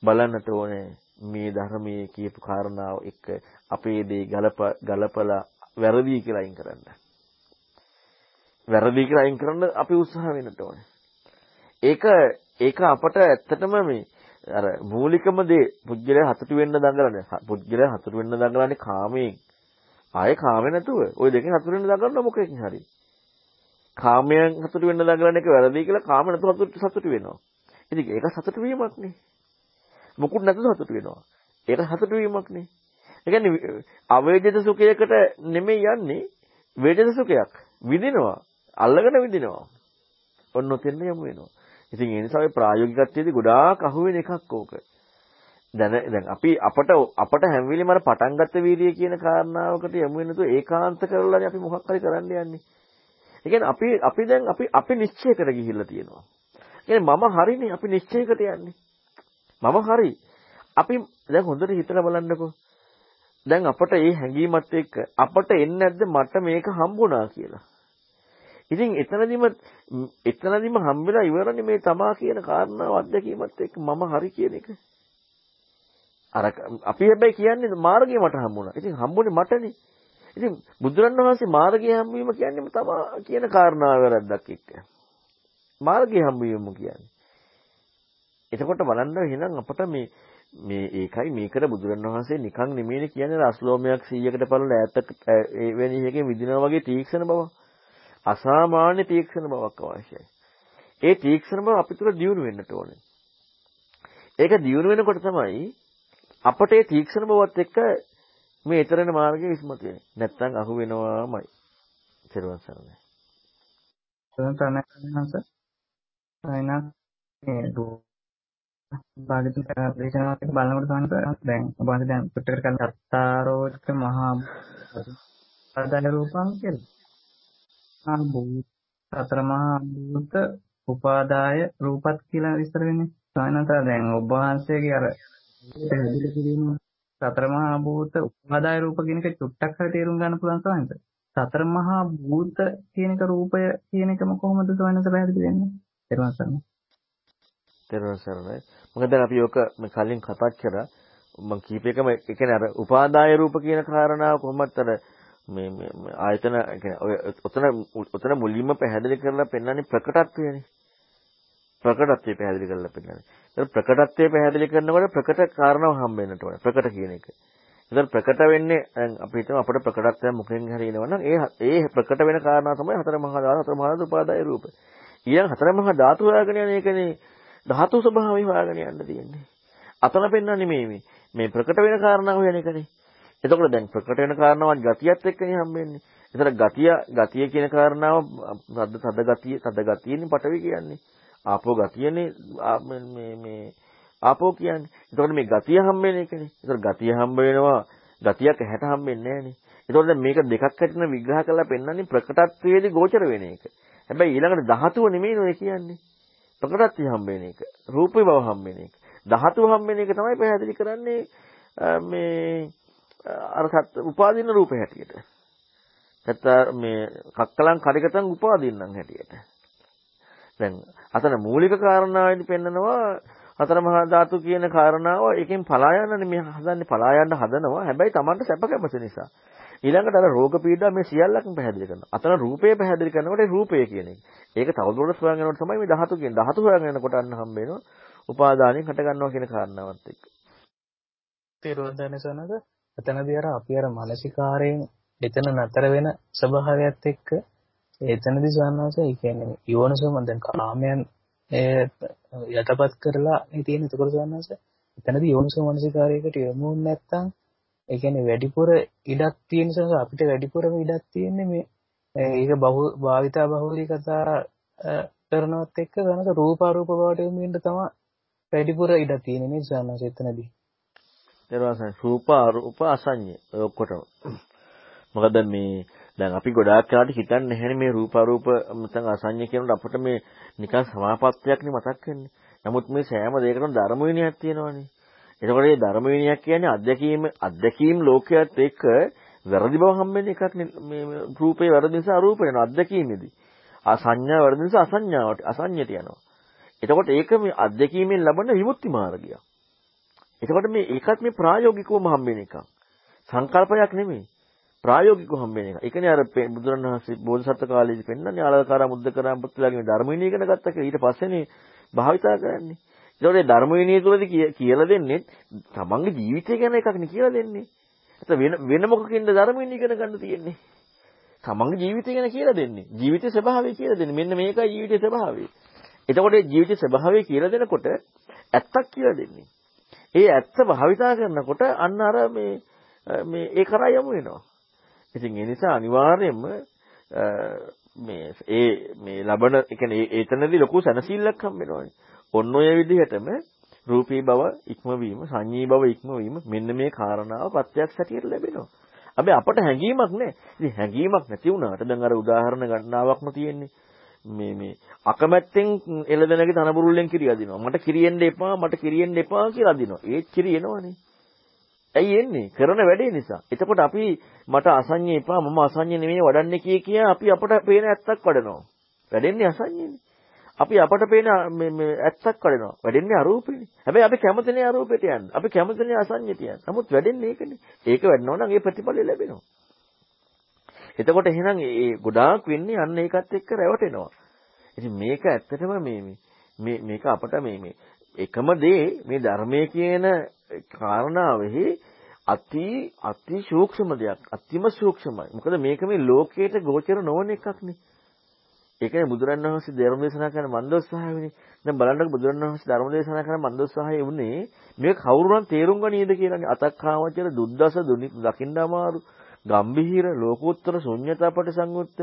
බලන්නට ඕනේ මේ ධර්මයේ කියපු කාරණාව එක්ක අපේ දේ ගලප ගලපලා වැරදි කියලා අයින් කරන්න. වැරදි කියලා අයින් කරන්න අපි උත්සාහ වෙන්නට ඕනේ. ඒක ඒක අපට ඇත්තටම මේ අර මූලිකම දේ පුජ්‍යලය හතට වෙන්න දඟලන්නේ. පුජ්‍යලය හතට වෙන්න දඟලන්නේ කාමයෙන්. ආයේ කාමේ නැතුව ওই දෙකෙන් හතට වෙන්න දඟලන මොකකින් හරි. කාමයෙන් හතට වෙන්න දඟලන එක වැරදි කියලා කාම නැතුව හතට සතුට වෙනවා. ඉතින් ඒක සතුට වීමක් නේ. මුකුත් නැතුව සතුට වෙනවා. ඒක සතුට වීමක් නේ. ඒ කියන්නේ අවේජිත සුඛයකට නෙමෙයි යන්නේ වේජිත සුඛයක් විඳිනවා අල්ලගෙන විඳිනවා ඔන්න ඔතෙන් යමු වෙනවා ඉතින් ඒ නිසා ඔය ප්‍රායෝගිකත්වයේදී ගොඩාක් අහුවෙන එකක් ඕක දැන් දැන් අපි අපට අපට හැම වෙලෙම අර පටන් ගත්ත වීර්යය කියන කාරණාවකට යමු වෙන තු ඒකාන්ත කරලානේ අපි මොකක් හරි කරන්න යන්නේ ඒ කියන්නේ අපි අපි දැන් අපි අපි නිශ්චයකට ගිහිල්ලා තියෙනවා. කියන්නේ මම හරිනේ අපි නිශ්චයකට යන්නේ. මම හරි. අපි දැන් හොඳට හිතලා බලන්නකෝ. දැන් අපට මේ හැඟීමත් එක්ක අපට එන්නේ නැද්ද මට මේක හම්බුණා කියලා. ඉතින් එතනදිම එතනදිම හම්බෙලා ඉවරනේ මේ තමා කියන කාරණාව අත්දැකීමත් එක්ක මම හරි කියන එක. අර අපි හැබැයි කියන්නේ මාර්ගය මට හම්බුණා. ඉතින් හම්බුනේ මටනේ. ඉතින් බුදුරණවහන්සේ මාර්ගය හම්බවීම කියන්නේ තමා කියන කාරණාව වැරද්දක් එක්ක. මාර්ගය හම්බවීම කියන්නේ. එතකොට බලන්න එහෙනම් අපට මේ මේ ඒකයි මේකට බුදුරණවහන්සේ නිකන් නෙමෙයිනේ කියන්නේ අස්ලෝමයක් 100කට පළල ඈතක එවැනි එකකින් විදිනවා වගේ තීක්ෂණ බව. අසාමාන්‍ය තීක්ෂණ බවක් අවශ්‍යයි. ඒ තීක්ෂණ බව අපි තුල දියුණු වෙන්නට ඕනේ. ඒක දියුණු වෙනකොට තමයි අපට ඒ තීක්ෂණ බවත් එක්ක මේ ඊතරන මාර්ගයේ විශ්මතු වෙන්නේ. නැත්තම් අහු වෙනවාමයි. චිරවන් සරණයි. සරණ තනහස අයනක් මේ භාගතුන් දේශනාවක් බලනකොට තමයි දැන් ඔබ දැන් පිටකට කරන සත්තාරෝචක මහා ආදාය රූපං කියලා. ආ භූත සතර මහා භූත උපාදාය රූපත් කියලා විස්තර වෙන්නේ. සායනතර දැන් ඔබ වහන්සේගේ අර පැහැදිලි කිරීම සතර මහා භූත උපාදාය රූප කියන එක චුට්ටක් හරි තේරුම් ගන්න පුළුවන් සායනත. සතර මහා භූත කියන එක රූපය කියන එකම කොහොමද සායනත පැහැදිලි වෙන්නේ? ඊට පස්සේ තෙරුවන් සරණයි. මොකද අපි ඔක කලින් කතා කරා මම කීපයකම ඒ කියන්නේ අර උපාදාය රූප කියන කාරණාව කොහොමද අර මේ මේ ආයතන කියන්නේ ඔය ඔතන ඔතන මුලින්ම පැහැදිලි කරලා පෙන්වන්නේ ප්‍රකටත්වයනේ. ප්‍රකටත්වය පැහැදිලි කරලා පෙන්නන්නේ. ඒතර ප්‍රකටත්වය පැහැදිලි කරනකොට ප්‍රකට කාරණාව හම්බ වෙන්නට ඕනේ. ප්‍රකට කියන එක. ඒතර ප්‍රකට වෙන්නේ දැන් අපි හිතමු අපිට ප්‍රකටත්වය මොකෙන් හරි එනවනම් ඒ ඒ ප්‍රකට වෙන කාරණා තමයි හතර මහා ධාතු හතර මහා උපාදාය රූප. ඊළඟ හතර මහා ධාතු හොයාගෙන යන එකනේ ධාතු ස්වභාවය හොයාගෙන යන්න තියෙන්නේ. අතන පෙන්වන්නේ මේ මේ මේ ප්‍රකට වෙන කාරණා හොයන එකනේ. එතකොට දැන් ප්‍රකට වෙන කාරණාවත් ගතියත් එක්කනේ හම්බෙන්නේ. එතන ගතිය ගතිය කියන කාරණාව තද තද ගතිය තද ගතියනේ පටවි කියන්නේ. ආපෝ ගතියනේ මේ මේ ආපෝ කියන්නේ. එතකොට මේ ගතිය හම්බෙන එකනේ. එතකොට ගතිය හම්බ වෙනවා ගතියක් ඇහැට හම්බෙන්නේ නැහනේ. එතකොට දැන් මේක දෙකක් හැටින විග්‍රහ කරලා පෙන්වන්නේ ප්‍රකටත්වයේදී ගෝචර වෙන එක. හැබැයි ඊළඟට ධාතුව නෙමෙයි නෝ කියන්නේ. ප්‍රකටත්වය හම්බෙන එක. රූපේ බව හම්බෙන එක. ධාතුව හම්බෙන එක තමයි පැහැදිලි කරන්නේ මේ අර සත් උපාදින රූපේ හැටියට. නැත්නම් මේ කක්කලං කරිකතං උපාදින්නම් හැටියට. දැන් අතන මූලික කාරණාවෙදි පෙන්නනවා හතර මහා ධාතු කියන කාරණාව එකෙන් පලා යන්නනේ මේ හදන්නේ පලා යන්න හදනවා. හැබැයි Tamanට සැප කැමති නිසා. ඊළඟට අර රෝග පීඩා මේ සියල්ලක්ම පැහැදිලි කරනවා. අතන රූපය පැහැදිලි කරනකොට රූපය කියන එක. ඒක තවදුරටත් හොයන් යනකොට තමයි මේ ධාතු කියන්නේ. ධාතු හොයන් යනකොට අන්න හම්බ වෙනවා. උපාදානෙන් හට ගන්නවා කියන කාරණාවත් එක්ක. තේරුම් සනද එතනදී අර අපි අර මානසිකාරයෙන් එතන නතර වෙන ස්වභාවයත් එක්ක එතනදී සවන්නස ඒ කියන්නේ යෝනසම දැන් කාමයන් යටපත් කරලා තියෙන එතකොට සවන්නස එතනදී යෝනසම මානසිකාරයකට යොමු නැත්තම් ඒ කියන්නේ වැඩිපුර ඉඩක් තියෙන නිසා අපිට වැඩිපුරම ඉඩක් තියෙන්නේ මේ ඒක බහු භාවිතා බහුලී කතා කරනවත් එක්ක ගනක රූපාරූප බවට යොමු වෙන්න තමයි වැඩිපුර ඉඩක් තියෙන නිසා නේද එතනදී ඊළඟට රූප අරූප අසඤ්ඤ ඔය ඔක්කොටම මොකද මේ දැන් අපි ගොඩාක් කාට හිතන්නේ නැහැ මේ රූප අරූප නැත්නම් අසඤ්ඤ කියනකොට අපිට මේ නිකන් සමාපත්තියක් නේ මතක් වෙන්නේ. නමුත් මේ සෑම දෙයකටම ධර්ම විනයක් තියෙනවානේ. එතකොට මේ ධර්ම විනයක් කියන්නේ අධ්‍යක්ීම අධ්‍යක්ීම් ලෝකයක් එක්ක වැරදි බව හම්බෙන එකක් මේ රූපේ වැරදි නිසා අරූප වෙනවා අධ්‍යක්ීමේදී. අසඤ්ඤා වැරදි නිසා අසඤ්ඤාවට අසඤ්ඤයට යනවා. එතකොට ඒක මේ අධ්‍යක්ීමෙන් ලබන විමුක්ති මාර්ගයක්. එතකොට මේ ඒකත් මේ ප්‍රායෝගිකවම හම්බෙන එකක්. සංකල්පයක් නෙමෙයි. ප්‍රායෝගිකව හම්බෙන එක. ඒකනේ අර බුදුරණවහන්සේ බෝධිසත්ව කාලේදී පෙන්නන්නේ ආලකාරා මුද්දකරා පුත්ලාගේ ධර්ම විනය ඉගෙන ගත්තා කියලා. ඊට පස්සේනේ භාවිතා කරන්නේ. ඒතකොට ධර්ම විනය තුළදී කියලා දෙන්නේ තමන්ගේ ජීවිතය ගැන එකක් නේ කියලා දෙන්නේ. එතන වෙන වෙන මොකකින්ද ධර්ම විනය ඉගෙන ගන්න තියෙන්නේ? තමන්ගේ ජීවිතය ගැන කියලා දෙන්නේ. ජීවිතේ ස්වභාවය කියලා දෙන්නේ. මෙන්න මේකයි ජීවිතේ ස්වභාවය. එතකොට ජීවිතේ ස්වභාවය කියලා දෙනකොට ඇත්තක් කියලා දෙන්නේ. ඒ ඇත්ත භාවිතා කරනකොට අන්න අර මේ මේ ඒ කරා යමු වෙනවා. ඉතින් ඒ නිසා අනිවාර්යයෙන්ම මේ ඒ මේ ලබන ඒ කියන්නේ ඒතනදී ලොකු සැනසෙල්ලක් හම් වෙනවානේ. ඔන්න ඔය විදිහටම රූපී බව ඉක්මවීම, සංඤී බව ඉක්මවීම මෙන්න මේ කාරණාව ප්‍රත්‍යක්ෂ හැටියට ලැබෙනවා. හැබැයි අපට හැඟීමක් නැහැ. ඉතින් හැඟීමක් නැති වුණාට දැන් අර උදාහරණ ගණනාවක්ම තියෙන්නේ. මේ මේ අකමැත්තෙන් එළදෙනගේ තනබුරුල්ලෙන් කිරි අදිනවා. මට කිරියෙන්න එපා මට කිරියෙන්න එපා කියලා අදිනවා. ඒත් කිරි එනවනේ. ඇයි එන්නේ? කරන වැඩේ නිසා. එතකොට අපි මට අසඤ්ඤේ එපා මම අසඤ්ඤ නෙමෙයි වඩන්නේ කිය කිය අපි අපට පේන ඇත්තක් වඩනවා. වැඩෙන්නේ අසඤ්ඤේනේ. අපි අපට පේන මේ ඇත්තක් වඩනවා. වැඩෙන්නේ අරූපේනේ. හැබැයි අපි කැමතිනේ අරූපෙට යන්න. අපි කැමතිනේ අසඤ්ඤයට යන්න. නමුත් වැඩෙන්නේ ඒකනේ. ඒක වැඩනව නම් ඒ ප්‍රතිඵල ලැබෙනවා. එතකොට එහෙනම් ඒ ගොඩාක් වෙන්නේ අන්න ඒකත් එක්ක රැවටෙනවා. ඉතින් මේක ඇත්තටම මේ මේ මේක අපට මේ මේ එකම දේ මේ ධර්මයේ කියන කාරණාවෙහි අති අති සූක්ෂම දෙයක් අතිම සූක්ෂමයි. මොකද මේක මේ ලෝකයට ගෝචර නොවන එකක්නේ. ඒකනේ බුදුරන් වහන්සේ ධර්ම දේශනා කරන මන්දෝත්සාහයනේ. දැන් බලන්නකො බුදුරන් වහන්සේ ධර්ම දේශනා කරන මන්දෝත්සාහය වුණේ මේක කවුරුනම් තේරුම් ගනීද කියලානේ. අතක්ඛාවචර දුද්දස දුනි දකින්න අමාරු. ගම්බිහිර ලෝකෝත්තර ශුන්්‍යතාපට සංයුත්ත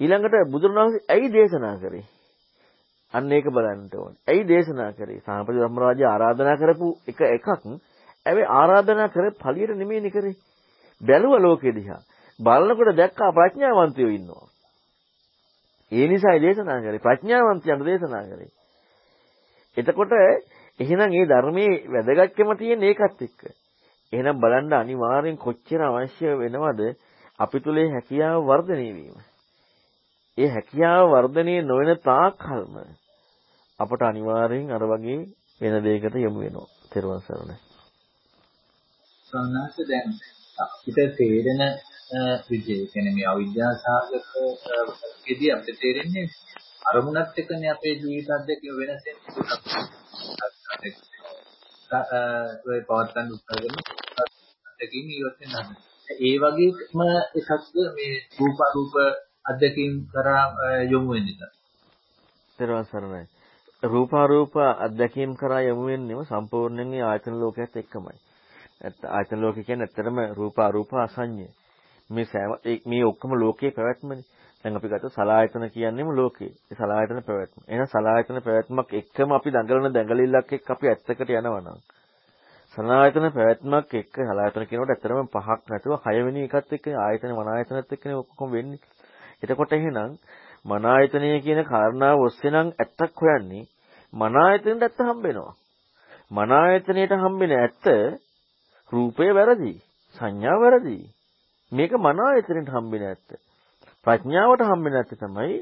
ඊළඟට බුදුරණවහන්සේ ඇයි දේශනා කරේ? අන්න ඒක බලන්න ඕනේ. ඇයි දේශනා කරේ? සාමපති ධම්මරාජය ආරාධනා කරපු එක එකක්. හැබැයි ආරාධනා කරේ ඵලියට නෙමෙයිනේ කරේ. බැලුව ලෝකෙ දිහා. බලනකොට දැක්කා ප්‍රඥාවන්තයෝ ඉන්නවා. ඒ නිසායි දේශනා කරේ. ප්‍රඥාවන්තයන්ට දේශනා කරේ. එතකොට එහෙනම් මේ ධර්මයේ වැදගත්කම තියෙන ඒකත් එක්ක. එහෙනම් බලන්න අනිවාර්යෙන් කොච්චර අවශ්‍ය වෙනවද අපි තුලේ හැකියාව වර්ධනය වීම. ඒ හැකියාව වර්ධනය නොවන තාක්කල්ම අපට අනිවාර්යෙන් අර වගේ වෙන දෙයකට යමු වෙනවා. තෙරුවන් සරණයි. සන්නාස දැන් අපිට තේරෙන විදිය කියන්නේ මේ අවිද්‍යාව සාගත විදිය අපිට තේරෙන්නේ අරමුණත් එක්කනේ අපේ ජීවිත අධ්‍යක්ෂ වෙනස් වෙන්නේ. ඔය පවත්තන් උත්සාහ කරන අධ්‍යක්ෂින් ඉවත් වෙනවා. ඒ වගේම එකක්ද මේ රූප රූප අධ්‍යක්ෂින් කරා යොමු වෙන්නේ. ඊට සරණයි. රූපාරූප අධ්‍යක්ීම් කරා යොමු වෙන්නේම සම්පූර්ණයෙන් ආයතන ලෝකයේත් එක්කමයි. නැත්නම් ආයතන ලෝකය කියන්නේ ඇත්තටම රූප අරූප අසඤ්ඤය. මේ සෑම මේ ඔක්කොම ලෝකයේ පැවැත්මනේ. දැන් අපි ගත්තොත් සලායතන කියන්නේම ලෝකේ. ඒ සලායතන පැවැත්ම. එහෙනම් සලායතන පැවැත්මක් එක්කම අපි දඟලන දඟලිල්ලක් එක්ක අපි ඇත්තකට යනවා නම් සලායතන පැවැත්මක් එක්ක සලායතන කියනකොට ඇත්තටම පහක් නැතුව හයවෙනි එකත් එක්ක ආයතන මන ආයතනත් එක්කනේ ඔක්කොම වෙන්නේ. එතකොට එහෙනම් මන ආයතනය කියන කාරණාව ඔස්සේ නම් ඇත්තක් හොයන්නේ මන ආයතනෙට ඇත්ත හම්බ වෙනවා. මන ආයතනයට හම්බෙන ඇත්ත රූපය වැරදි. සංඥා වැරදි. මේක මන ආයතනෙට හම්බෙන ඇත්ත. ප්‍රඥාවට හම්බෙන ඇත්ත තමයි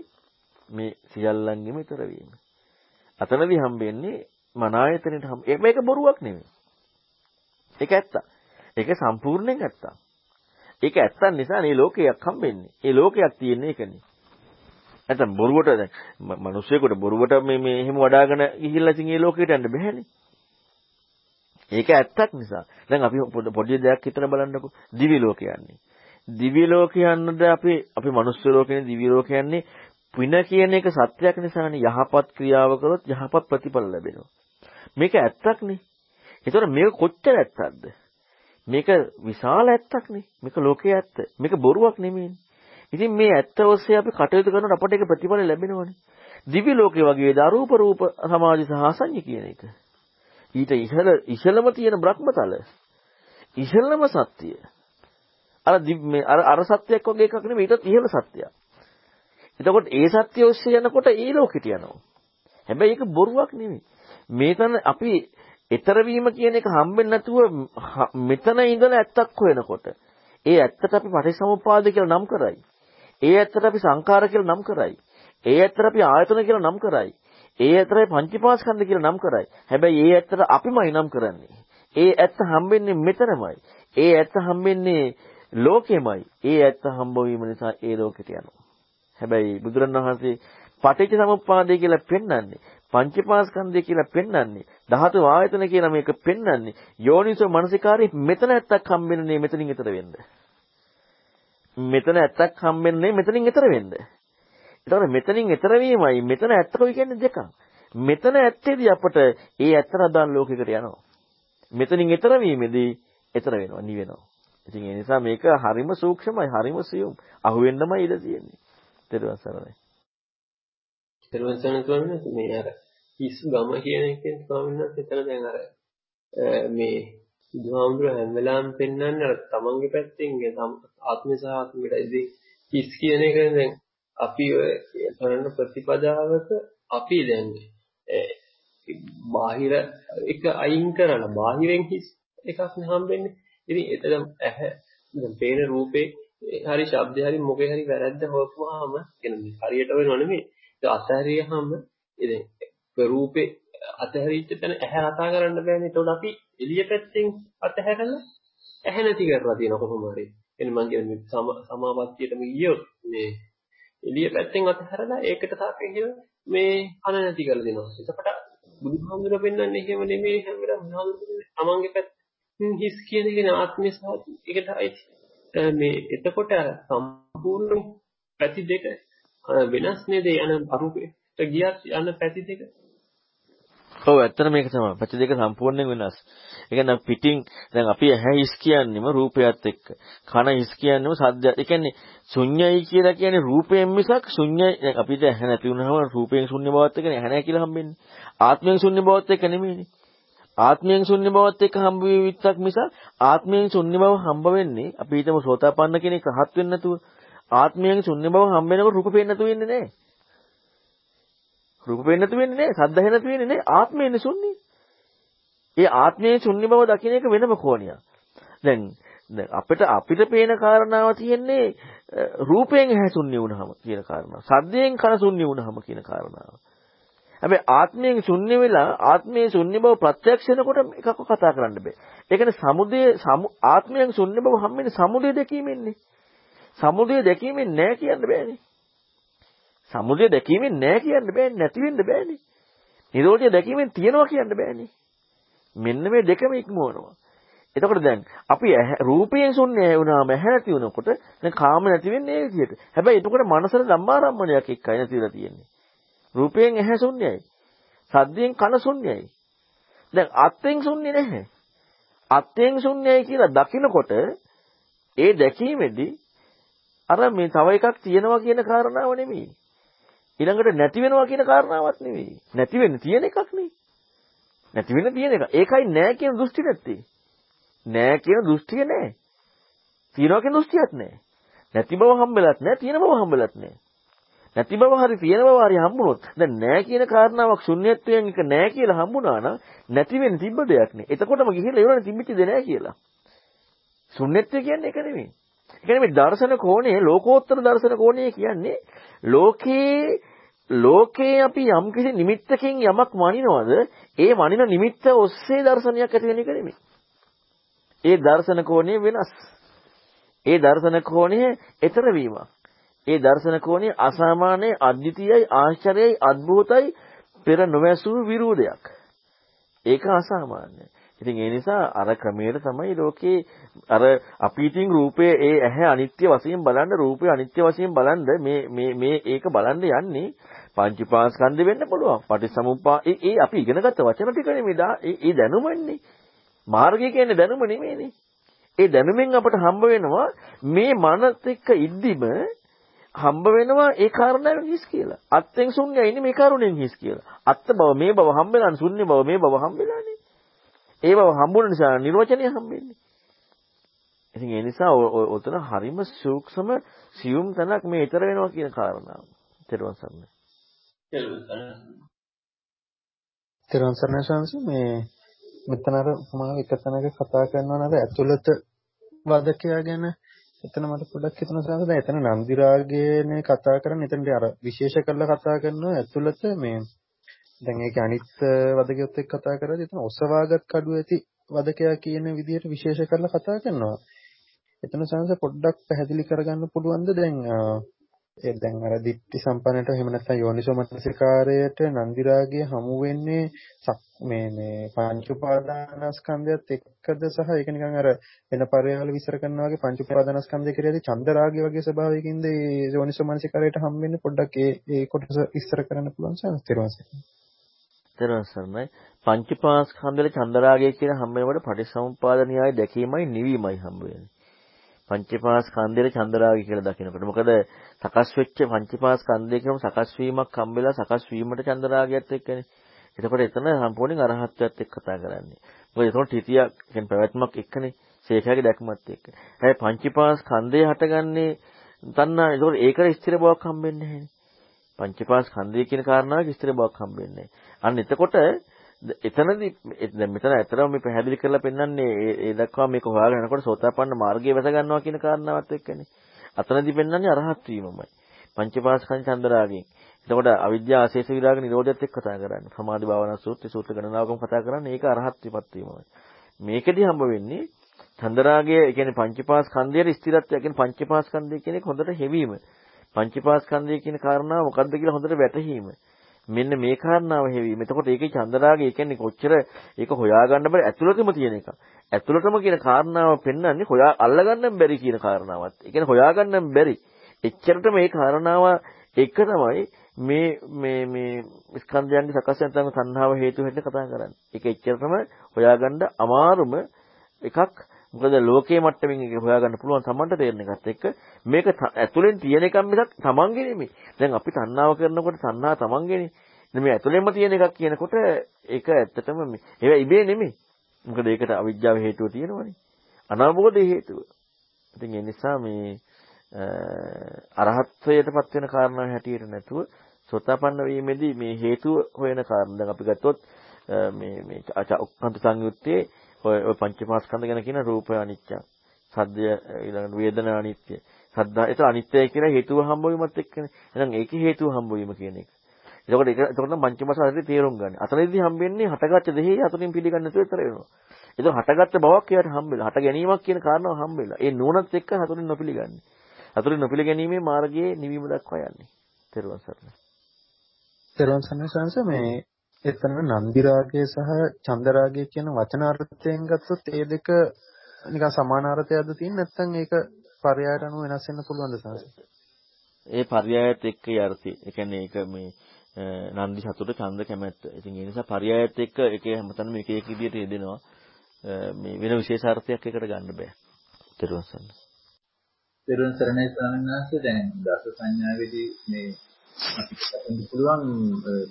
මේ සියල්ලංගෙම ඊතර වීම. අතනදී හම්බෙන්නේ මන ආයතනෙට හම්බ. මේක බොරුවක් නෙමෙයි. ඒක ඇත්ත. ඒක සම්පූර්ණයෙන් ඇත්ත. ඒක ඇත්තන් නිසා මේ ලෝකයක් හම්බෙන්නේ. ඒ ලෝකයක් තියෙන්නේ ඒකනේ. නැත්නම් බොරුවට දැන් මිනිස්සුෙකුට බොරුවට මේ මේ එහෙම වඩාගෙන ගිහිල්ලා ඉතින් මේ ලෝකෙට යන්න බෑනේ. ඒක ඇත්තක් නිසා. දැන් අපි පොඩි දෙයක් හිතලා බලන්නකෝ. දිවි ලෝකේ යන්නේ. දිව්‍ය ලෝකයන්ද අපි අපි මනුස්ස ලෝකේ දිව්‍ය ලෝකයන්නේ පින කියන එක සත්‍යයක් නිසානේ යහපත් ක්‍රියාව කරොත් යහපත් ප්‍රතිඵල ලැබෙනවා. මේක ඇත්තක්නේ. ඒතර මේක කොච්චර ඇත්තක්ද? මේක විශාල ඇත්තක්නේ. මේක ලෝකයේ ඇත්ත. මේක බොරුවක් නෙමෙයිනේ. ඉතින් මේ ඇත්ත ඔස්සේ අපි කටයුතු කරනකොට අපට ඒක ප්‍රතිඵල ලැබෙනවනේ. දිව්‍ය ලෝකයේ වගේ දාරූප රූප සමාධි සහ අසඤ්ඤ කියන එක. ඊට ඉහළ ඉහළම තියෙන බ්‍රහ්මතල. ඉහළම සත්‍යය. අර මේ අර අර සත්‍යයක් වගේ එකක් නෙමෙයි ඊටත් ඉහළ සත්‍යයක්. එතකොට ඒ සත්‍ය ඔස්සේ යනකොට ඒ ලෝකෙට යනවා. හැබැයි ඒක බොරුවක් නෙමෙයි. මේතන අපි ඊතර වීම කියන එක හම්බෙන්නේ නැතුව මෙතන ඉඳලා ඇත්තක් හොයනකොට ඒ ඇත්තට අපි පටිසමුපාද කියලා නම් කරයි. ඒ ඇත්තට අපි සංඛාර කියලා නම් කරයි. ඒ ඇත්තට අපි ආයතන කියලා නම් කරයි. ඒ ඇත්තට පංචීපාස්කන්ධ කියලා නම් කරයි. හැබැයි ඒ ඇත්තට අපිමයි නම් කරන්නේ. ඒ ඇත්ත හම්බෙන්නේ මෙතනමයි. ඒ ඇත්ත හම්බෙන්නේ ලෝකෙමයි. ඒ ඇත්ත හම්බ වීම නිසා ඒ ලෝකෙට යනවා. හැබැයි බුදුරණවහන්සේ පටිච්ච සමුප්පාදය කියලා පෙන්වන්නේ පංචපාස්කන්ධය කියලා පෙන්වන්නේ ධාතු ආයතන කියලා මේක පෙන්වන්නේ යෝනිසෝ මනසිකාරේ මෙතන ඇත්තක් හම්බෙන්නේ මෙතනින් ඈතර වෙන්න. මෙතන ඇත්තක් හම්බෙන්නේ මෙතනින් ඈතර වෙන්න. ඒතකොට මෙතනින් ඈතර වීමයි මෙතන ඇත්ත කොයි කියන්නේ දෙකක්. මෙතන ඇත්තේදී අපට ඒ ඇත්ත රදාන් ලෝකයකට යනවා. මෙතනින් ඈතර වීමේදී ඈතර වෙනවා නිවෙනවා. ඉතින් ඒ නිසා මේක හරිම සූක්ෂමයි, හරිම සියුම්. අහුවෙන්නමයි ඉඩ තියෙන්නේ. ඊට සරණයි. ඊට සරණයි මේ අර හිස් ගම කියන එකෙන් ස්වාමීන් වහන්සේ එතන දැන් අර මේ බුදුහාමුදුර හැම වෙලාවෙම පෙන්වන්නේ අර තමන්ගේ පැත්තෙන් ආත්මය සහ ආත්මයටදී හිස් කියන එක දැන් අපි ඔය කරන ප්‍රතිපදාවක අපි දැන් බාහිර එක අයින් කරලා බාහිරෙන් හිස් එකක් නේ හම්බෙන්නේ. ඉතින් එතන ඇහැ දැන් පේන රූපේ හරි ශබ්දේ හරි මොකේ හරි වැරද්ද හොයපුවාම කියන්නේ හරියට වෙනව නෙමෙයි. ඒක අතහැරියාම ඉතින් රූපේ අතහැරිච්ච තැන ඇහැ කතා කරන්න බෑනේ. ඒතකොට අපි එළිය පැත්තෙන් අතහැරලා ඇහැ නැති කරලා තියෙනවා කොහොම හරි. එන්නේ මම කියන්නේ සමාපත්තියටම ගියොත් මේ එළිය පැත්තෙන් අතහැරලා ඒකට සාපේක්ෂව මේ කන නැති කරලා දෙනවා. එතකොට බුදුහාමුදුරුවෝ පෙන්වන්නේ එහෙම නෙමෙයි හැම වෙලාවෙම බුදුහාමුදුරුවෝ තමන්ගේ පැත්තෙන් හිස් කියන එක ආත්මය සහ ඒකට මේ එතකොට සම්පූර්ණ පැති දෙක වෙනස් නේද යන අරුපයට ගියත් යන පැති දෙක ඔව් ඇත්තට මේක තමයි. පැති දෙක සම්පූර්ණයෙන් වෙනස්. ඒ කියන්නේ පිටින් දැන් අපි ඇහැ හිස් කියන්නේම රූපයත් එක්ක. කන හිස් කියන්නේම සද්දයත්. ඒ කියන්නේ ශුන්‍යයි කියලා කියන්නේ රූපයෙන් මිසක් ශුන්‍යයි දැන් අපිට ඇහැ නැති වුණාම රූපයෙන් ශුන්‍ය බවත් එක්ක ඇහැ නැහැ කියලා හම්බෙන්නේ. ආත්මයෙන් ශුන්‍ය බවත් එක්ක නෙමෙයිනේ. ආත්මයෙන් ශුන්‍ය බවත් එක්ක හම්බ වෙවිත්තක් මිසක් ආත්මයෙන් ශුන්‍ය බව හම්බ වෙන්නේ අපි හිතමු සෝතාපන්න කෙනෙක් රහත් වෙන්නේ නැතුව ආත්මයෙන් ශුන්‍ය බව හම්බ වෙනකොට රූප පේන්නේ නැතුව වෙන්නේ නැහැ. රූප පේන්නේ නැතු වෙන්නේ නැහැ. සද්ද ඇහෙන්නේ නැතු වෙන්නේ නැහැ. ආත්මයනේ ශුන්‍යයි. ඒ ආත්මයේ ශුන්‍ය බව දකින්න එක වෙනම කෝණයක්. දැන් දැන් අපිට අපිට පේන කාරණාව තියෙන්නේ රූපයෙන් ඇහැ ශුන්‍ය වුණාම කියන කාරණාව. සද්දයෙන් කන ශුන්‍ය වුණාම කියන කාරණාව. හැබැයි ආත්මයෙන් ශුන්‍ය වෙලා ආත්මයේ ශුන්‍ය බව ප්‍රත්‍යක්ෂ වෙනකොට එකක් කතා කරන්න බෑ. ඒ කියන්නේ සමුදය ආත්මයෙන් ශුන්‍ය බව හම්බෙන්නේ සමුදය දැකීමෙන්නේ. සමුදය දැකීමෙන් නෑ කියන්න බෑනේ. සමුදය දැකීමෙන් නෑ කියන්න බෑනේ නැති වෙන්න බෑනේ. නිරෝධය දැකීමෙන් තියනවා කියන්න බෑනේ. මෙන්න මේ දෙකම ඉක්මවනවා. එතකොට දැන් අපි රූපයෙන් ශුන්‍ය වුණාම ඇහැ නැති වුණකොට දැන් කාම නැති වෙන්නේ ඒ විදිහට. හැබැයි එතකොට මනසට ධම්මාරම්මණයක් එක්කයි නැතිලා තියෙන්නේ. රූපයෙන් ඇහැ ශුන්‍යයි. සද්දයෙන් කන ශුන්‍යයි. දැන් අත්යෙන් ශුන්‍ය නැහැ. අත්යෙන් ශුන්‍යයි කියලා දකිනකොට ඒ දැකීමේදී අර මේ තව එකක් තියෙනවා කියන කාරණාව නෙමෙයි. ඊළඟට නැති වෙනවා කියන කාරණාවක් නෙවෙයි. නැති වෙන්න තියෙන එකක් නේ. නැති වෙන්න තියෙන එක. ඒකයි නෑ කියන දෘෂ්ටි නැත්තේ. නෑ කියන දෘෂ්ටිය නෑ. තියනවා කියන දෘෂ්ටියක් නෑ. නැති බව හම්බෙලත් නෑ, තියෙන බව හම්බෙලත් නෑ. නැති බව හරි තියෙන බව හරි හම්බුනොත් දැන් නෑ කියන කාරණාවක් ශුන්‍යත්වයෙන් එක නෑ කියලා හම්බුණා නම් නැති වෙන්න තිබ්බ දෙයක් නේ. එතකොටම ගිහිල්ලා ඉවරනේ තිබිච්ච දේ නෑ කියලා. ශුන්‍යත්වය කියන්නේ ඒක නෙමෙයි. ඒ කියන්නේ මේ දර්ශන කෝණය ලෝකෝත්තර දර්ශන කෝණය කියන්නේ ලෝකේ ලෝකේ අපි යම් කිසි නිමිත්තකින් යමක් මනිනවද ඒ මනින නිමිත්ත ඔස්සේ දර්ශනයක් ඇති වෙන එක නෙමෙයි. ඒ දර්ශන කෝණය වෙනස්. ඒ දර්ශන කෝණය ඊතර වීමක්. ඒ දර්ශන කෝණය අසාමාන්‍ය අද්විතීයයි ආශ්චර්යයි අద్භූතයි පෙර නොවැසූ විරෝධයක්. ඒක අසාමාන්‍යයි. ඉතින් ඒ නිසා අර ක්‍රමයට තමයි ලෝකේ අර අපි ඉතින් රූපයේ ඒ ඇහැ අනිත්‍ය වශයෙන් බලන්න රූපය අනිත්‍ය වශයෙන් බලන්න මේ මේ මේ ඒක බලන්න යන්නේ පංචපාස්කන්ධ වෙන්න පුළුවන්. පටිසමුප්පා ඒ ඒ අපි ඉගෙනගත්ත වචන ටික නෙමෙයි ඒ ඒ දැනුමන්නේ. මාර්ගය කියන්නේ දැනුම නෙමෙයිනේ. ඒ දැනුමෙන් අපට හම්බ වෙනවා මේ මනස එක්ක ඉද්දිම හම්බ වෙනවා ඒ කාරණාවෙන් හිස් කියලා. අත්ෙන් ශුන්‍යයි නේ මේ කරුණෙන් හිස් කියලා. අත්ත බව මේ බව හම්බෙලා ශුන්‍ය බව මේ බව හම්බෙලානේ. ඒ බව හම්බුන නිසා නිර්වචනය හම්බෙන්නේ. ඉතින් ඒ නිසා ඔතන හරිම සූක්ෂම සියුම් තැනක් මේ ඊතර වෙනවා කියන කාරණාව. තෙරුවන් සරණයි. තෙරුවන් සරණයි සංසි මේ මෙතන අර උපමාව එක තැනක කතා කරනවා නේද ඇතුළත වදකයා ගැන එතන මට පොඩ්ඩක් හිතෙනවා සංසි දැන් එතන නන්දි රාගයනේ කතා කරන්නේ එතනට අර විශේෂ කරලා කතා කරනවා ඇතුළත මේ දැන් ඒක අනිත් වදකයොත් එක්ක කතා කරද්දී එතන ඔසවාගත් කඩුව ඇති වදකයා කියන විදිහට විශේෂ කරලා කතා කරනවා. එතන සංස පොඩ්ඩක් පැහැදිලි කරගන්න පුළුවන්ද දැන් ඒ දැන් අර දිට්ඨි සම්පන්නට එහෙම නැත්නම් යෝනිසෝ මනසිකාරයට නන්දිරාගය හමු වෙන්නේ මේ මේ පංච උපාදානස්කන්ධයත් එක්කද සහ ඒක නිකන් අර වෙන පරයාල විස්තර කරනවා වගේ පංච උපාදානස්කන්ධය කියලාදී චන්දරාගය වගේ ස්වභාවයකින්ද ඒ යෝනිසෝ මනසිකාරයට හම් වෙන්නේ පොඩ්ඩක් ඒ ඒ කොටස විස්තර කරන්න පුළුවන් සර් තෙරුවන් සරණයි. පංචපාස්කන්ධවල චන්දරාගය කියන හැම වෙලේම පටිසමුපාද න්‍යාය දැකීමයි නිවීමයි හම්බ වෙන්නේ. පංචපාස්කන්ධයේ චන්දරාගය කියලා දකිනකොට. මොකද සකස් වෙච්ච පංචපාස්කන්ධය කියනම සකස් වීමක් හම්බෙලා සකස් වීමට චන්දරාගයත් එක්කනේ. එතකොට එතන සම්පූර්ණයෙන් අරහත්ත්වයට එක්ක කතා කරන්නේ. මොකද එතකොට තිතියක් කියන්නේ පැවැත්මක් එක්කනේ. ශේඛයාගේ දැක්මත් එක්ක. හැබැයි පංචපාස්කන්ධය හටගන්නේ තණ්හා ඒකෝට ඒකට ස්ථිර බවක් හම්බෙන්නේ නැහැ. පංචපාස්කන්ධය කියන කාරණාවක ස්ථිර බවක් හම්බෙන්නේ අන්න එතකොට එතනදී දැන් මෙතන ඇතරම මේ පැහැදිලි කරලා පෙන්නන්නේ ඒ දක්වා මේක හොයාගෙන යනකොට සෝතාපන්න මාර්ගයේ වැස ගන්නවා කියන කාරණාවත් එක්කනේ. අතනදී පෙන්නන්නේ අරහත් වීමමයි. පංචපාස්කන්ධ චන්දරාගෙන්. එතකොට අවිද්‍යාව ආශේෂ විරාග නිරෝධයත් එක්ක කතා කරන්නේ. සමාධි භාවනා සූත්‍රය සූත්‍ර ගණනාවකම කතා කරන්නේ ඒක අරහත් විපත් වීමමයි. මේකෙදි හම්බ වෙන්නේ චන්දරාගය කියන්නේ පංචපාස්කන්ධයේ ස්ථිරත්වය කියන්නේ පංචපාස්කන්ධය කියන එක හොඳට හෙවීම. පංචපාස්කන්ධය කියන කාරණාව මොකද්ද කියලා හොඳට වැටහීම. මෙන්න මේ කාරණාව හෙවීම. එතකොට ඒකේ චන්දරාගය කියන්නේ කොච්චර ඒක හොයාගන්න බැරි ඇතුළතම තියෙන එක. ඇතුළතම කියන කාරණාව පෙන්වන්නේ හොයා අල්ලගන්න බැරි කියන කාරණාවත්. ඒ කියන්නේ හොයාගන්න බැරි. එච්චරට මේ කාරණාව එක තමයි මේ මේ මේ ස්කන්ධයන්ගේ සකස් වෙන තම තණ්හාව හේතු වෙන්න කතා කරන්නේ. ඒක එච්චරටම හොයාගන්න අමාරුම එකක්. මොකද ලෝකයේ මට්ටමින් ඒක හොයාගන්න පුළුවන් Tamanට තේරෙන එකත් එක්ක මේක ඇතුලෙන් තියෙන එකක් මිසක් Tamanගේ නෙමෙයි. දැන් අපි තණ්හාව කරනකොට තණ්හා Tamanගේනේ. මේ ඇතුලෙන්ම තියෙන එකක් කියනකොට ඒක ඇත්තටම මේ ඒවා ඉබේ නෙමෙයි. මොකද ඒකට අවිජ්ජාව හේතුව තියෙනවනේ. අනවබෝධයේ හේතුව. ඉතින් ඒ නිසා මේ අරහත්ත්වයටපත් වෙන කාරණා හැටියට නැතුව සෝතාපන්න වීමේදී මේ හේතුව හොයන කාරණා දැන් අපි ගත්තොත් මේ මේ උක්කන්ත සංයුත්තේ ඔය ඔය පංචමාස්කන්ධ ගැන කියන රූපය අනිත්‍ය සද්දය ඊළඟට වේදනා අනිත්‍ය සද්දා ඒක අනිත්‍යයි කියලා හේතුව හම්බ වීමත් එක්කනේ එහෙනම් ඒකේ හේතුව හම්බ වීම කියන එක එතකොට ඒක එතකොට නම් පංචමාස්කන්ධේ තේරුම් ගන්න. අතනදී හම්බෙන්නේ හටගත්ත දෙහි අතුරින් පිළිගන්න නැතුව ඉතර වෙනවා. ඒක හටගත්ත බවක් එයාට හම්බෙලා. හට ගැනීමක් කියන කාරණාව හම්බෙලා. ඒ නුවණත් එක්ක හතුරින් නොපිළිගන්නේ. අතුරින් නොපිළිගැනීමේ මාර්ගයේ නිවීම දක්වා යන්නේ. තෙරුවන් සරණයි. තෙරුවන් සරණයි සංස මේ එතන නන්දි රාගය සහ චන්ද රාගය කියන වචනාර්ථයෙන් ගත්තොත් ඒ දෙක නිකන් සමාන අර්ථයක්ද තියෙන්නේ නැත්නම් ඒක පරයයට අනුව වෙනස් වෙන්න පුළුවන්ද සංස? ඒ පරයයත් එක්ක යර්ථي. ඒ කියන්නේ ඒක මේ නන්දි සතුට ඡන්ද කැමැත්ත. ඉතින් ඒ නිසා පරයයත් එක්ක ඒකේ හැමතැනම එක එක විදිහට යෙදෙනවා. මේ වෙන විශේෂාර්ථයක් එකට ගන්න බෑ. පෙරුවන් සරණයි ස්වාමීන් වහන්සේ දැන් දස සංඥාවේදී මේ පුළුවන්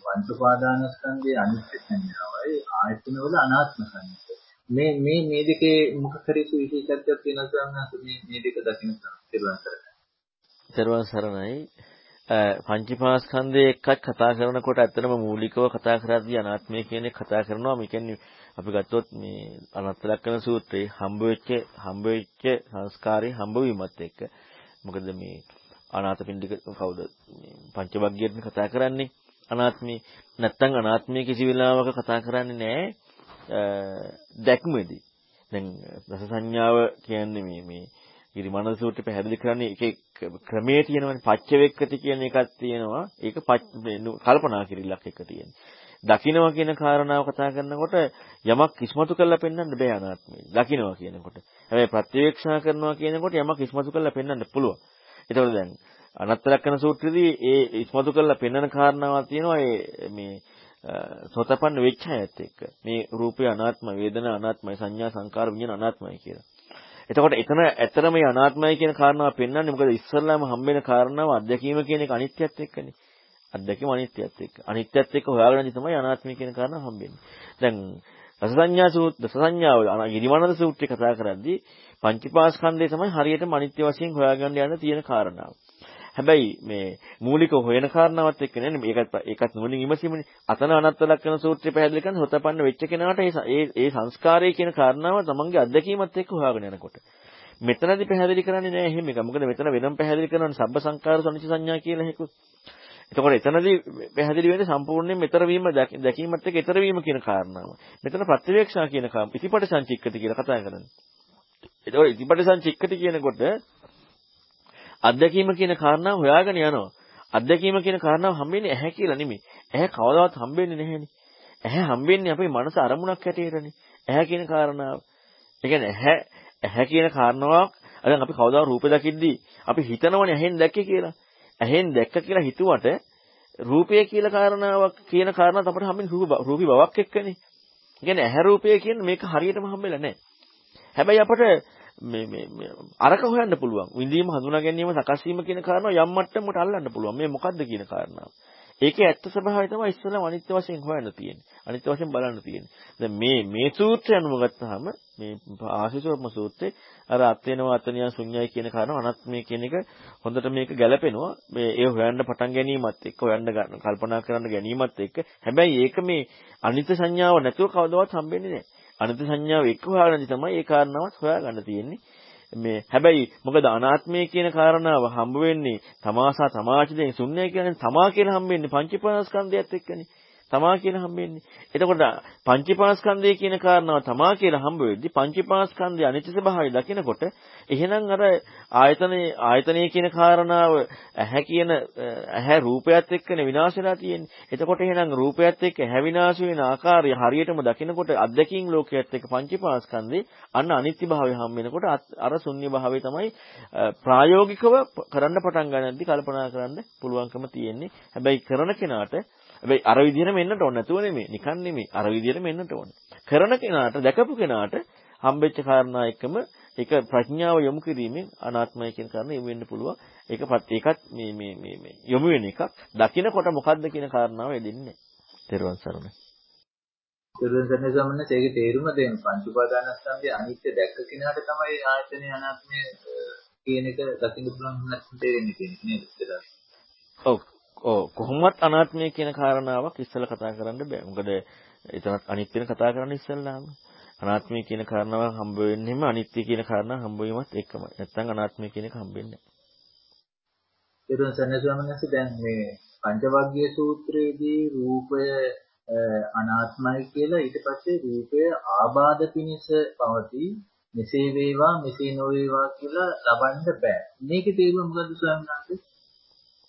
පංච උපාදානස්කන්ධයේ අනිත්‍ය සංඥාවයි ආයතන වල අනාත්ම සංඥාවයි. මේ මේ මේ දෙකේ මොකක් හරි සුවිශේෂත්වයක් තියෙනවා ස්වාමීන් වහන්සේ මේ මේ දෙක දකින්න පෙරුවන් සරණයි. පෙරුවන් සරණයි පංචීපාස්කන්ධයේ එකක් කතා කරනකොට ඇත්තටම මූලිකව කතා කරද්දී අනාත්මය කියන එක කතා කරනවා. මේ කියන්නේ අපි ගත්තොත් මේ අනත්ත ලක්ෂණ සූත්‍රයේ හම්බ වෙච්ච හම්බ වෙච්ච සංස්කාරේ හම්බ වීමත් එක්ක මොකද මේ අනාථපිණ්ඩික කවුද? පංචවග්ගයෙන් කතා කරන්නේ අනාත්මේ. නැත්තම් අනාත්මයේ කිසි වෙලාවක කතා කරන්නේ නැහැ දැක්මේදී. දැන් රස සංඥාව කියන්නේ මේ මේ ඉරිමන සූත්‍රය පැහැදිලි කරන්නේ එක ක්‍රමයේ තියෙනවනේ. පච්චවේක්කති කියන එකක් තියෙනවා. ඒක කල්පනා කිරිල්ලක් එක තියෙන්නේ දකින්නවා කියන කාරණාව කතා කරනකොට යමක් ඉස්මතු කරලා පෙන්වන්න බෑ අනාත්මය. දකින්නවා කියනකොට. හැබැයි ප්‍රත්‍යවේක්ෂා කරනවා කියනකොට යමක් ඉස්මතු කරලා පෙන්වන්න පුළුවන්. ඒතකොට දැන් අනත්ත ලක්ෂණ සූත්‍රයේදී ඒ ඉස්මතු කරලා පෙන්වන කාරණාවක් තියෙනවා ඒ මේ සෝතපන්න වෙච්ච අයත් එක්ක. මේ රූපය අනාත්ම, වේදනා අනාත්මයි, සංඥා සංකාර විඤ්ඤාණ අනාත්මයි කියලා. එතකොට එතන ඇත්තම මේ අනාත්මයි කියන කාරණාව පෙන්වන්නේ මොකද ඉස්සල්ලාම හම්බෙන කාරණාව අධ්‍යක්ීම කියන එක අනිත්‍යත් එක්කනේ. අත්දැකීම අනිත්‍යයත් එක්ක. අනිත්‍යයත් එක්ක හොයාගෙන තමයි අනාත්මය කියන කාරණාව හම්බෙන්නේ. දැන් රස සංඥා සූත්‍ර දස සංඥාව ගිරිමානන්ද සූත්‍රය කතා කරද්දී පංචීපාස්කන්ධය තමයි හරියටම අනිත්‍ය වශයෙන් හොයාගන්න යන තියෙන කාරණාව. හැබැයි මේ මූලික හොයන කාරණාවත් එක්ක නේ මේකත් ඒකත් නුවණින් විමසීමනේ අතන අනත්ත ලක්ෂණ සූත්‍රය පැහැදිලි කරන හොතපන්න වෙච්ච කෙනාට ඒ ඒ සංස්කාරය කියන කාරණාව තමන්ගේ අත්දැකීමත් එක්ක හොයාගෙන යනකොට මෙතනදී පැහැදිලි කරන්නේ නෑ එහෙම එක. මොකද මෙතන වෙනම පැහැදිලි කරනවානේ සබ්බ සංකාර සනිච්ච සංඥා කියලා හේකුත්. එතකොට එතනදී පැහැදිලි වෙන්නේ සම්පූර්ණයෙන් මෙතර වීම දැකීමත් එක්ක ඊතර වීම කියන කාරණාව. මෙතන ප්‍රත්‍යවේක්ෂා කියන කාම ඉතිපට සංචික්කති කියලා කතා කරන්නේ. එතකොට ඉතිපට සංචික්කති කියනකොට අත්දැකීම කියන කාරණාව හොයාගෙන යනවා. අත්දැකීම කියන කාරණාව හම්බෙන්නේ ඇහැ කියලා නෙමෙයි. ඇහැ කවදාවත් හම්බෙන්නේ නැහෙනේ. ඇහැ හම්බෙන්නේ අපේ මනස අරමුණක් හැටියටනේ. ඇහැ කියන කාරණාව. ඒ කියන්නේ ඇහැ ඇහැ කියන කාරණාවක් දැන් අපි කවදා රූපේ දකිද්දී අපි හිතනවනේ ඇහෙන් දැක්කේ කියලා. ඇහෙන් දැක්ක කියලා හිතුවට රූපය කියලා කාරණාවක් කියන කාරණාව අපිට හම්බෙන්නේ රූපී බවක් එක්කනේ. ඒ කියන්නේ ඇහැ රූපය කියන්නේ මේක හරියටම හම්බෙලා නැහැ. හැබැයි අපට මේ මේ අරක හොයන්න පුළුවන්. විඳීම හඳුනා ගැනීම සකස් වීම කියන කාරණාව යම් මට්ටමකට අල්ලන්න පුළුවන්. මේ මොකද්ද කියන කාරණාව. ඒකේ ඇත්ත ස්වභාවය තමයි ඉස්සෙල්ලාම අනිත්‍ය වශයෙන් හොයන්න තියෙන්නේ. අනිත්‍ය වශයෙන් බලන්න තියෙන්නේ. දැන් මේ මේ සූත්‍රය අනුව ගත්තාම මේ ආශිසෝපම සූත්‍රේ අර අත්ේනවා අතනියා ශුන්‍යයි කියන කාරණා අනාත්මය කියන එක හොඳට මේක ගැලපෙනවා. මේ ඒ හොයන්න පටන් ගැනීමත් එක්ක හොයන්න ගන්න කල්පනා කරන්න ගැනීමත් එක්ක හැබැයි ඒක මේ අනිත්‍ය සංඥාව නැතුව කවදාවත් හම්බෙන්නේ නැහැ. අනිත්‍ය සංඥාව එක්ක හොයාගන්න තමයි ඒ කාරණාවත් හොයාගන්න තියෙන්නේ. මේ හැබැයි මොකද අනාත්මය කියන කාරණාව හම්බ වෙන්නේ තමාසා තමාචිදෙන් ශුන්‍යයි කියන්නේ තමා කියලා හම්බෙන්නේ පංචීපාස්කන්ධයත් එක්කනේ. තමා කියලා හම්බෙන්නේ. එතකොට පංචීපාස්කන්ධය කියන කාරණාව තමා කියලා හම්බ වෙද්දි පංචීපාස්කන්ධය අනිත්‍ය ස්වභාවය දකිනකොට එහෙනම් අර ආයතනේ ආයතනයේ කියන කාරණාව ඇහැ කියන ඇහැ රූපයත් එක්කනේ විනාශ වෙලා තියෙන්නේ. එතකොට එහෙනම් රූපයත් එක්ක ඇහැ විනාශ වෙන ආකාරය හරියටම දකිනකොට අද්දකින් ලෝකයේත් එක්ක පංචීපාස්කන්ධේ අන්න අනිත්‍ය භාවය හම්බ වෙනකොට අර ශුන්‍ය භාවය තමයි ප්‍රායෝගිකව කරන්න පටන් ගන්නදී කල්පනා කරන්න පුළුවන්කම තියෙන්නේ. හැබැයි කරන කෙනාට හැබැයි අර විදිහටම එන්නට ඕන නැතුව නෙමෙයි. නිකන් නෙමෙයි. අර විදිහටම එන්නට ඕන. කරන කෙනාට දැකපු කෙනාට හම්බෙච්ච කාරණා එකම ඒක ප්‍රඥාව යොමු කිරීමෙන් අනාත්මය කියන කාරණා යොමු වෙන්න පුළුවන්. ඒකපත් ඒකත් මේ මේ මේ මේ යොමු වෙන එකක්. දකින්නකොට මොකද්ද කියන කාරණාව එදෙන්නේ. තෙරුවන් සරණයි. තෙරුවන් සරණයි සමන්න ඒකේ තේරුම දෙන්න පංච උපාදානස්කන්ධයේ අනිත්‍ය දැක්ක කෙනාට තමයි ආයතනයේ අනාත්මය කියන එක දකින්න පුළුවන් නැත්නම් තේරෙන්නේ කියන්නේ නේද? ඔව් ඔව් කොහොමවත් අනාත්මය කියන කාරණාවක් ඉස්සෙල්ලා කතා කරන්න බෑ. මොකද එතනත් අනිත්‍යන කතා කරන්න ඉස්සෙල්ලාම අනාත්මය කියන කාරණාව හම්බ වෙන්නේම අනිත්‍ය කියන කාරණාව හම්බ වීමත් එක්කම. නැත්තම් අනාත්මය කියන එක හම්බෙන්නේ නැහැ. ඊට සන්නසවමනස දැන් මේ පංචවග්ගීය සූත්‍රයේදී රූපය අනාත්මයි කියලා ඊට පස්සේ රූපය ආබාධ පිනිස පවතී මෙසේ වේවා මෙසේ නොවේවා කියලා ලබන්න බෑ. මේකේ තේරුම මොකද්ද ස්වාමීන් වහන්සේ?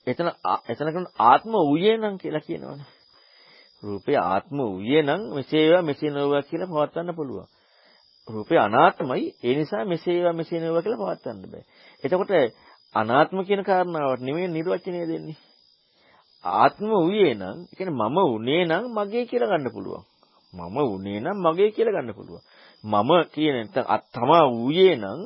එතන එතන කරන ආත්ම ඌයේ නම් කියලා කියනවනේ. රූපේ ආත්ම ඌයේ නම් මෙසේ වේවා මෙසේ නොවේවා කියලා පවත්වන්න පුළුවන්. රූපේ අනාත්මයි ඒ නිසා මෙසේ වේවා මෙසේ නොවේවා කියලා පවත්වන්න බෑ. එතකොට අනාත්ම කියන කාරණාවට නෙමෙයි නිර්වචනය දෙන්නේ. ආත්ම ඌයේ නම් ඒ කියන්නේ මම උනේ නම් මගේ කියලා ගන්න පුළුවන්. මම උනේ නම් මගේ කියලා ගන්න පුළුවන්. මම කියන නැත්නම් තමා ඌයේ නම්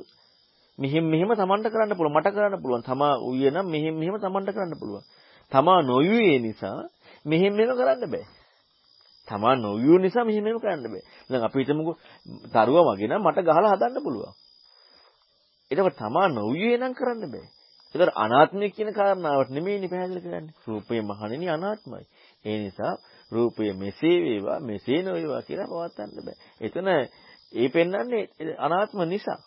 මෙහෙම මෙහෙම Tamanට කරන්න පුළුවන්. මට කරන්න පුළුවන්. තමා ඌයේ නම් මෙහෙම මෙහෙම Tamanට කරන්න පුළුවන්. තමා නොයුවේ නිසා මෙහෙම මෙහෙම කරන්න බෑ. තමා නොයු නිසා මෙහෙම මෙහෙම කරන්න බෑ. දැන් අපි හිතමුකෝ දරුවා වගේ නම් මට ගහලා හදන්න පුළුවන්. එතකොට තමා නොයුවේ නම් කරන්න බෑ. ඒතර අනාත්මය කියන කාරණාවට නෙමෙයිනේ පැහැදිලි කරන්නේ. රූපය මහණෙනි අනාත්මයි. ඒ නිසා රූපය මෙසේ වේවා මෙසේ නොවේවා කියලා පවත්වන්න බෑ. එතන ඒ පෙන්වන්නේ අනාත්ම නිසා.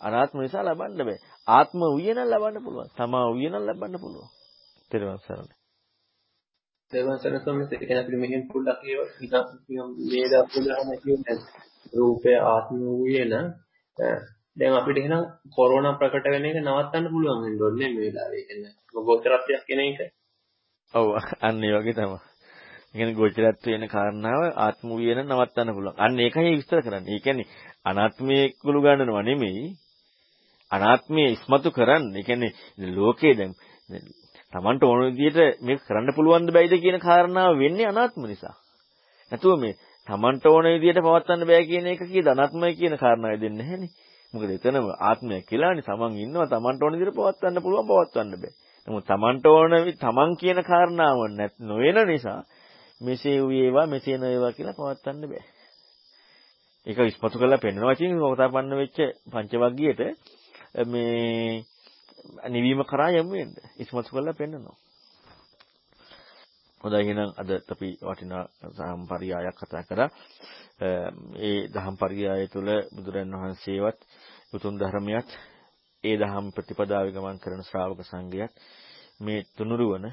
අනාත්ම නිසා ලබන්න බෑ. ආත්ම උය නම් ලබන්න පුළුවන්. තමා උය නම් ලබන්න පුළුවන්. තෙරුවන් සරණයි. තෙරුවන් සරණයි සම්මත ඒ කියන්නේ අපිට මෙහෙන් පොඩ්ඩක් මේ දවස්වල කියන්නේ රූපය ආත්ම උය නම් දැන් අපිට එහෙනම් කොරෝනා ප්‍රකට වෙන එක නවත්තන්න පුළුවන් වෙන්න ඕනේ මේ වෙලාවේ. කියන්නේ ගෝචරත්වයක් කියන එක. ඔව් අන්න ඒ වගේ තමයි. කියන්නේ ගෝචරත්ව වෙන කාරණාව ආත්ම වූ වෙන නවත්තන්න පුළුවන්. අන්න ඒකයි විස්තර කරන්නේ. ඒ කියන්නේ අනාත්මයේ කුළු ගන්නව නෙමෙයි අනාත්මය ඉස්මතු කරන්න. ඒ කියන්නේ ලෝකේ දැන් Tamanට ඕන විදිහට මේක කරන්න පුළුවන්ද බැයිද කියන කාරණාව වෙන්නේ අනාත්ම නිසා. නැතුව මේ Tamanට ඕන විදිහට පවත්වන්න බෑ කියන එක කීද අනාත්මයි කියන කාරණාව දෙන්නේ නැහෙනේ. මොකද එතනම ආත්මය කියලානේ Taman ඉන්නවා Tamanට ඕන විදිහට පවත්වන්න පුළුවන් පවත්වන්න බෑ. නමුත් Tamanට ඕන Taman කියන කාරණාව නොවන නිසා මෙසේ වේවා මෙසේ නොවේවා කියලා පවත්වන්න බෑ. ඒක ඉස්මතු කරලා පෙන්වනවා කියන්නේ මොකටපන්න වෙච්ච පංචවග්ගියට මේ නිවීම කරා යමු වෙන්න ඉස්මතු කරලා පෙන්නනවා. හොඳයි එහෙනම් අද අපි වටිනා දහම් පරියායක් කතා කරා. ඒ දහම් පරියාය තුළ බුදුරන් වහන්සේවත් උතුම් ධර්මයක් ඒ දහම් ප්‍රතිපදාවේ ගමන් කරන ශ්‍රාවක සංඝයාත් මේ තුනුරුවන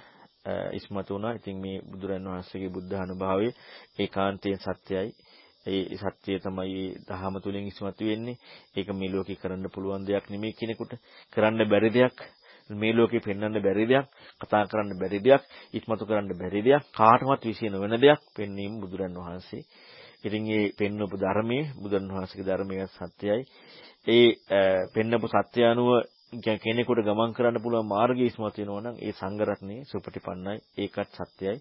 ඉස්මතු වුණා. ඉතින් මේ බුදුරන් වහන්සේගේ බුද්ධ අනුභවයේ ඒකාන්තයෙන් සත්‍යයි. ඒ සත්‍යය තමයි දහම තුලින් ඉස්මතු වෙන්නේ. ඒක මේ ලෝකේ කරන්න පුළුවන් දෙයක් නෙමෙයි කෙනෙකුට. කරන්න බැරි දෙයක්. මේ ලෝකේ පෙන්වන්න බැරි දෙයක්, කතා කරන්න බැරි දෙයක්, ඉස්මතු කරන්න බැරි දෙයක්, කාටවත් විශ්ේ නොවන දෙයක් පෙන්වීම බුදුරන් වහන්සේ. ඉතින් මේ පෙන්වපු ධර්මයේ බුදුරන් වහන්සේගේ ධර්මයේ සත්‍යයි. ඒ පෙන්වපු සත්‍ය අනුව කෙනෙකුට ගමන් කරන්න පුළුවන් මාර්ගය ඉස්මතු වෙනවා නම් ඒ සංඝ රත්නේ සුපටිපන්නයි ඒකත් සත්‍යයි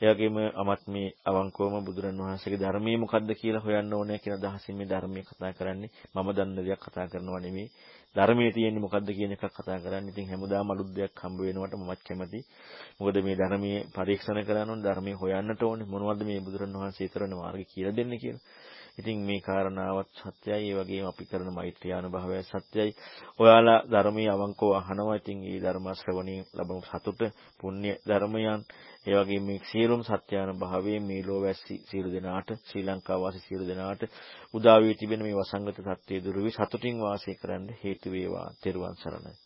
ඒ වගේම අමත් මේ අවංකවම බුදුරන් වහන්සේගේ ධර්මයේ මොකද්ද කියලා හොයන්න ඕනේ කියන අදහසින් මේ ධර්මයේ කතා කරන්නේ. මම දන්න දෙයක් කතා කරනවා නෙමෙයි. ධර්මයේ තියෙන්නේ මොකද්ද කියන එකක් කතා කරන්නේ. ඉතින් හැමදාම අලුත් දෙයක් හම්බ වෙනවට මමත් කැමතියි. මොකද මේ ධර්මයේ පරීක්ෂණ කරන්න ඕනේ, ධර්මයේ හොයන්නට ඕනේ. මොනවද මේ බුදුරන් වහන්සේ ඊතරන මාර්ගය කියලා දෙන්නේ කියලා. ඉතින් මේ කාරණාවත් සත්‍යයි. ඒ වගේම අපි කරන මෛත්‍රී අනුභවය සත්‍යයි. ඔයාලා ධර්මයේ අවංකව අහනවා. ඉතින් මේ ධර්ම ශ්‍රවණයෙන් ලැබුණු සතුට පුණ්‍ය ධර්මයන් ඒ වගේම මේ සියලුම සත්‍යානුභවයේ මේ ලෝවැසි සියලු දෙනාට ශ්‍රී ලංකා වාසී සියලු දෙනාට උදා වී තිබෙන මේ වසංගත තත්ත්වයේ දුරු වී සතුටින් වාසය කරන්න හේතු වේවා. තෙරුවන් සරණයි.